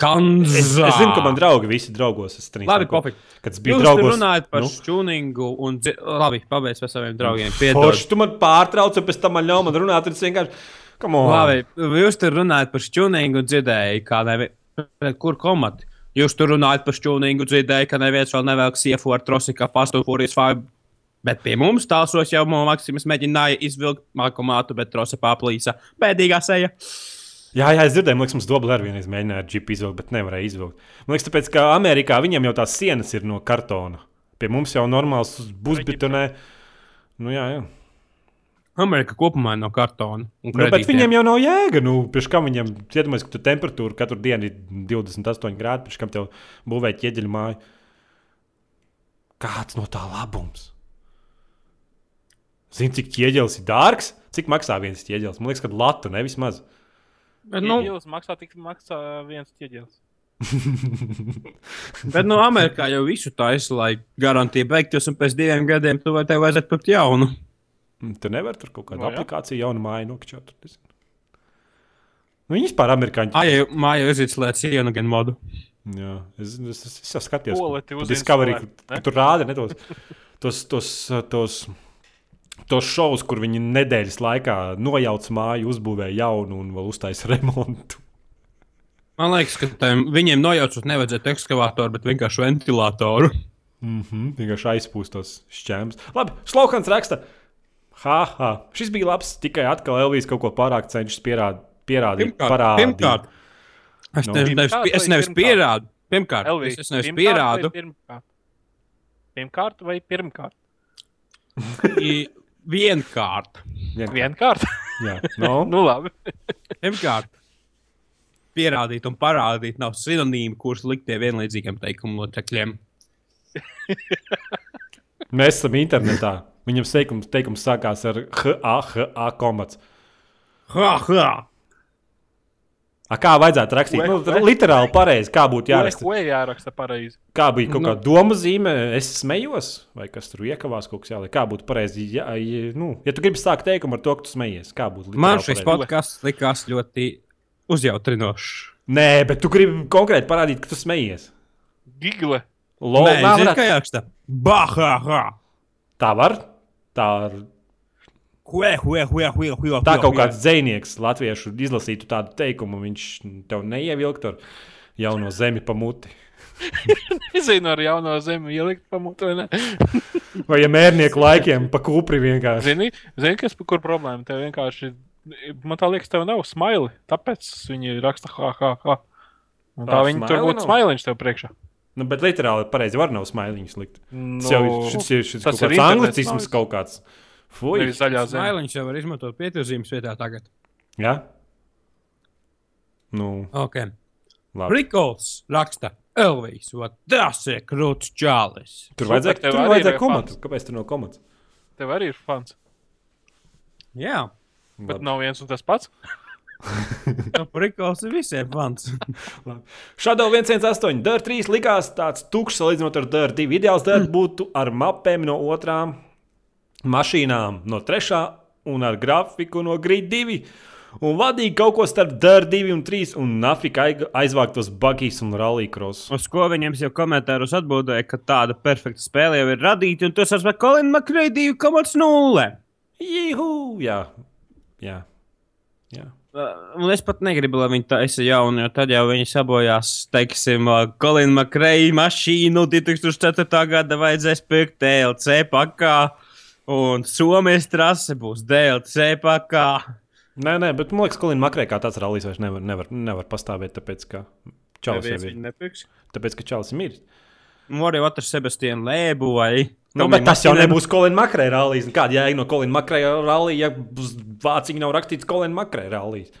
Kanžā. Es, es zinu, ka man draugi visi draugos. Es trīnīju, Labi, pofīgi. Kad es biju Jūs draugos. runājat par nu? šķūningu un dzi... labi, pabeigts par saviem draugiem. Forši, tu man pārtrauc, un pēc tam man ļauj man runāt. Tas vienkārši. Come on. Labi, jūs tur runājat par šķūningu un dzirdēju, kā nevi... kur komati. Jūs tur runājat par šķūningu, dzirdēju, ka neviens vēl nevelk siefu ar trosi, kā fastūfūrijas fābi. Bet pie mums tālsos jau Maksims mēģināja izvilkt mākomātu, bet trosa paplīsa. Bēdīgā seja. Jā, jā, es dzirdēju, man liekas, mums dubli arī vienreiz mēģināja ar džipu izvilkt, bet nevarēja izvilkt. Man liekas, tāpēc, ka Amerikā viņiem jau tās sienas ir no kartona. Pie mums jau normāls būsbetonē. Nu, jā, jā. Amerika kopumā no kartona. Nu, bet viņiem jau nav jēga. Nu, Pirms kam viņiem iedomājas, ka tu temperatūra katru dienu ir 28 grādi, pirms kam tev būvēt ķieģeļu māju. Kāds no tā labums? Zini, cik ķieģelis ir dārgs? Cik maksā viens ķieģelis? Man liekas, ka latu nevis maz. Bet, Nu, Ieģelis maksā tik maksā viens ķieģelis. bet nu, Amerikā jau visu taisa, lai garantija beigtos, un pēc diviem gadiem tu vai tev vajadzētu pirkt jaunu. Tu nevari tur kaut kādu No, aplikāciju, jaunu māju nokļūt. Nu, viņi vispār amerikāņi. Ai, jau māja izslēdz sienu gan modu. Jā, es, es, es, es skatījos, uz Discovery, tur rāda ne, tos, tos, tos, tos, tos šovus, kur viņi nedēļas laikā nojauc māju, uzbūvēja jaunu un vēl uztaisīja remontu. Man liekas, ka tam, viņiem nojaucot nevajadzētu ekskavātoru, bet vienkārši ventilatoru. Mm -hmm, vienkārši aizpūstos šķēmas. Labi, Slaukans raksta. Ha, ha, šis bija labs. Tikai atkal Elvijas kaut ko pārāk cenšas pierād, pierādīt. parādīt. pirmkārt, es, Nu. no. nevis, Pirmkārt es vai nevis pirmkārt? pierādu. Pirmkārt, Elvis, es, es nevis pirmkārt vai pierādu. Pirmkārt. pirmkārt vai pirmkārt? Vienkārt. Vienkār- Vienkārt. Jā, no. nu, labi. Pirmkārt, pierādīt un parādīt nav sinonīmi, kurus likt pie vienlīdzīgiem teikumu locekļiem. Mēs esam internetā. Viņam teikums, teikums sākās ar HA, HA komats. Ha, ha! A, kā vajadzētu rakstīt? Ue, Nu, literāli pareizi, kā būtu Jāraksta. jāraksta. jāraksta pareizi. Kā bija kaut Nu. kāda doma zīme, es smējos, vai kas tur iekavās kaut kas jāliek. Kā būtu pareizi, ja, ja, nu, ja tu gribi sākt teikumu ar to, ka tu smejies, kā būtu Man literāli šis pareizi? podkāsts likās ļoti uzjautrinošs. Nē, bet tu gribi konkrēti parādīt, ka tu smejies. Gigle. Lol, Nē, nā, zini, kā jāraksta? Bah, ha! Tā var. Tā, var- Hue, hue, hue, hue, hue, tā kaut kāds dzinieks latviešu izlasītu tādu teikumu, viņš tev neievilkt ar jauno zemi pa muti. Nezinu, ar jauno zemi ielikt pamatu vai ne. Vai ja mērnieku laikiem pa kūpri vienkārši. Zini, zini kas, kur problēma? Tev vienkārši, man tā liekas, tev nav smili. Tāpēc viņi raksta, ha, ha, ha. Un tā Ā, viņi tur būtu smailiņš tev priekšā. Nu, bet literāli pareizi var nav smailiņus likt. Nu, Tas jau ir šis, ir- šis tas kaut ir anglicisms kaut kāds. Fui. Zaļā zeme. Smailiņš jau var izmantot pieturzīmes vietā tagad. Jā? Nu, Ok. Rikols raksta. Elvis, what tas ir krūts čālis. Tur vajadzēja, tev tur arī vajadzēja komatu. Kāpēc tur nav komats? Tev arī ir fans. Jā, Bet Labi. nav viens un tas pats. nu, Rikols ir visiem fans. Shadow 118, Dirt 3 likās tāds tukšs salīdzinot ar Dirt 2. Ideāls Dirt būtu ar mapēm no otrām mašīnām, no trešā un ar grafiku no Grid 2. Un vadīja kaut ko starp Dirt 2 un 3 un nafika aiz- aizvāktos buggies un rallycross. Uz ko viņam jau komentāros atbildēja, ka tāda perfekta spēle jau ir radīta, un tas ir Kolina Makrēja 2,0. Juhu! Jā, jā. Jā. Un es pat negribu, lai viņi taisa jaunu, jo tad jau viņi sabojās, teiksim, Kolina Makreja mašīnu 2004. gada vajadzēs pirkt DLC pakā, un Somijas trase būs DLC pakā. Nē, nē, bet man liekas, ka Kolina Makrē kā tāds rallies vairs nevar, nevar, nevar pastāvēt, tāpēc ka Čalis jau ir. nepirks. Tāpēc, ka Čalis ir miris. Nu, arī otrs Sebastians Lēbu vai. Nu, bet tas jau nebūs Kolina Makrē rallies. Kāda jēga no Kolina Makrē rallies, ja uz vāciņa nav rakstīts Kolina Makrē rallies?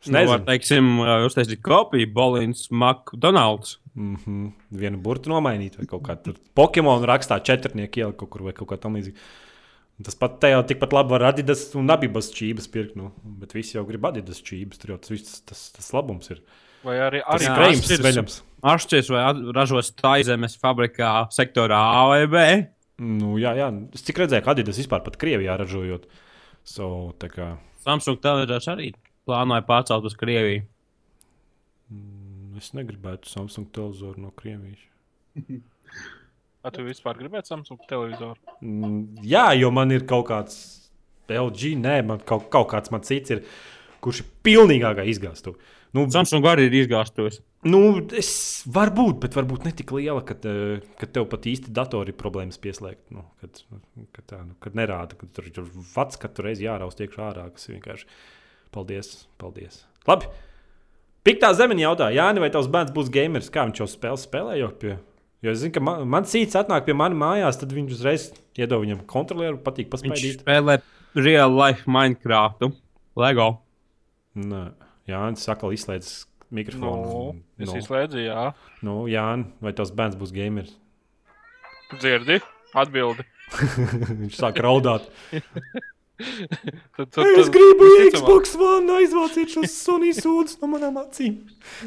Es Nu, nezinu. teiksim, uztaisīt kopiju Bolins McDonald's. Mm -hmm. Vienu burtu nomainīt, vai kaut kā tur Pokemon rakstā četrnieku ielikt kaut kur vai kaut kā tam līdzīga. Un Tas pat te jau tikpat labi var Adidas un Abibas čības pirkt. Nu. Bet visi jau grib Adidas čības. Tur jau tas, viss, tas, tas labums ir. Vai arī, krējums atšķiras. sveļams. Atšķirs vai ražos taizemes fabrikā sektorā A vai B. Nu, jā, jā. Es cik redzēju, ka Adidas vispār pat Krievijā ražojot. So, tā kā, Samsung televizors arī plānoja pārcelt uz Krieviju. mm, es negribētu Samsung televizoru no Krievijas. Vai tu vispār gribētu Samsung televizoru? Mm, Jā, jo man ir kaut kāds LG, nē, man kaut, kaut kāds man cits ir, kurš ir pilnīgākā izgāstu. Nu, Samsung arī ir izgāstos. nu, es varbūt, bet varbūt ne tik liela, ka, eh, ka tev pat īsti datori ir problēmas pieslēgt. Nu, kad, kad, tā, nu, kad nerāda, ka tur ir vats katru reizi jāraust iekšā ārā, kas ir vienkārši. Paldies, paldies. Labi. Piktā zemeņa jautā, Jāni, vai tavs bērns būs gameris? Kā viņš jau spēlē, spēlējot pie? Jo es zinu, ka man, man cits atnāk pie manis mājās, tad viņš uzreiz iedod viņam kontrolieru, patīk Viņš paspēlēt. spēlē real life Minecraft. Lego. Nē, Jānis saka, izslēdz Nu, mikrofonu. es Nu, izslēdzu, jā. nu, Jāni, vai tavs bērns būs gameris? Dzirdi? Atbildi. viņš sāk raudāt. Tad, tad, Es gribu Xbox One, aizvāciet šos Sony sūdzes no manām acīm.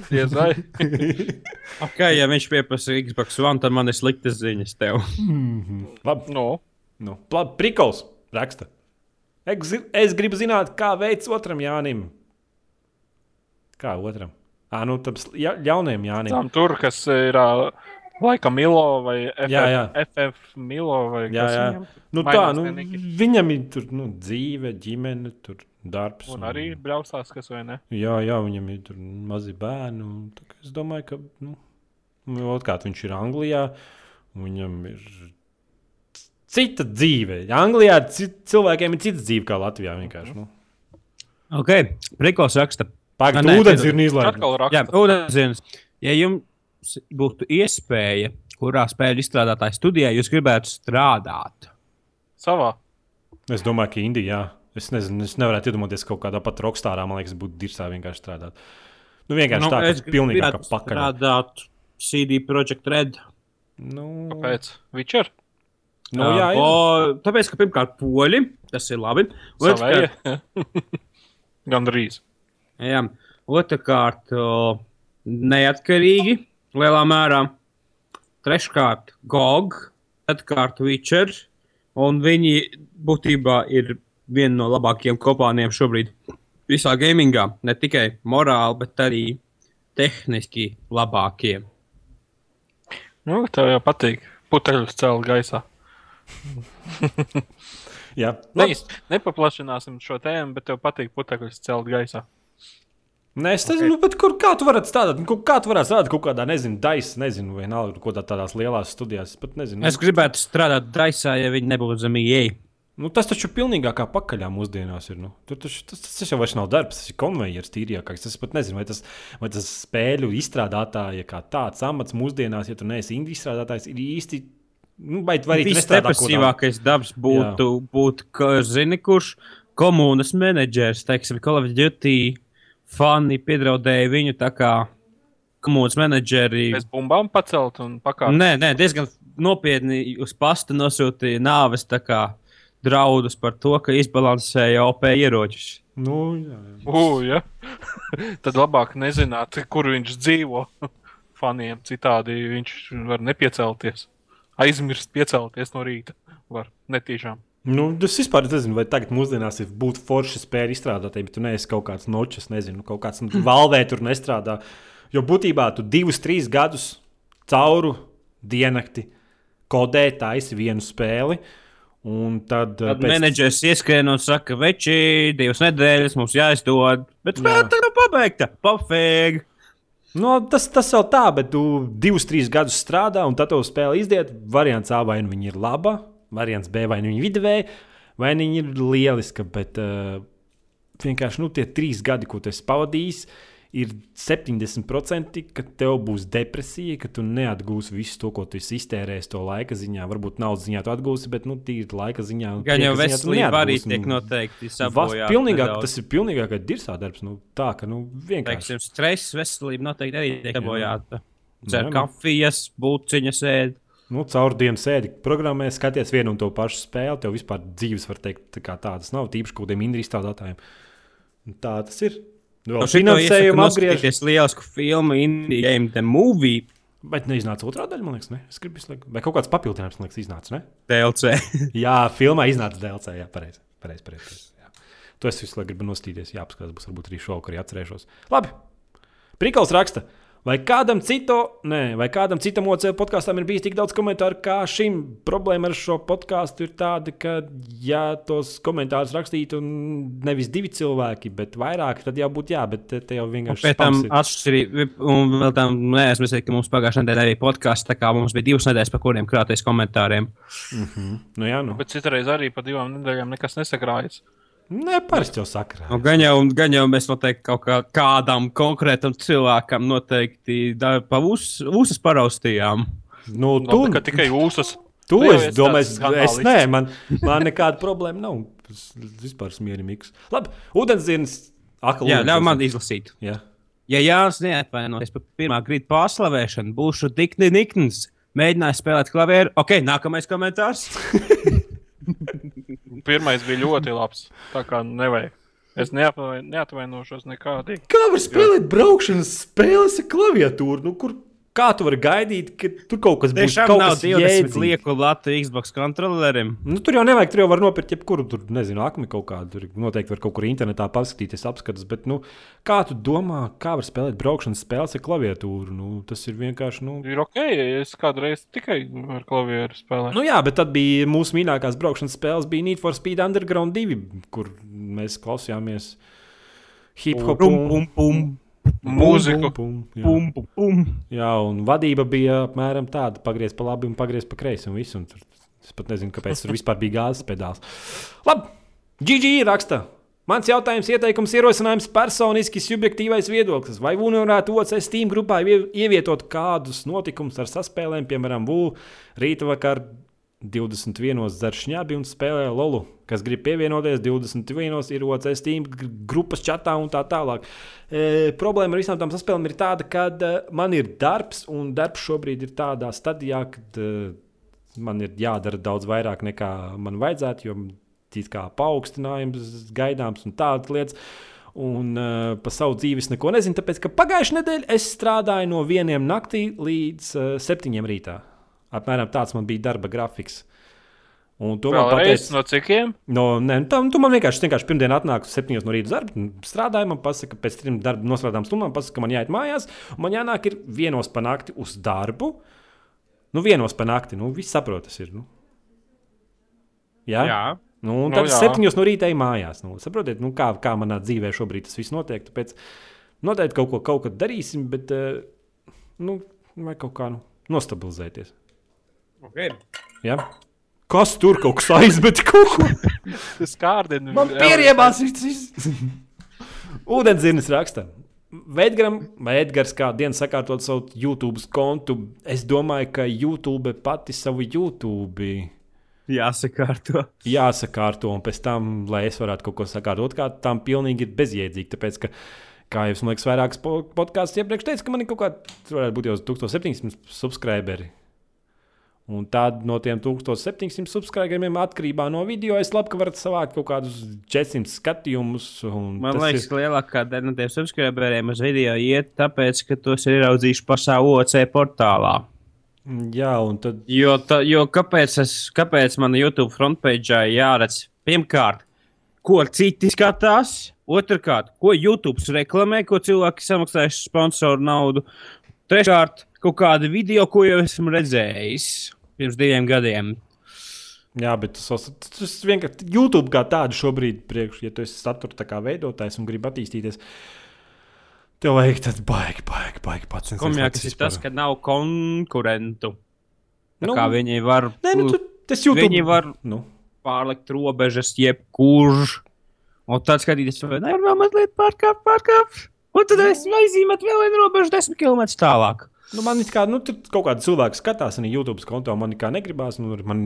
Diez vai. Ok, ja viņš pieprasa Xbox One, tad man ir sliktas ziņas tev. Labi, Nu, nu, labi prikals raksta. Es, es gribu zināt, kā veids otram Jānim. Kā otram? Ā, nu, tam jaunajam Jānim. tam tur, kas ir ā, laikam Milo vai FF, Jā, jā. FF Milo vai Jā, kas jā. viņam? Nu, tā, nu, viņam ir tur, nu, dzīve, ģimene, tur darbs. Un arī braucās, kas vai ne? Jā, jā, viņam ir tur mazi bērni. un tā kā Es domāju, ka nu, otrkārt viņš ir Anglijā. un Viņam ir cita dzīve. Anglijā cilvēkiem ir cita dzīve kā Latvijā. vienkārši, Nu. Ok, Prikos raksta. Pagaid, nē, ūdens ir izlaists. Atkal Jā, ūdens. Ja jums būtu iespēja, kurā spēļu izstrādātāja studijā jūs gribētu strādāt, Savā. Es domāju, ka Indija. Jā. Es nezinu, es nevaru iedomāties kaut kādā pat rokstāra. Man liekas, būtu dirzā vienkārši strādāt. Nu, vienkārši nu, tā, ka pilnīgi kā pakaļ. strādāt CD Projekt Red. Nu, Kāpēc? Witcher? nu, jā, jā. O, tāpēc, ka pirmkārt, poļi, tas ir labi. Otrkārt, Gan drīz. jā, otrkārt o, neatkarīgi lielā mērā. Treškārt, GOG, ceturkārt, Witcher. Un viņi būtībā ir viena no labākajiem kopāniem šobrīd visā gamingā. Ne tikai morāli, bet arī tehniski labākie. Nu, tev jau patīk. Putekļus celt gaisā. jā. Neiz, nepaplašināsim šo tēmu, bet tev patīk putekļus celt gaisā. Nē, es nezinu, okay. kur kā tu varētu strādāt. Nu, Kā tu varētu strādāt kaut kādā, nezinu, daisā, nezinu, vai nav kaut kādā tādās lielās studijās. Es pat nezinu. Es gribētu strādāt Daisā, ja viņi nebūtu zem EA. Nu, tas taču pilnīgākā pakaļā mūsdienās ir. Nu. Tur taču, tas, tas jau vairs nav darbs, tas ir konvejers tīrākais. Es pat nezinu, vai tas, vai tas spēļu izstrādātāja kā tāds amats mūsdienās, ja tu neesi indijas izstrādātājs, ir īsti. Nu, vai vai arī kādā- Visdepresīvākais darbs būtu, būtu ka, zini, kurš komunas menedžers, teiksim, Call of Duty fani piedraudēja viņu tā kā komunas menedžeri. Bez bumbām pacelt un pakāpēt. Nē, nē, diezgan nopietni uz pasta nosūtīja nāves tā kā draudus par to, ka izbalansēja OP ieročus. Nu, jā, jā. Ugh, ja? Tad labāk nezināt, kur viņš dzīvo. Faniem citādi viņš var nepiecelties. Aizmirst piecelties no rīta. Var netīšām. Nu, es vispār nezinu, vai tagad mūsdienās ir būt forši spēļu izstrādātāji, bet tu neesi kaut kāds nočs, nezinu, kaut kāds valvē tur nestrādā. Jo būtībā tu divus, trīs gadus cauru diennakti kodē taisi vienu spēli. Un tad, Tad menedžers ieskrien un saka, veči, divas nedēļas mums jāizdod. Bet Jā. spēle tagad pabeigta. Pofīgi. No, tas, tas vēl tā, bet tu divus, trīs gadus strādā, un tad tev spēle izdiet. Variants A vai nu viņa ir laba, variants B vai nu viņa ir viduvēja, vai nu viņa ir lieliska. Bet uh, vienkārši nu, tie trīs gadi, ko tu esi pavadījis, ir 70%, ka tev būs depresija, ka tu neatgūsi visu to, ko tu esi iztērējis to laika ziņā. Varbūt naudas ziņā tu atgūsi, bet nu, tīri laika ziņā. Gan jau veselība arī tiek noteikti Vas, sabojāta. pilnīgāk, tas ir pilnīgākais dirzā darbs. Nu, tā, ka nu, vienkārši. Teiksim, stress, veselība noteikti arī tiek sabojāta. Dzer Jā. kafijas, būciņas ēd. Nu, caur dienu sēdi programmē, skaties vienu un to pašu spēli. Tev vispār dzīves, var teikt, tā tādas nav. Tīpaši kaut kādiem indīgi izstrādātājiem. Un Tā tas ir. Vēl No šī finansējumu apgriež. apgriežties lielisku filmu, Indie Game, The Movie, Bet neiznāca otrā daļa, man liekas, ne? Es gribu izslēgt. Vai kaut kāds papildinājums, man liekas, iznāca, ne? DLC. Jā, filmā iznāca DLC. Jā, pareizi. Pareiz, pareiz, pareiz, jā. To es visu laiku gribu nostīties. Jā, apskatās, būs varbūt arī šovakar atcerēšos. Labi. Prikals raksta. Vai kādam, citu, nē, vai kādam citam OCL podkāstam ir bijis tik daudz komentāru kā šim? Problēma ar šo podkāstu ir tāda, ka, ja tos komentārus rakstītu nevis divi cilvēki, bet vairāk, tad jau būtu jā, bet te, te jau vienkārši Pēc tam atšķirīgi, un vēl tam neaizmirstiet, ka mums pagājušajā nedēļā arī podkāsts, tā kā mums bija divas nedēļas, pa kuriem krātais komentāriem. Nu, jā, nu. Bet citreiz arī pa divām nedēļām nekas nesakrājas. Nē, parasti jau sakrā. Nu, gan, jau, gan jau mēs noteikti kaut kā, kādam konkrētam cilvēkam noteikti pa us, usas paraustījām. Nu, tu, kā tikai jūsas. Tu Tu es esi domāju, es, es nē, man, man nekāda problēma nav. Es vispār esmu mierīgs. Labi, ūdensdienas akla. Jā, ļauj man izlasīt. Jā. Ja Jānis neatvainojas par pirmā grīda pārslavēšanu, būšu Dikni Nikns. Mēģināju spēlēt klavieru. Ok, nākamais komentārs. Pirmais bija ļoti labs. Tā kā nevajag. Es neapvaino- neatvainošos nekādīgi. Kā var spēlēt braukšanas spēles ar klaviatūru? Nu, kur, kā tu vari gaidīt, ka tur kaut kas būs kaut nav kas 20 jēdzīgs? lieku latu Xbox kontrolerim. Nu, tur jau nevajag, tur jau var nopirkt jebkuru, tur nezinu, akmi kaut kādu. Tur noteikti var kaut kur internetā paskatīties, apskatīties. Bet, nu, kā tu domā, kā var spēlēt braukšanas spēles ar klaviatūru? Nu, tas ir vienkārši. Nu, Ir ok, ja es kādreiz tikai ar klavieru spēlēju. Nu, jā, bet tad bija mūsu mīļākās braukšanas spēles, bija Need for Speed Underground 2, kur mēs klausījāmies hip hop Pum, pum, pum, Mūziku. Pum, jā. pum, pum, pum. jā, un vadība bija apmēram tāda, pagriezt pa labi un pagriezt pa kreisi. Un visu, un tur, es pat nezinu, kāpēc tur vispār bija gāzes pedāls. Labi, GG raksta. Mans jautājums, ieteikums, ierosinājums, personiski subjektīvais viedoklis. Vai VUNI varētu OCS Steam grupā ievie- ievietot kādus notikumus ar saspēlēm, piemēram, VU rīta vakar 21. zaršņābi un spēlē Lolu, kas grib pievienoties 21. ir OCS Steam gr- grupas čatā un tā tālāk. E, problēma ar visām tām saspēlēm ir tāda, ka e, man ir darbs, un darbs šobrīd ir tādā stadijā, kad e, man ir jādara daudz vairāk nekā man vajadzētu, jo it kā paaugstinājums gaidāms un tādas lietas. Un uh, par savu dzīvi neko nezinu, tāpēc ka pagājušajā nedēļā es strādāju no vieniem naktī līdz uh, septiņiem rītā. Apmēram tāds man bija darba grafiks. Un to man Vēlreiz pateica. no cikiem? No, ne, tam, tu man vienkārši, vienkārši pirmdien atnāk 7 no rīta uz darbu, strādāju, man pasaka, pēc trim darba nostrādām stundām, pasaka, ka man jāiet mājās, un man jānāk ir vienos pa nakti uz darbu. Nu, vienos pa nakti, nu, viss saprot, tas ir. Nu. Jā? Jā. Nu, un Nu, tad jā. septiņos no rīta ej mājās. Nu, saprotiet, nu, kā, kā manā dzīvē šobrīd tas viss notiek. Tāpēc noteikti kaut ko kaut darīsim, bet eh, nu, vajag kaut kā nu, nostabilizēties. Okay. Ja? Kas tur kaut kas aizmet kaut ko? Tas kārdini. Man pieriebās viss. Ūdenzirnis raksta. Vēdgaram, vai Edgars kādu dienu sakārtot savu YouTube kontu, es domāju, ka YouTube pati savu YouTube Jāsakārto. jāsakārto, un pēc tam, lai es varētu kaut ko sakārtot, kā tam pilnīgi ir bezjēdzīgi. Tāpēc, ka, kā jau es man liekas, vairākas po- podkāstus iepriekš teicu, ka man ir kaut kāda, varētu būt jau 1700 subscriberi. Un tad no tiem 1700 subscriberiem atkarībā no video es labi, varat savākt kaut kādus 400 skatījumus. un Man liekas, ir- ka lielākā daļa no tiem subscriberiem uz video iet, tāpēc, ka tos ir ieraudzījuši pašā OC portālā. Jā, un tad Jo, ta, jo kāpēc, es, kāpēc man YouTube frontpage jāredz? Pirmkārt, ko citi skatās, otrkārt, ko YouTube reklamē, ko cilvēki samaksājuši sponsoru naudu. Treškārt, kaut kāda video, ko jau esmu redzējis pirms diviem gadiem. Jā, bet tas, tas vienkārši YouTube kā tādu šobrīd, priekš, ja tu esi satura veidotājs un gribi attīstīties, tev vajag tādu baigi, baigi, baigi pats. Komjāks ir tas, ka nav konkurentu. Nu, kā viņi var, Nē, nu, tu, tas YouTube. viņi var Nu, pārlikt robežas, jebkurš. Un tad skatīties, vai nevar vēl mazliet pārkāpt, pārkāpt. Un tad es aizīmētu vēl vienu robežu, desmit km tālāk. Nu, man kā, nu, tur kaut kāda cilvēka skatās, arī YouTube konto man nekā negribās. Nu, man,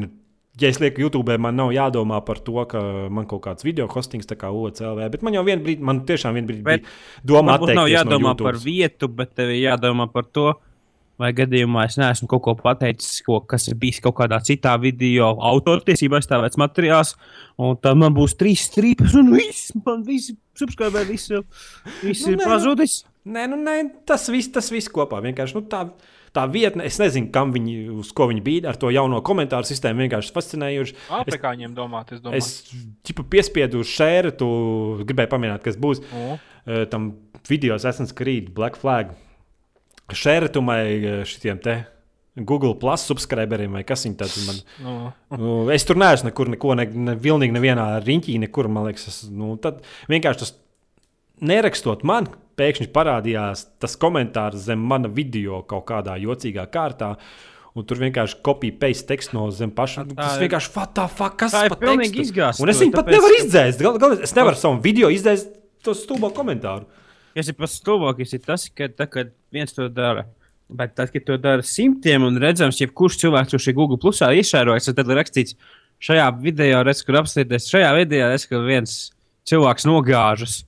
ja es lieku YouTube, man nav jādomā par to, ka man kaut kāds video hostings, tā kā OCLV, bet man jau vienā brīdī, man tiešām vienā brīdī Bet bija doma Varbūt nav atteikties jādomā no par YouTubes. vietu, bet tev ir jādomā par to, vai gadījumā es neesmu kaut ko pateicis, ko, kas ir bijis kaut kādā citā video, autortiesībā aizstāvēts materiāls. Un tad man būs trīs strīpas, un viss, man visi subscribēji, visi, visi Nu, ir nē, nu. pazudis. Nē, nu, nē, tas viss, tas viss kopā. Vienkārši nu, tā, tā vietne, es nezinu, kam viņi, uz ko viņi bija ar to jauno komentāru sistēmu. Vienkārši fascinējuši. Afrikāņiem domāt, es domāju. Es ķipa, piespiedu uz šēru, tu gribēji pamanīt, kas būs Nu, uh, tam video Assassin's Creed Black Flag. Šēretumai šitiem te. Google Plus subscriberiem vai kas viņi tādi man. nu, Nu, es tur neesmu nekur, neko, ne, ne, vilnīgi nevienā riņķī, nekur, man liekas, es, nu, tad vienkārši tas nerakstot man, pēkšņi parādījās tas komentārs zem mana video kaut kādā jocīgā kārtā. Un tur vienkārši kopija paste tekstu no zem paša. Tā Tas vienkārši fuck, kas Tā ir pilnīgi izgāzta, Un es viņu pat nevaru izdzēst. Gal, gal, es nevaru savu video izdzēst to stulbo komentāru. Kas ir pats stulbākais, ir tas, ka tā, kad viens to dara. Bet tad, kad to dara simtiem un redzams, ja kurš cilvēks to šī Google plusā iešērojas, tad ir rakstīts, šajā video, redz, kur apstāties, šajā video, redz, ka viens cilvēks nogāžas.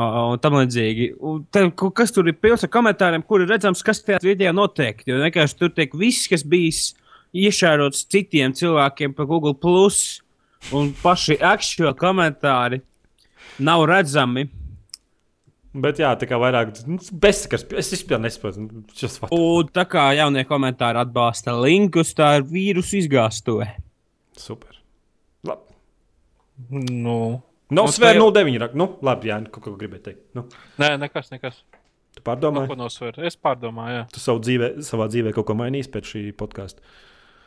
Un tam līdzīgi. Un te, kas tur ir pilns ar komentāriem, kur ir redzams, kas tajā video notiek. Jo vienkārši tur tiek viss, kas bijis iešērots citiem cilvēkiem pa Google, Plus, un paši aktuāli komentāri nav redzami. Bet jā, tā kā vairāk nu, bezsakars. Es vispār nesaprotu. The- Un tā kā jaunie komentāri atbalsta linkus, tā ir vīrusu izgāstuve. Super. Labi. nu. No Nu, svēra tā jau- 09. rak- Nu, labi, jā, kaut ko gribēju teikt. Nu, Nē, nekas, nekas. tu pārdomāji? Ko nosver? Es pārdomāju, jā. Tu savu dzīvē, savā dzīvē kaut ko mainīsi pēc šī podkāsta.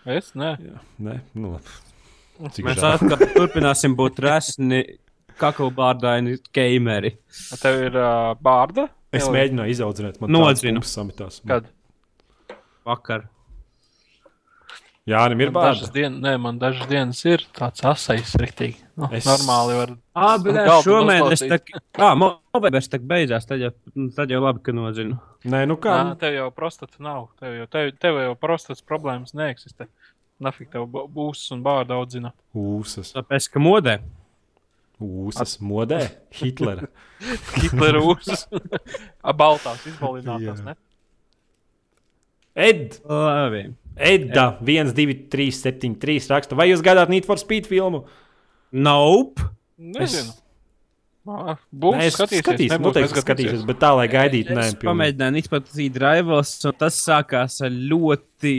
Es? Nē. Jā, nē, nu, labi. Cik Mēs atkal turpināsim būt resni, kaklbārdaini gameri. Tev ir uh, bārda? Es Tev- mēģināju izaudzināt, man Nodzinu. samitās. Kad? Vakar. Jā, viņam ir bērns. dienas, nē, man dažas dienas ir tāds asais, riktīgi. Nu, Es-. Normāli var. Ah, bet Nu, šomēnes tā, ah, mo- novembris tā beidzās, tad jau, tad jau labi, ka nozinu. Nē, nu kā. Nā, tev jau prostata nav. Tev jau, tev, tev jau prostatas problēmas neeksistē. Nafik tev būs un bārda audzina. Ūsas. Tāpēc, ka modē. Ūsas modē. Hitlera. Hitlera ūsas. A, Baltās izbalinātās, ne? Ed! Labi. Edda 1, 2, 3, 7, 3 raksta. Vai jūs gaidāt Need for Speed filmu? Nope. Nezinu. Ā, Būs Nē, es skatīsies. skatīšos, nebūs noteikti neskatīsies. skatīšos, bet tā, lai gaidītu, nē, Es pilnīgi. pamēģināju izplatīt rivals, un tas sākās ar ļoti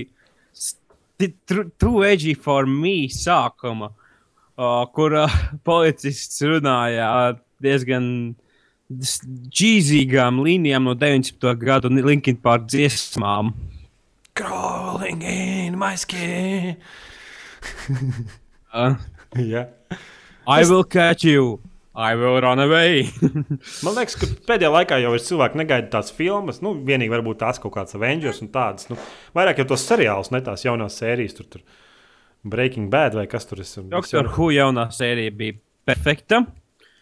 true edgy for me sākuma, kur uh, policists runāja ar diezgan džīzīgām līnijām no 90. gadu Linkin Park dziesmām. Crawling in my skin. Uh, Jā. I will catch you! I will run away! Man liekas, ka pēdējā laikā jau ir cilvēki negaida tādas filmas. Nu, vienīgi varbūt tās kaut kādas Avengers un tādas. Nu, vairāk jau tos seriālus, ne tās jaunās sērijas. Tur, tur Breaking Bad vai kas tur ir. Doktor Who jaunā sērija bija perfekta.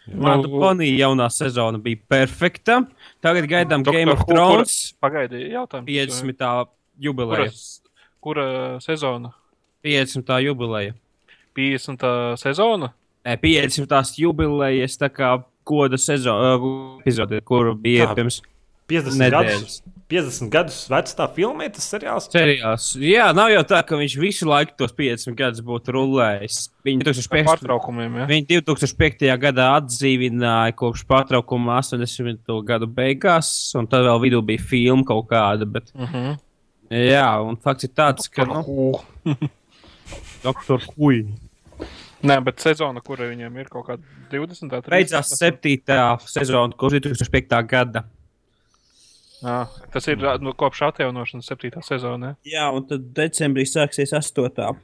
Māda Nu, Ponija jaunā sezona bija perfekta. Tagad gaidām Doctor Game of Who, Thrones Pagaidi, jautājums. 50. jubileja. Kuras, kura sezona? 50. jubileja. 50. sezona? Nē, 50. jubilejas tā kā goda sezona, uh, epizode, kur bija pirms 50 nedēļas. gadus, 50 gadus vecs tā filma, ir tas seriāls. Seriāls. Jā, nav jau tā, ka viņš visu laiku tos 50 gadus būtu rulējis. Viņa 2005. Pārtraukumiem, ja? Viņa 2005. gadā atdzīvināja kopš pārtraukuma 80. gadu beigās, un tad vēl vidū bija filma kaut kāda. Bet, Uh -huh. jā, un fakts ir tāds, ka nu, Doktor Huij Nē, bet sezona, kura viņiem ir kaut kāda 20. 30. beidzās 7. sezona, kopš 2005. gada. Jā, tas ir nu, kopš atjaunošanas 7. sezona. Jā, un tad decembrī sāksies 8.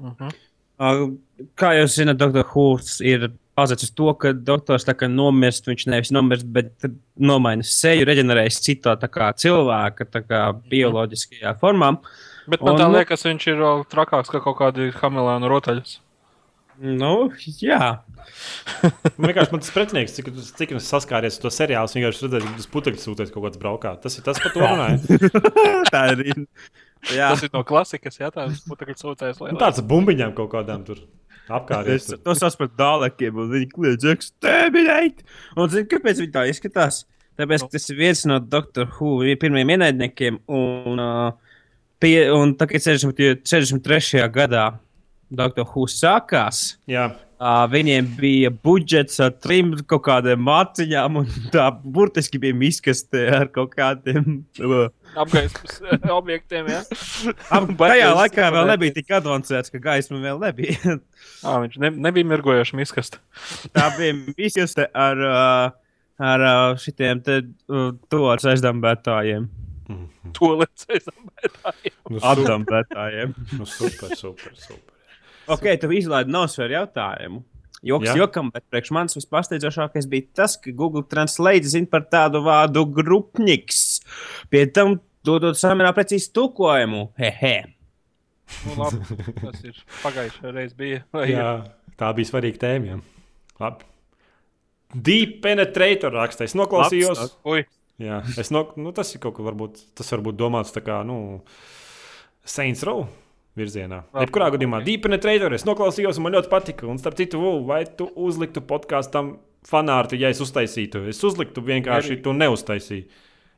Uh -huh. Uh, Kā jūs zināt, Dr. Hūrs ir pazudis to, ka doktors tā kā nomirst, viņš nevis nomirst, bet nomaina seju, reģenerējas citā tā kā cilvēka kā bioloģiskajā formā. Bet man Un, tā nu- liekas, viņš ir vēl trakāks kā kaut kādi hamelēnu rotaļas. Nu, jā. Man vienkārši man tas pretinieks, cik, cik es saskāries ar to seriālu, es vienkārši redzēju, ka tas putekļs sūties kaut kāds braukā. Tas ir tas, par to runāju. tā ir. Jā, Tas ir no klasikas, jā, tāds putekļu sūtājs. Nu, tāds bumbiņām kaut kādām tur apkārt. Es to par dālekiem, un viņi kliedz, eksterminēt. Un zini, kāpēc viņi tā izskatās? Tāpēc, ka tas ir viens no Dr. Who pirmajiem ienaidniekiem, un, uh, pie, un 60, 63. gadā Dr. Who sākās, Jā, uh, viņiem bija budžets ar trim kaut kādiem māciņām, un tā burtiski bija miskaste ar kaut kādiem. Apgaismas objektiem, jā. Ap, tajā laikā vēl nebija tik avansēts, ka gaisma vēl nebija. Ā, viņš ne, nebija mirgojošs miskast. Tā bija miskaste ar, uh, ar uh, šitiem te uh, tos aizdambētājiem. To lecēsim. nu, super, Apdambētājiem. nu, super, super, super. Ok, tu izlaidi nosveru jautājumu. Joks Jā. Jokam, bet priekš manis vispasteidzošākais bija tas, ka Google Translate zina par tādu vārdu grupņiks. Pie tam dodot samērā precīzi tulkojumu. Hehe. Nu, labi, tas ir pagājušajā reizē bija. Vai Jā, tā bija svarīga tēma. jā. Labi. Deep penetrator raksta. Es noklausījos. Labs, Jā, es no, nu, tas ir kaut kas, varbūt tas var būt domāts tā kā, nu, Saints Row virzienā. Jebkurā gadījumā, ok. Deep Penetrator, es noklausījos, un man ļoti patika. Un starp citu, vai tu uzliktu podkāstam fanārtu, ja es uztaisītu? Es uzliktu vienkārši, tu neuztaisīji.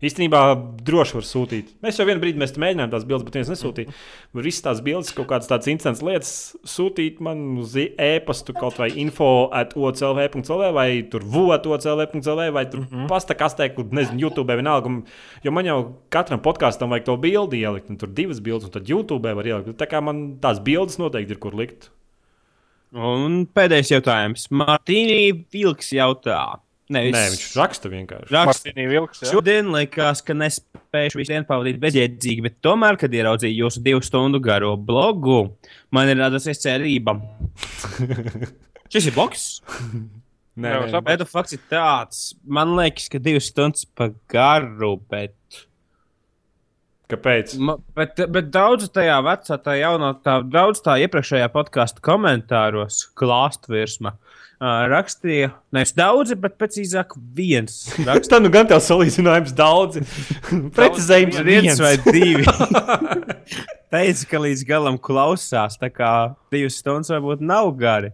Īstenībā droši var sūtīt. Mēs jau mēs te mēģinājām tās bildes, bet viens nesūtīja. Var visas tās bildes, kaut kādas tādas instants lietas sūtīt man uz e-pastu kaut vai info at oclv.cl vai tur vu.oclv.cl vai tur mm -hmm. pasta kastē, kur nezinu, YouTube vienalga. Jo man jau katram podkāstam vajag to bildi ielikt, un tur divas bildes, un tad YouTube var ielikt. Tā kā man tās bildes noteikti ir kur likt. Un pēdējais jautājums. Martīnī Vilks jautā. Nevis. Nē, viņš raksta vienkārši. Martīnī Vilks. Jā. Šodien likās, ka nespēju visu dienu pavadīt bezjēdzīgi, bet tomēr, kad ieraudzīju jūsu divu stundu garo blogu, man ir radusies cerība. Šis ir bloks. Nē, nē, sapratu. Bet fakts ir tāds, man liekas, ka divas stundas par garu, bet, kāpēc? ma, bet, bet daudz tajā vecā, tā jaunā, tā daudz tā iepriekšējā podkāstu komentāros, klāstu virsma, uh, rakstīja, nevis daudzi, bet precīzāk viens. Rakst, Tā nu gan tev salīdzinājums daudzi. Precizējums viens viens vai divi. Teica, ka līdz galam klausās, tā kā divas stundas varbūt nav gari.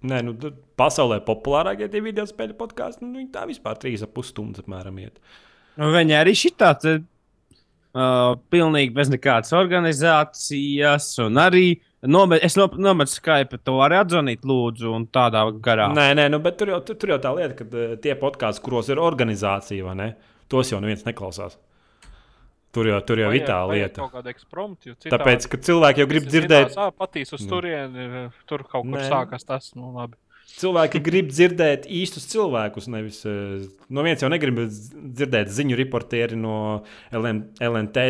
Nē, nu, pasaulē populārākie tie video spēļu podkāsti, nu, viņi tā vispār 3,5 stundas apmēram iet. Nu, Viņa arī šī tāda uh, pilnīgi bez nekādas organizācijas, un arī nomet, es nometu Skype, to arī atzvanīt, lūdzu, un tādā garā. Nē, nē, nu, bet tur jau, tur, tur jau tā lieta, ka uh, tie podkāsti, kuros ir organizācija, vai ne, tos jau neviens neklausās. Tur jau, tur jau ir tā lieta. Ekspromta. Tāpēc, ka cilvēki jau grib dzirdēt, Jā, patīs uz turieni. Tur kaut kur Nē. sākas tas. Nu, labi. cilvēki grib dzirdēt īstus cilvēkus. Nevis, uh, no viens jau negrib dzirdēt ziņu reportieri no LN, LNT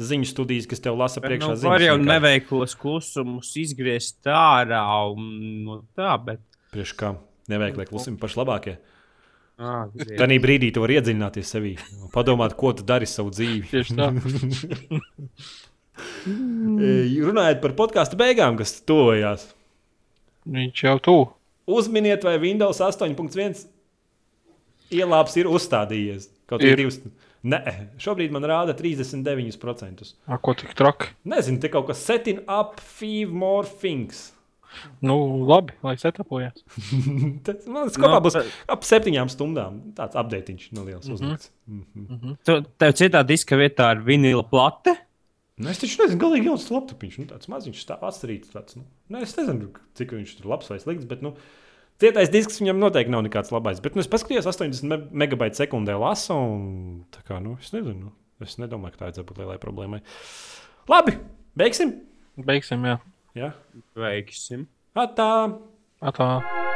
ziņu studijas, kas tev lasa priekšā nu, var jau neveiklos klusumus izgriezt ārā, un nu, tā, bet. Priekš kā neveiklie klusumi paši labākie. Ah, Tad brīdī tu vari iedziļināties sevī un padomāt, ko tu dari savu dzīvi. Tieši tā. E, Runājot par podkāstu beigām, kas tuvojās. Viņš jau tu. Uzminiet, vai Windows 8.1 ielāps ir uzstādījies. Kaut Ir. divas. Nē, šobrīd man rāda 39%. A, ko tik traki? Nezinu, te kaut kas setting up few more things. Nu, labi, lai setapojas. Tas man liekas, kopā Nu, būs ap septiņām stundām. Tāds update neliels uzlikts. Mhm. Tu, tev citā diska vietā ir vinila plate. Nu, es taču nezinu, galīgi jau tas laptopiņš, nu, tāds maziņš, tā atstarīts. Tāds, nu. Nu, es nezinu, cik viņš tur labs vai slikts, bet, nu, cietais disks viņam noteikti nav nekāds labais. Bet, nu, es paskatījos 80 me- megabaitu sekundē lasu, un tā kā, nu, es nezinu, nu, es nedomāju, ka tā ir būt lielai problēmai. Labi, beigsim! Beigsim, jā. Jā, Veiksim. tā! Atā.